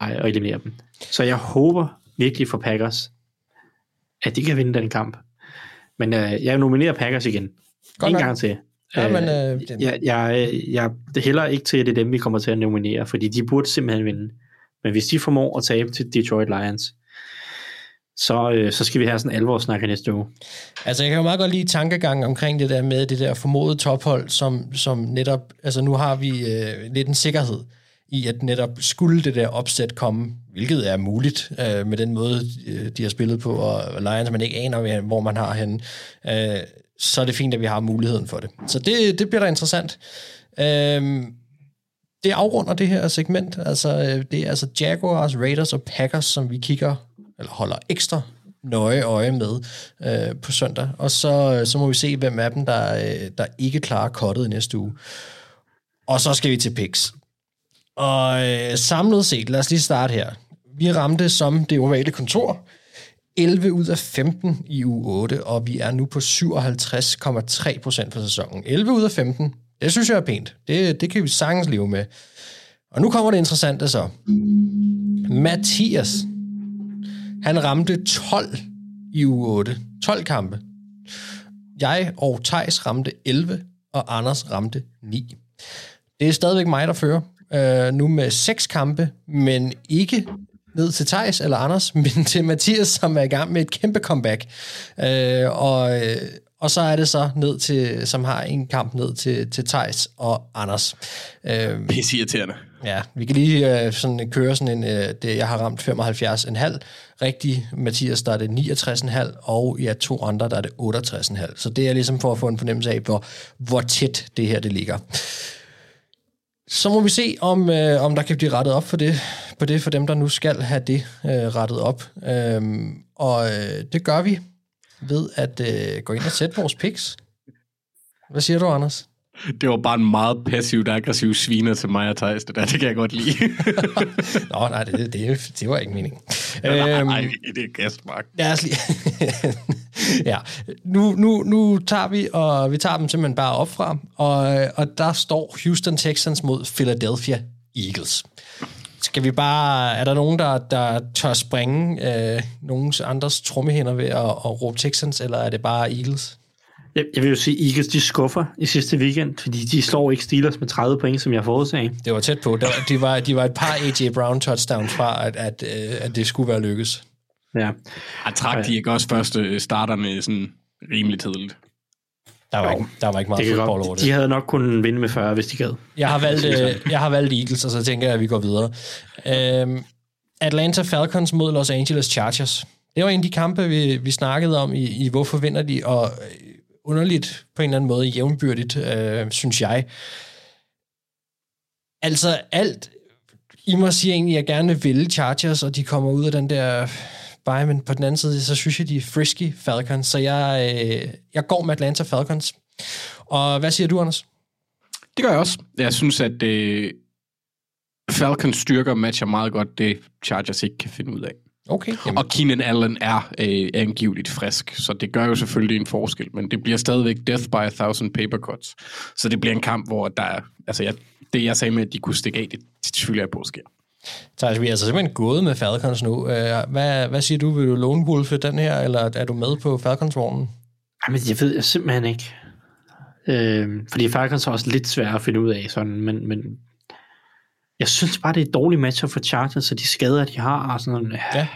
at eliminere dem. Så jeg håber virkelig for Packers, at de kan vinde den kamp. Men øh, jeg nominerer Packers igen. Godt en nok. gang til. Ja, men, øh, jeg, jeg, jeg, det hælder ikke til, at det er dem, vi kommer til at nominere, fordi de burde simpelthen vinde. Men hvis de formår at tabe til Detroit Lions, så, øh, så skal vi have sådan alvor snak i næste uge. Altså, jeg kan jo meget godt lide tankegangen omkring det der med det der formodede tophold, som, som netop, altså nu har vi øh, lidt en sikkerhed i, at netop skulle det der opsæt komme, hvilket er muligt øh, med den måde, øh, de har spillet på, og Lions, man ikke aner, hvor man har henne, øh, så er det fint, at vi har muligheden for det. Så det, det bliver da interessant. Øh, det afrunder det her segment. Altså, øh, det er altså Jaguars, Raiders og Packers, som vi kigger, eller holder ekstra nøje øje med øh, på søndag. Og så, øh, så må vi se, hvem af dem, der, øh, der ikke klarer kottet i næste uge. Og så skal vi til picks. Og øh, samlet set, lad os lige starte her. Vi ramte som det ovale kontor 11 ud af 15 i uge 8, og vi er nu på 57,3 procent for sæsonen. 11 ud af 15, det synes jeg er pænt. Det, det kan vi sagtens leve med. Og nu kommer det interessante så. Mathias, han ramte 12 i uge 8. 12 kampe. Jeg og Tejs ramte 11, og Anders ramte 9. Det er stadigvæk mig, der fører. Øh, nu med 6 kampe, men ikke ned til Tejs eller Anders, *laughs* men til Mathias, som er i gang med et kæmpe comeback. Øh, og, øh, og så er det så ned til, som har en kamp ned til, til Tejs og Anders. Øh, Pisse irriterende. Ja, vi kan lige øh, sådan køre sådan en, øh, det, jeg har ramt 75,5 rigtig. Mathias, der er det 69,5, og ja, to andre, der er det 68,5. Så det er ligesom for at få en fornemmelse af, hvor, hvor tæt det her det ligger. Så må vi se, om, øh, om der kan blive rettet op for det, på det for dem, der nu skal have det øh, rettet op. Øhm, og øh, det gør vi ved at øh, gå ind og sætte vores picks. Hvad siger du, Anders? *laughs* Det var bare en meget passivt aggressiv sviner til mig og Thijs. Det der, det kan jeg godt lide. *laughs* Nå, nej, det, det, det var ikke meningen. *laughs* Nej, det er gæstmark. Lad os lige... ja, nu, nu, nu tager vi, og vi tager dem simpelthen bare op fra, og, og der står Houston Texans mod Philadelphia Eagles. Skal vi bare... Er der nogen, der, der tør springe øh, nogens andres trommehænder ved at, at råbe Texans, eller er det bare Eagles? Jeg, jeg vil jo sige, Eagles de skuffer i sidste weekend, fordi de slår ikke Steelers med 30 point, som jeg forudsagde. Det var tæt på. Der, de, var, de var et par A.J. Brown touchdowns fra, at, at, øh, at det skulle være lykkes. Ja. Jeg trak de ikke også første starterne sådan rimelig tidligt. Der var, ikke, der var ikke meget fodbold over det. De havde nok kunnet vinde med 40, hvis de gad. Jeg har valgt, øh, jeg har valgt Eagles, og så tænker jeg, at vi går videre. Øhm, Atlanta Falcons mod Los Angeles Chargers. Det var en af de kampe, vi, vi snakkede om i, i Hvorfor vinder de, og øh, underligt på en eller anden måde jævnbyrdigt, øh, synes jeg. Altså alt, I må sige egentlig, at jeg gerne vil Chargers, og de kommer ud af den der bye, men på den anden side, så synes jeg, de er frisky Falcons, så jeg, øh, jeg går med Atlanta Falcons. Og hvad siger du, Anders? Det gør jeg også. Jeg synes, at øh, Falcons styrker matcher meget godt det, Chargers ikke kan finde ud af. Okay. Jamen. Og Keenan Allen er øh, angiveligt frisk, så det gør jo selvfølgelig en forskel, men det bliver stadigvæk death by a thousand paper cuts. Så det bliver en kamp, hvor der er, altså jeg, det jeg sagde med, at de kunne stikke af, det, det tvivler jeg på sker. Så vi er altså simpelthen gået med Falcons nu. Øh, Hvad, hvad siger du? Vil du lone wolfe den her, eller er du med på Falcons-vognen? Jamen, jeg ved jeg simpelthen ikke. Øh, fordi Falcons er også lidt svære at finde ud af, sådan, men, men jeg synes bare, det er et dårligt match for Chargers, så de skader, de har, og sådan noget. Ja.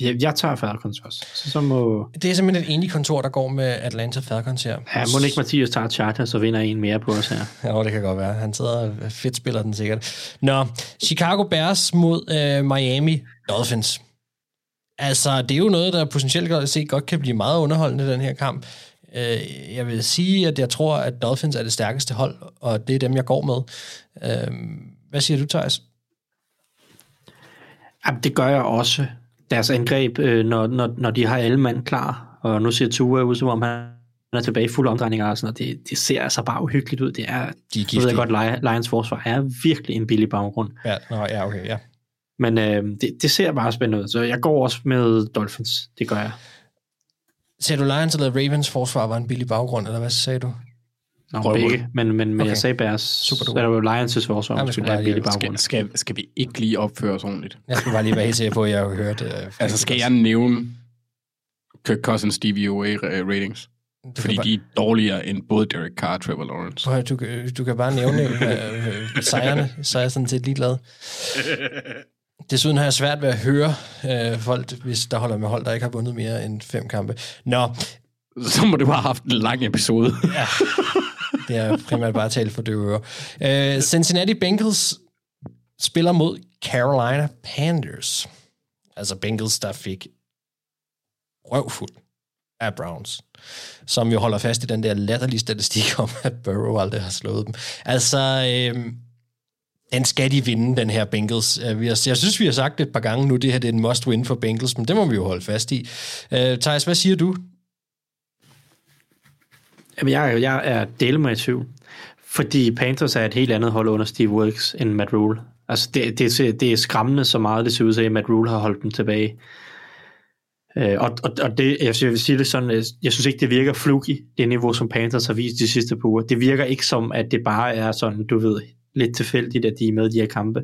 Jeg, jeg tager Falcons også. Så, så må... Det er simpelthen et enige kontor, der går med Atlanta Falcons her. Ja, må ikke Mathias tager Chargers og vinder en mere på os her. *laughs* Ja, det kan godt være. Han sidder og fedt spiller den sikkert. Nå, Chicago Bears mod øh, Miami Dolphins. Altså, det er jo noget, der potentielt set godt kan blive meget underholdende, den her kamp. Øh, jeg vil sige, at jeg tror, at Dolphins er det stærkeste hold, og det er dem, jeg går med. Øh, hvad siger du, Thijs? Jamen, det gør jeg også. Deres angreb, øh, når, når, når de har alle mand klar, og nu ser Tua ud, som om han er tilbage i fuld omdrejninger og sådan noget. Det, det ser altså bare uhyggeligt ud. Det er, De er nu ved jeg godt, Li- Lions forsvar er virkelig en billig baggrund. Ja, nå, ja, okay, ja. Men øh, det, det ser bare spændende ud, så jeg går også med Dolphins. Det gør jeg. Ser du Lions eller Ravens forsvar var en billig baggrund, eller hvad sagde du? Nå, Røvhul. begge, men, men, men Okay. jeg sagde Bears, Super er jo Lions' forsvar, ja, skulle bare have billig baggrund. Skal, skal, skal vi ikke lige opføre os ordentligt? Jeg skulle bare lige være helt sikker på, at jeg har hørt... Øh, *laughs* Altså skal jeg nævne Kirk Cousins DVOA øh, ratings? Du Fordi kan de er dårligere end både Derek Carr og Trevor Lawrence. Prøv, du, kan- du kan bare nævne øh, øh, sejrene, så er jeg sådan set ligeglad. *laughs* Desuden har jeg svært ved at høre øh, folk, hvis der holder med hold, der ikke har vundet mere end fem kampe. Nå, *laughs* Så må du bare have haft en lang episode. *laughs* ja, det er primært bare talt for døve ører. Uh, Cincinnati Bengals spiller mod Carolina Panthers. Altså Bengals, der fik røvfuld af Browns, som jo holder fast i den der latterlige statistik om, at Burrow aldrig har slået dem. Altså, øh, den skal de vinde, den her Bengals. Øh, vi har, jeg synes, vi har sagt det et par gange nu, det her det er en must-win for Bengals, men det må vi jo holde fast i. Øh, Thijs, hvad siger du? Jamen, jeg, jeg er dele med i tvivl. Fordi Panthers er et helt andet hold under Steve Wilkes end Matt Rule. Altså, det, det, det er skræmmende så meget, det ser ud til, at Matt Rule har holdt dem tilbage. Øh, og, og, og det, jeg vil sige det sådan, øh, jeg synes ikke, det virker fluky, det niveau, som Panthers har vist de sidste par uger. Det virker ikke som, at det bare er sådan, du ved, lidt tilfældigt, at de er med i de her kampe.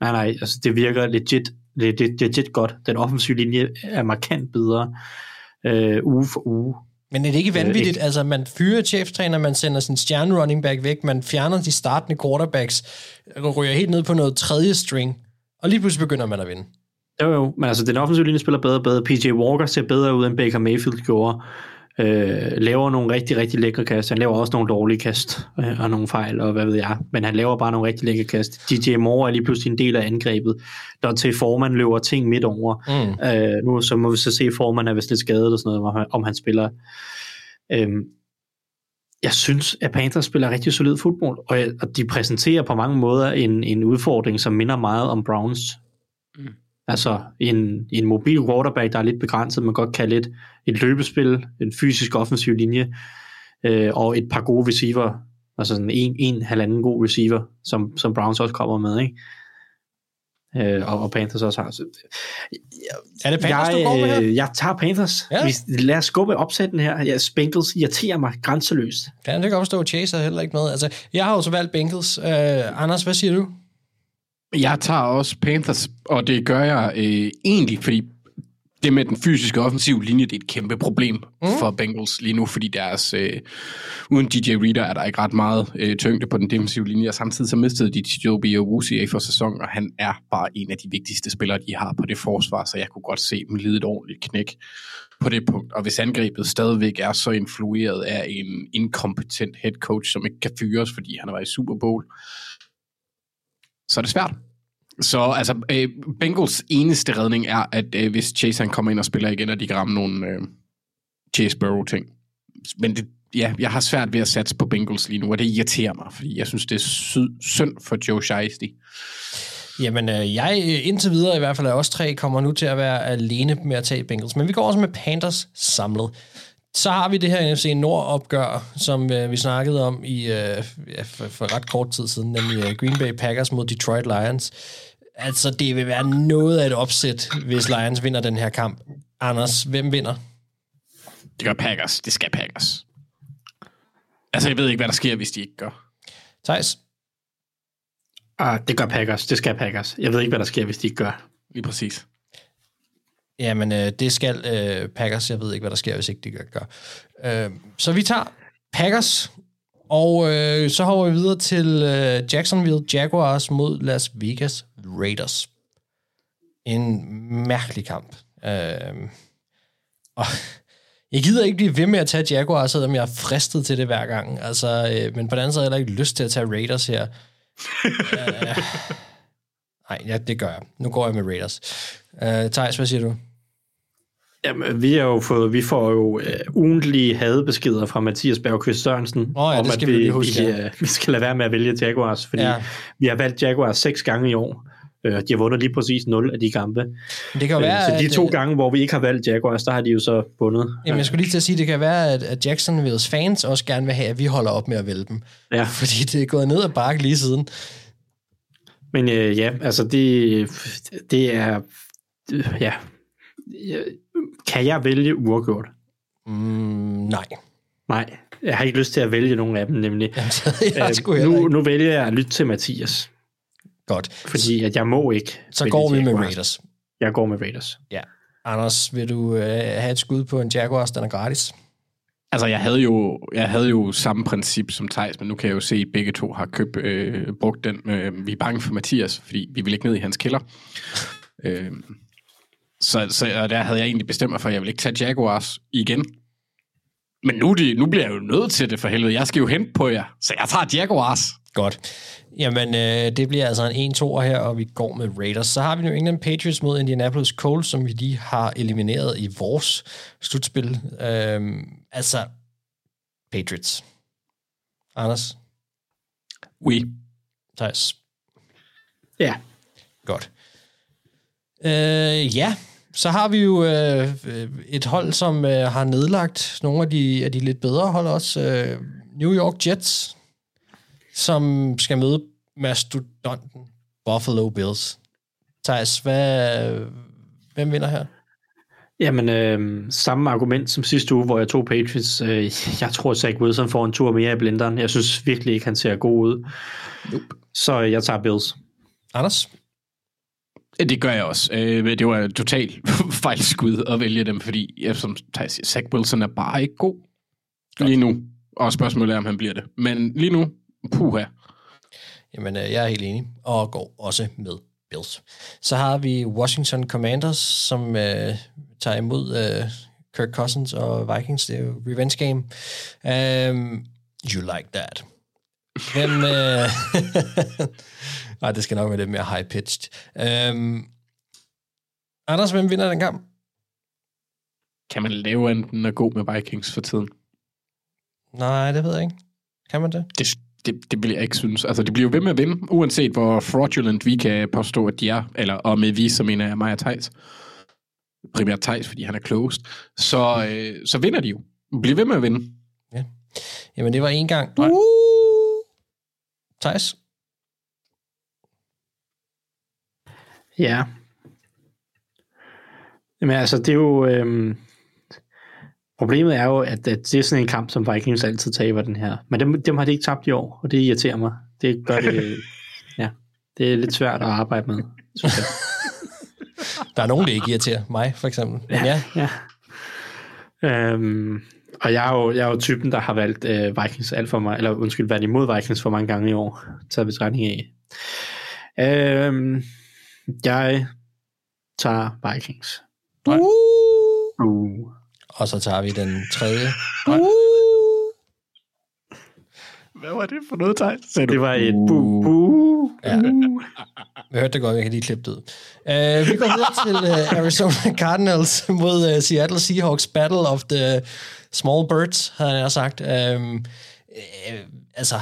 Nej, nej, altså det virker legit, legit, legit godt. Den offensive linje er markant bedre øh, uge for uge. Men er det ikke vanvittigt? ikke. Altså, man fyrer cheftræner, man sender sin stjerne running back væk, man fjerner de startende quarterbacks, ryger helt ned på noget tredje string, og lige pludselig begynder man at vinde. Jo, jo, men altså den offensive linje spiller bedre og bedre. PJ Walker ser bedre ud, end Baker Mayfield gjorde. Øh, laver nogle rigtig, rigtig lækre kast. Han laver også nogle dårlige kast øh, og nogle fejl, og hvad ved jeg. Men han laver bare nogle rigtig lækre kast. DJ Moore er lige pludselig en del af angrebet. Der til Forman løber ting midt over. Mm. Øh, nu så må vi så se, Forman er vist lidt skadet og sådan noget, om han, om han spiller. Øh, jeg synes, at Panthers spiller rigtig solid fodbold, og, og de præsenterer på mange måder en, en udfordring, som minder meget om Browns. Mm. Altså en, en mobil quarterback, der er lidt begrænset, man godt kan lidt et løbespil, en fysisk offensiv linje, øh, og et par gode receiver, altså sådan en, en halvanden god receiver, som, som Browns også kommer med, ikke? Øh, og, og Panthers også har. Så, Er det Panthers, jeg, du går med her? øh, jeg tager Panthers. Ja. Ja. Lad os skubbe opsætten her. Ja, Bengals irriterer mig grænseløst. Ja, det kan godt forstå, Chase er heller ikke med. Altså, jeg har jo så valgt Bengals. Uh, Anders, hvad siger du? Jeg tager også Panthers, og det gør jeg øh, egentlig, fordi det med den fysiske offensive linje, det er et kæmpe problem mm. for Bengals lige nu, fordi deres, øh, uden DJ Reader er der ikke ret meget øh, tyngde på den defensive linje, og samtidig så mistede de Joby og Wusi for sæson, og han er bare en af de vigtigste spillere, de har på det forsvar, så jeg kunne godt se dem lide et ordentligt knæk på det punkt. Og hvis angrebet stadigvæk er så influeret af en inkompetent head coach, som ikke kan fyres, fordi han har været i Super Bowl, så er det svært. Så altså, øh, Bengals eneste redning er, at øh, hvis Chase han kommer ind og spiller igen, og de kan ramme nogle øh, Chase Burrow-ting. Men det, ja, jeg har svært ved at satse på Bengals lige nu, og det irriterer mig, fordi jeg synes, det er sy- synd for Joe Shiesty. Jamen, øh, jeg øh, indtil videre i hvert fald af os tre kommer nu til at være alene med at tage Bengals. Men vi går også med Panthers samlet. Så har vi det her NFC Nord-opgør, som øh, vi snakkede om i øh, ja, for, for ret kort tid siden, nemlig øh, Green Bay Packers mod Detroit Lions. Altså, det vil være noget af et opsæt, hvis Lions vinder den her kamp. Anders, hvem vinder? Det gør Packers. Det skal Packers. Altså, jeg ved ikke, hvad der sker, hvis de ikke gør. Thijs? Ah, det gør Packers. Det skal Packers. Jeg ved ikke, hvad der sker, hvis de ikke gør. Lige præcis. Jamen, øh, det skal øh, Packers. Jeg ved ikke, hvad der sker, hvis ikke de gør. gør. Øh, så vi tager Packers, og øh, så hopper vi videre til øh, Jacksonville Jaguars mod Las Vegas Raiders. En mærkelig kamp. Øh, og jeg gider ikke blive ved med at tage Jaguars, selvom jeg er fristet til det hver gang. Altså, øh, men på den anden side har jeg heller ikke lyst til at tage Raiders her. øh, nej, ja, det gør jeg. Nu går jeg med Raiders. Øh, Thijs, hvad siger du? Jamen, vi, har jo fået, vi får jo øh, ugentlige hadebeskeder fra Mathias Bergqvist Sørensen, Åh ja, vi at vi, lige huske, vi, ja. øh, vi skal lade være med at vælge Jaguars, fordi Ja. vi har valgt Jaguars seks gange i år. Øh, de har vundet lige præcis 0 af de kampe. Det kan jo Øh, være, så de at, to øh, gange, hvor vi ikke har valgt Jaguars, der har de jo så bundet. Jamen, jeg skulle lige til at sige, at det kan være, at, at Jacksonville's fans også gerne vil have, at vi holder op med at vælge dem. Ja. Fordi det er gået ned ad bakke lige siden. Men øh, ja, altså det, det er... Ja. Kan jeg vælge uafgjort? Mm, nej. Nej, jeg har ikke lyst til at vælge nogen af dem, nemlig. *laughs* jeg Øh, nu, nu vælger jeg at lytte til Mathias. Godt. Fordi at jeg må ikke Så går vi med Jaguars. Raiders. Jeg går med Raiders. Ja. Anders, vil du øh, have et skud på en Jaguars, den er gratis? Altså, jeg havde jo, jeg havde jo samme princip som Thijs, men nu kan jeg jo se, at begge to har købt, øh, brugt den. Øh, vi er bange for Mathias, fordi vi vil ikke ned i hans kælder. øh, så, så og der havde jeg egentlig bestemt mig for, at jeg vil ikke tage Jaguars igen. Men nu, de, nu bliver jeg jo nødt til det for helvede. Jeg skal jo hente på jer, så jeg tager Jaguars. Godt. Jamen, øh, det bliver altså en 1-2'er her, og vi går med Raiders. Så har vi New England Patriots mod Indianapolis Colts, som vi lige har elimineret i vores slutspil. Øhm, altså, Patriots. Anders? Oui. Thijs? Ja. Godt. Øh, ja, så har vi jo øh, et hold, som øh, har nedlagt nogle af de, af de lidt bedre hold også. Øh, New York Jets, som skal møde mastodonten Buffalo Bills. Thijs, hvad, hvem vinder her? Jamen, øh, samme argument som sidste uge, hvor jeg tog Patriots. Øh, jeg tror, at Zach Wilson får en tur mere i blenderen. Jeg synes virkelig ikke, han ser god ud. Nope. Så jeg tager Bills. Anders? Det gør jeg også. Øh, det var et totalt *laughs* fejlskud at vælge dem, fordi, ja, som Zach Wilson er bare ikke god Godt. lige nu. Og spørgsmålet er, om han bliver det. Men lige nu, puha. Jamen, øh, jeg er helt enig, og går også med Bills. Så har vi Washington Commanders, som øh, tager imod øh, Kirk Cousins og Vikings. Det er jo revenge game. Um, you like that. Hvem... Øh... *laughs* Nej, det skal nok være lidt mere high-pitched. Um, Anders, hvem vinder den kamp? Kan man lave enten at gå med Vikings for tiden? Nej, det ved jeg ikke. Kan man det? Det, det, det vil jeg ikke synes. Altså, de bliver jo ved med at vinde, uanset hvor fraudulent vi kan påstå, at de er. Eller, og med vi, så mener jeg og Thijs. Primært Thijs, fordi han er klogest. Så, øh, så vinder de jo. Bliver ved med at vinde. Ja. Jamen, det var en gang. Uh! Thijs? Ja. Jamen altså, det er jo... Øhm, problemet er jo, at, at det er sådan en kamp, som Vikings altid taber den her. Men dem, dem har de ikke tabt i år, og det irriterer mig. Det gør det... *laughs* ja, det er lidt svært at arbejde med, synes jeg. *laughs* Der er nogen, det ikke irriterer. Mig, for eksempel. Men ja. ja. Øhm, og jeg er, jo, jeg er jo typen, der har valgt øh, Vikings alt for mig, eller undskyld, været imod Vikings for mange gange i år, taget betragtning af. Øhm, jeg tager Vikings. Uh. Uh. Og så tager vi den tredje. Uh. Hvad var det for noget tegn? Det var et bu bu. Ja. Jeg hørte det godt, jeg kan lige klippe det ud. Uh, vi går videre til uh, Arizona *laughs* Cardinals mod uh, Seattle Seahawks Battle of the Small Birds, havde jeg sagt. Um, uh, altså,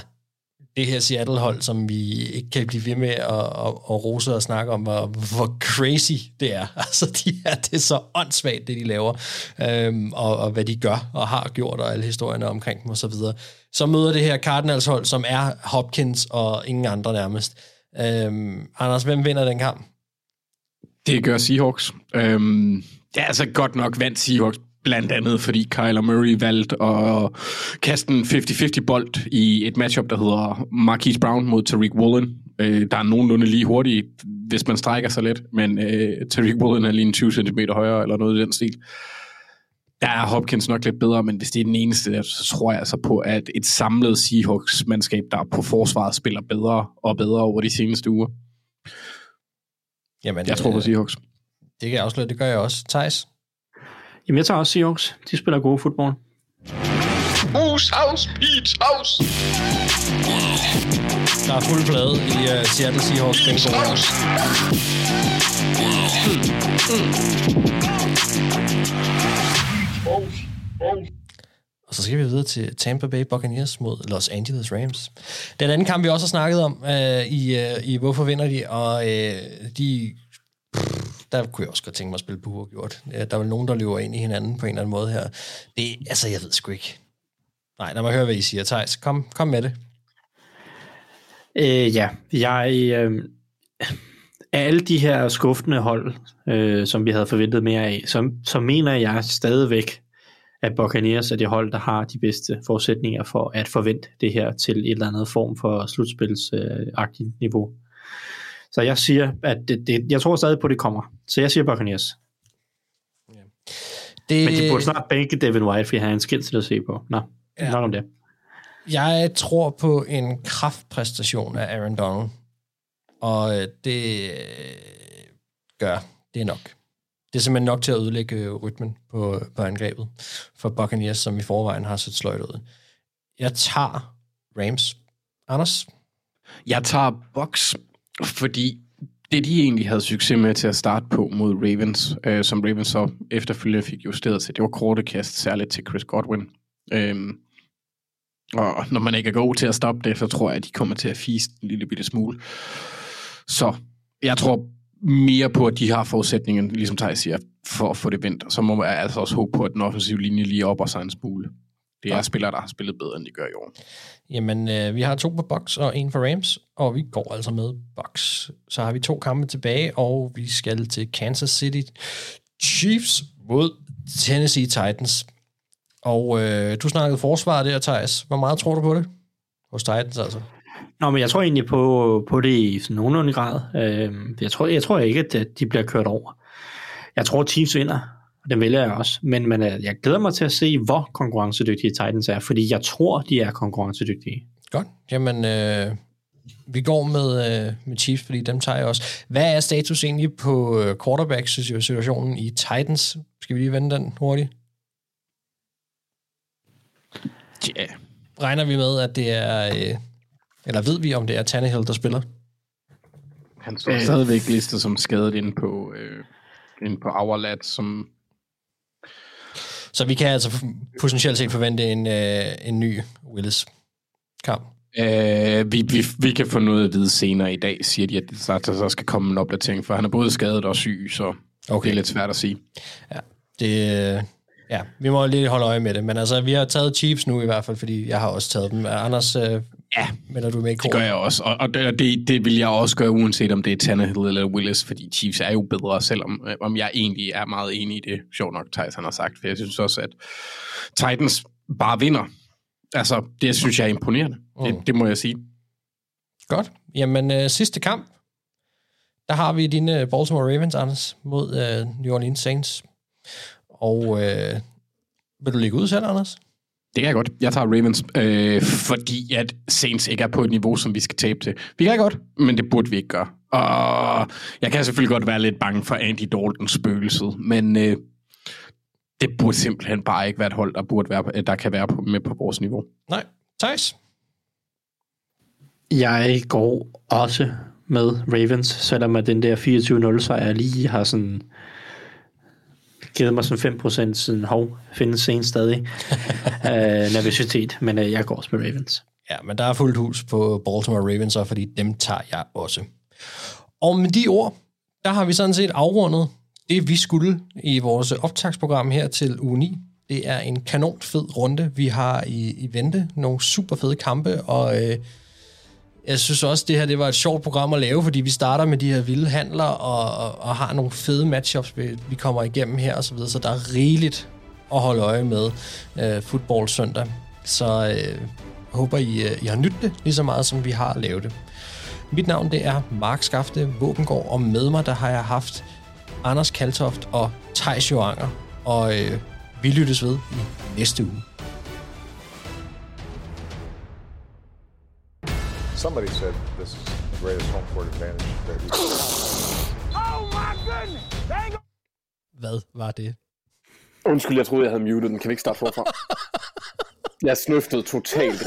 det her Seattle-hold, som vi ikke kan blive ved med at, at, at rose og snakke om, hvor, hvor crazy det er. *laughs* Altså, de er, det er så åndssvagt, det de laver, øhm, og, og hvad de gør og har gjort, og alle historierne omkring dem osv. Så, så møder det her Cardinals-hold, som er Hopkins og ingen andre nærmest. Øhm, Anders, hvem vinder den kamp? Det gør Seahawks. Øhm, er altså godt nok vandt Seahawks blandt andet, fordi Kyler Murray valgte at kaste en 50-50 bold i et matchup, der hedder Marquise Brown mod Tariq Woolen. Øh, der er nogenlunde lige hurtigt, hvis man strækker sig lidt, men øh, Tariq Woolen er lige en 20 cm højere, eller noget i den stil. Der er Hopkins nok lidt bedre, men hvis det er den eneste, der, så tror jeg altså på, at et samlet Seahawks-mandskab, der på forsvaret spiller bedre og bedre over de seneste uger. Jamen, jeg tror på Seahawks. Det kan jeg afsløre, det gør jeg også. Thijs? Jamen, jeg tager også Seahawks. De spiller gode fodbold. Moose House, Peach House. Der er fuld plade i uh, Seattle Seahawks. Den går Og så skal vi videre til Tampa Bay Buccaneers mod Los Angeles Rams. Den anden kamp, vi også har snakket om uh, i, uh, i Hvorfor vinder de, og uh, de der kunne jeg også godt tænke mig at spille på gjort. Der er vel nogen, der løber ind i hinanden på en eller anden måde her. Det, altså, jeg ved sgu ikke. Nej, lad mig høre, hvad I siger. Thijs, kom, kom med det. Øh, ja, jeg... Øh, af alle de her skuffende hold, øh, som vi havde forventet mere af, så, så mener jeg stadigvæk, at Buccaneers er det hold, der har de bedste forudsætninger for at forvente det her til et eller andet form for slutspilsagtigt øh, niveau. Så jeg siger, at det, det, jeg tror stadig på, at det kommer. Så jeg siger Buccaneers. Ja. Det... Men de burde snart bænke Devin White, fordi han er en skill til at se på. Nå, ja. nok om det. Jeg tror på en kraftpræstation af Aaron Donald. Og det gør det nok. Det er simpelthen nok til at ødelægge rytmen på, på angrebet for Buccaneers, som i forvejen har set sløjt ud. Jeg tager Rams. Anders? Jeg tager Bucks fordi det, de egentlig havde succes med til at starte på mod Ravens, øh, som Ravens så efterfølgende fik justeret til, det var korte kast, særligt til Chris Godwin. Øhm, og når man ikke er god til at stoppe det, så tror jeg, at de kommer til at fise en lille bitte smule. Så jeg tror mere på, at de har forudsætningen, ligesom Thijs siger, for at få det vendt. Så må man altså også håbe på, at den offensive linje lige op og sig en smule. Det er ja. spillere, der har spillet bedre, end de gør i år. Jamen, øh, vi har to på box og en for Rams, og vi går altså med box. Så har vi to kampe tilbage, og vi skal til Kansas City Chiefs mod Tennessee Titans. Og øh, du snakkede forsvar der, Thijs. Hvor meget tror du på det? Hos Titans altså. Nå, men jeg tror egentlig på, på det i sådan nogenlunde grad. Øh, jeg, tror, jeg tror ikke, at de bliver kørt over. Jeg tror, Chiefs vinder og den vælger jeg også. Men, men øh, jeg glæder mig til at se, hvor konkurrencedygtige Titans er, fordi jeg tror, de er konkurrencedygtige. Godt. Jamen, øh, vi går med, øh, med Chiefs, fordi dem tager jeg også. Hvad er status egentlig på øh, quarterback-situationen i Titans? Skal vi lige vende den hurtigt? Ja. Regner vi med, at det er... Øh, eller ved vi, om det er Tannehill, der spiller? Han står øh. stadigvæk listet som skadet inde på, øh, inde på Hourlat, som... Så vi kan altså potentielt set forvente en, øh, en ny Willis-kamp. Øh, vi, vi, vi kan få noget at vide senere i dag, siger de, at der, så skal komme en opdatering, for han er både skadet og syg, så okay. det er lidt svært at sige. Ja, det, øh, ja, vi må lige holde øje med det, men altså, vi har taget Chiefs nu i hvert fald, fordi jeg har også taget dem. Anders, øh, ja, melder du med i Det gør jeg også, og, og det, det, vil jeg også gøre, uanset om det er Tannehill eller Willis, fordi Chiefs er jo bedre, selvom øh, om jeg egentlig er meget enig i det, sjovt nok, Thijs han har sagt, for jeg synes også, at Titans bare vinder. Altså, det synes jeg er imponerende. Mm. Det, det må jeg sige. Godt. Jamen, øh, sidste kamp, der har vi dine Baltimore Ravens, Anders, mod øh, New Orleans Saints. Og øh, vil du lægge ud selv, Anders? Det kan jeg godt. Jeg tager Ravens, øh, fordi at Saints ikke er på et niveau, som vi skal tabe til. Vi kan godt, men det burde vi ikke gøre. Og jeg kan selvfølgelig godt være lidt bange for Andy Daltons spøgelset, men øh, det burde simpelthen bare ikke være et hold, der, burde være, der kan være med på vores niveau. Nej. Thijs? Jeg går også med Ravens, selvom at den der 24-0 sejr lige har sådan givet mig sådan 5% siden hov, findes sen stadig *laughs* øh, nervøsitet, men øh, jeg går også med Ravens. Ja, men der er fuldt hus på Baltimore Ravens, og fordi dem tager jeg også. Og med de ord, der har vi sådan set afrundet det, vi skulle i vores optagsprogram her til uge 9. Det er en kanon fed runde, vi har i, i vente. Nogle super fede kampe, og øh, jeg synes også, det her det var et sjovt program at lave, fordi vi starter med de her vilde handler, og, og, og har nogle fede matchups, vi, vi kommer igennem her og så videre, så der er rigeligt at holde øje med øh, Football søndag. Så øh, håber, I, øh, I har nyttet det lige så meget, som vi har lavet det. Mit navn det er Mark Skafte Våbengård, og med mig der har jeg haft Anders Kaltoft og Thijs Joanger, og øh, vi lyttes ved i næste uge. Somebody said this is the greatest home court advantage that we Oh my goodness! Ain't Hvad var det? Undskyld, jeg troede, jeg havde muted den. Kan vi ikke starte forfra? *laughs* jeg snøftede totalt der.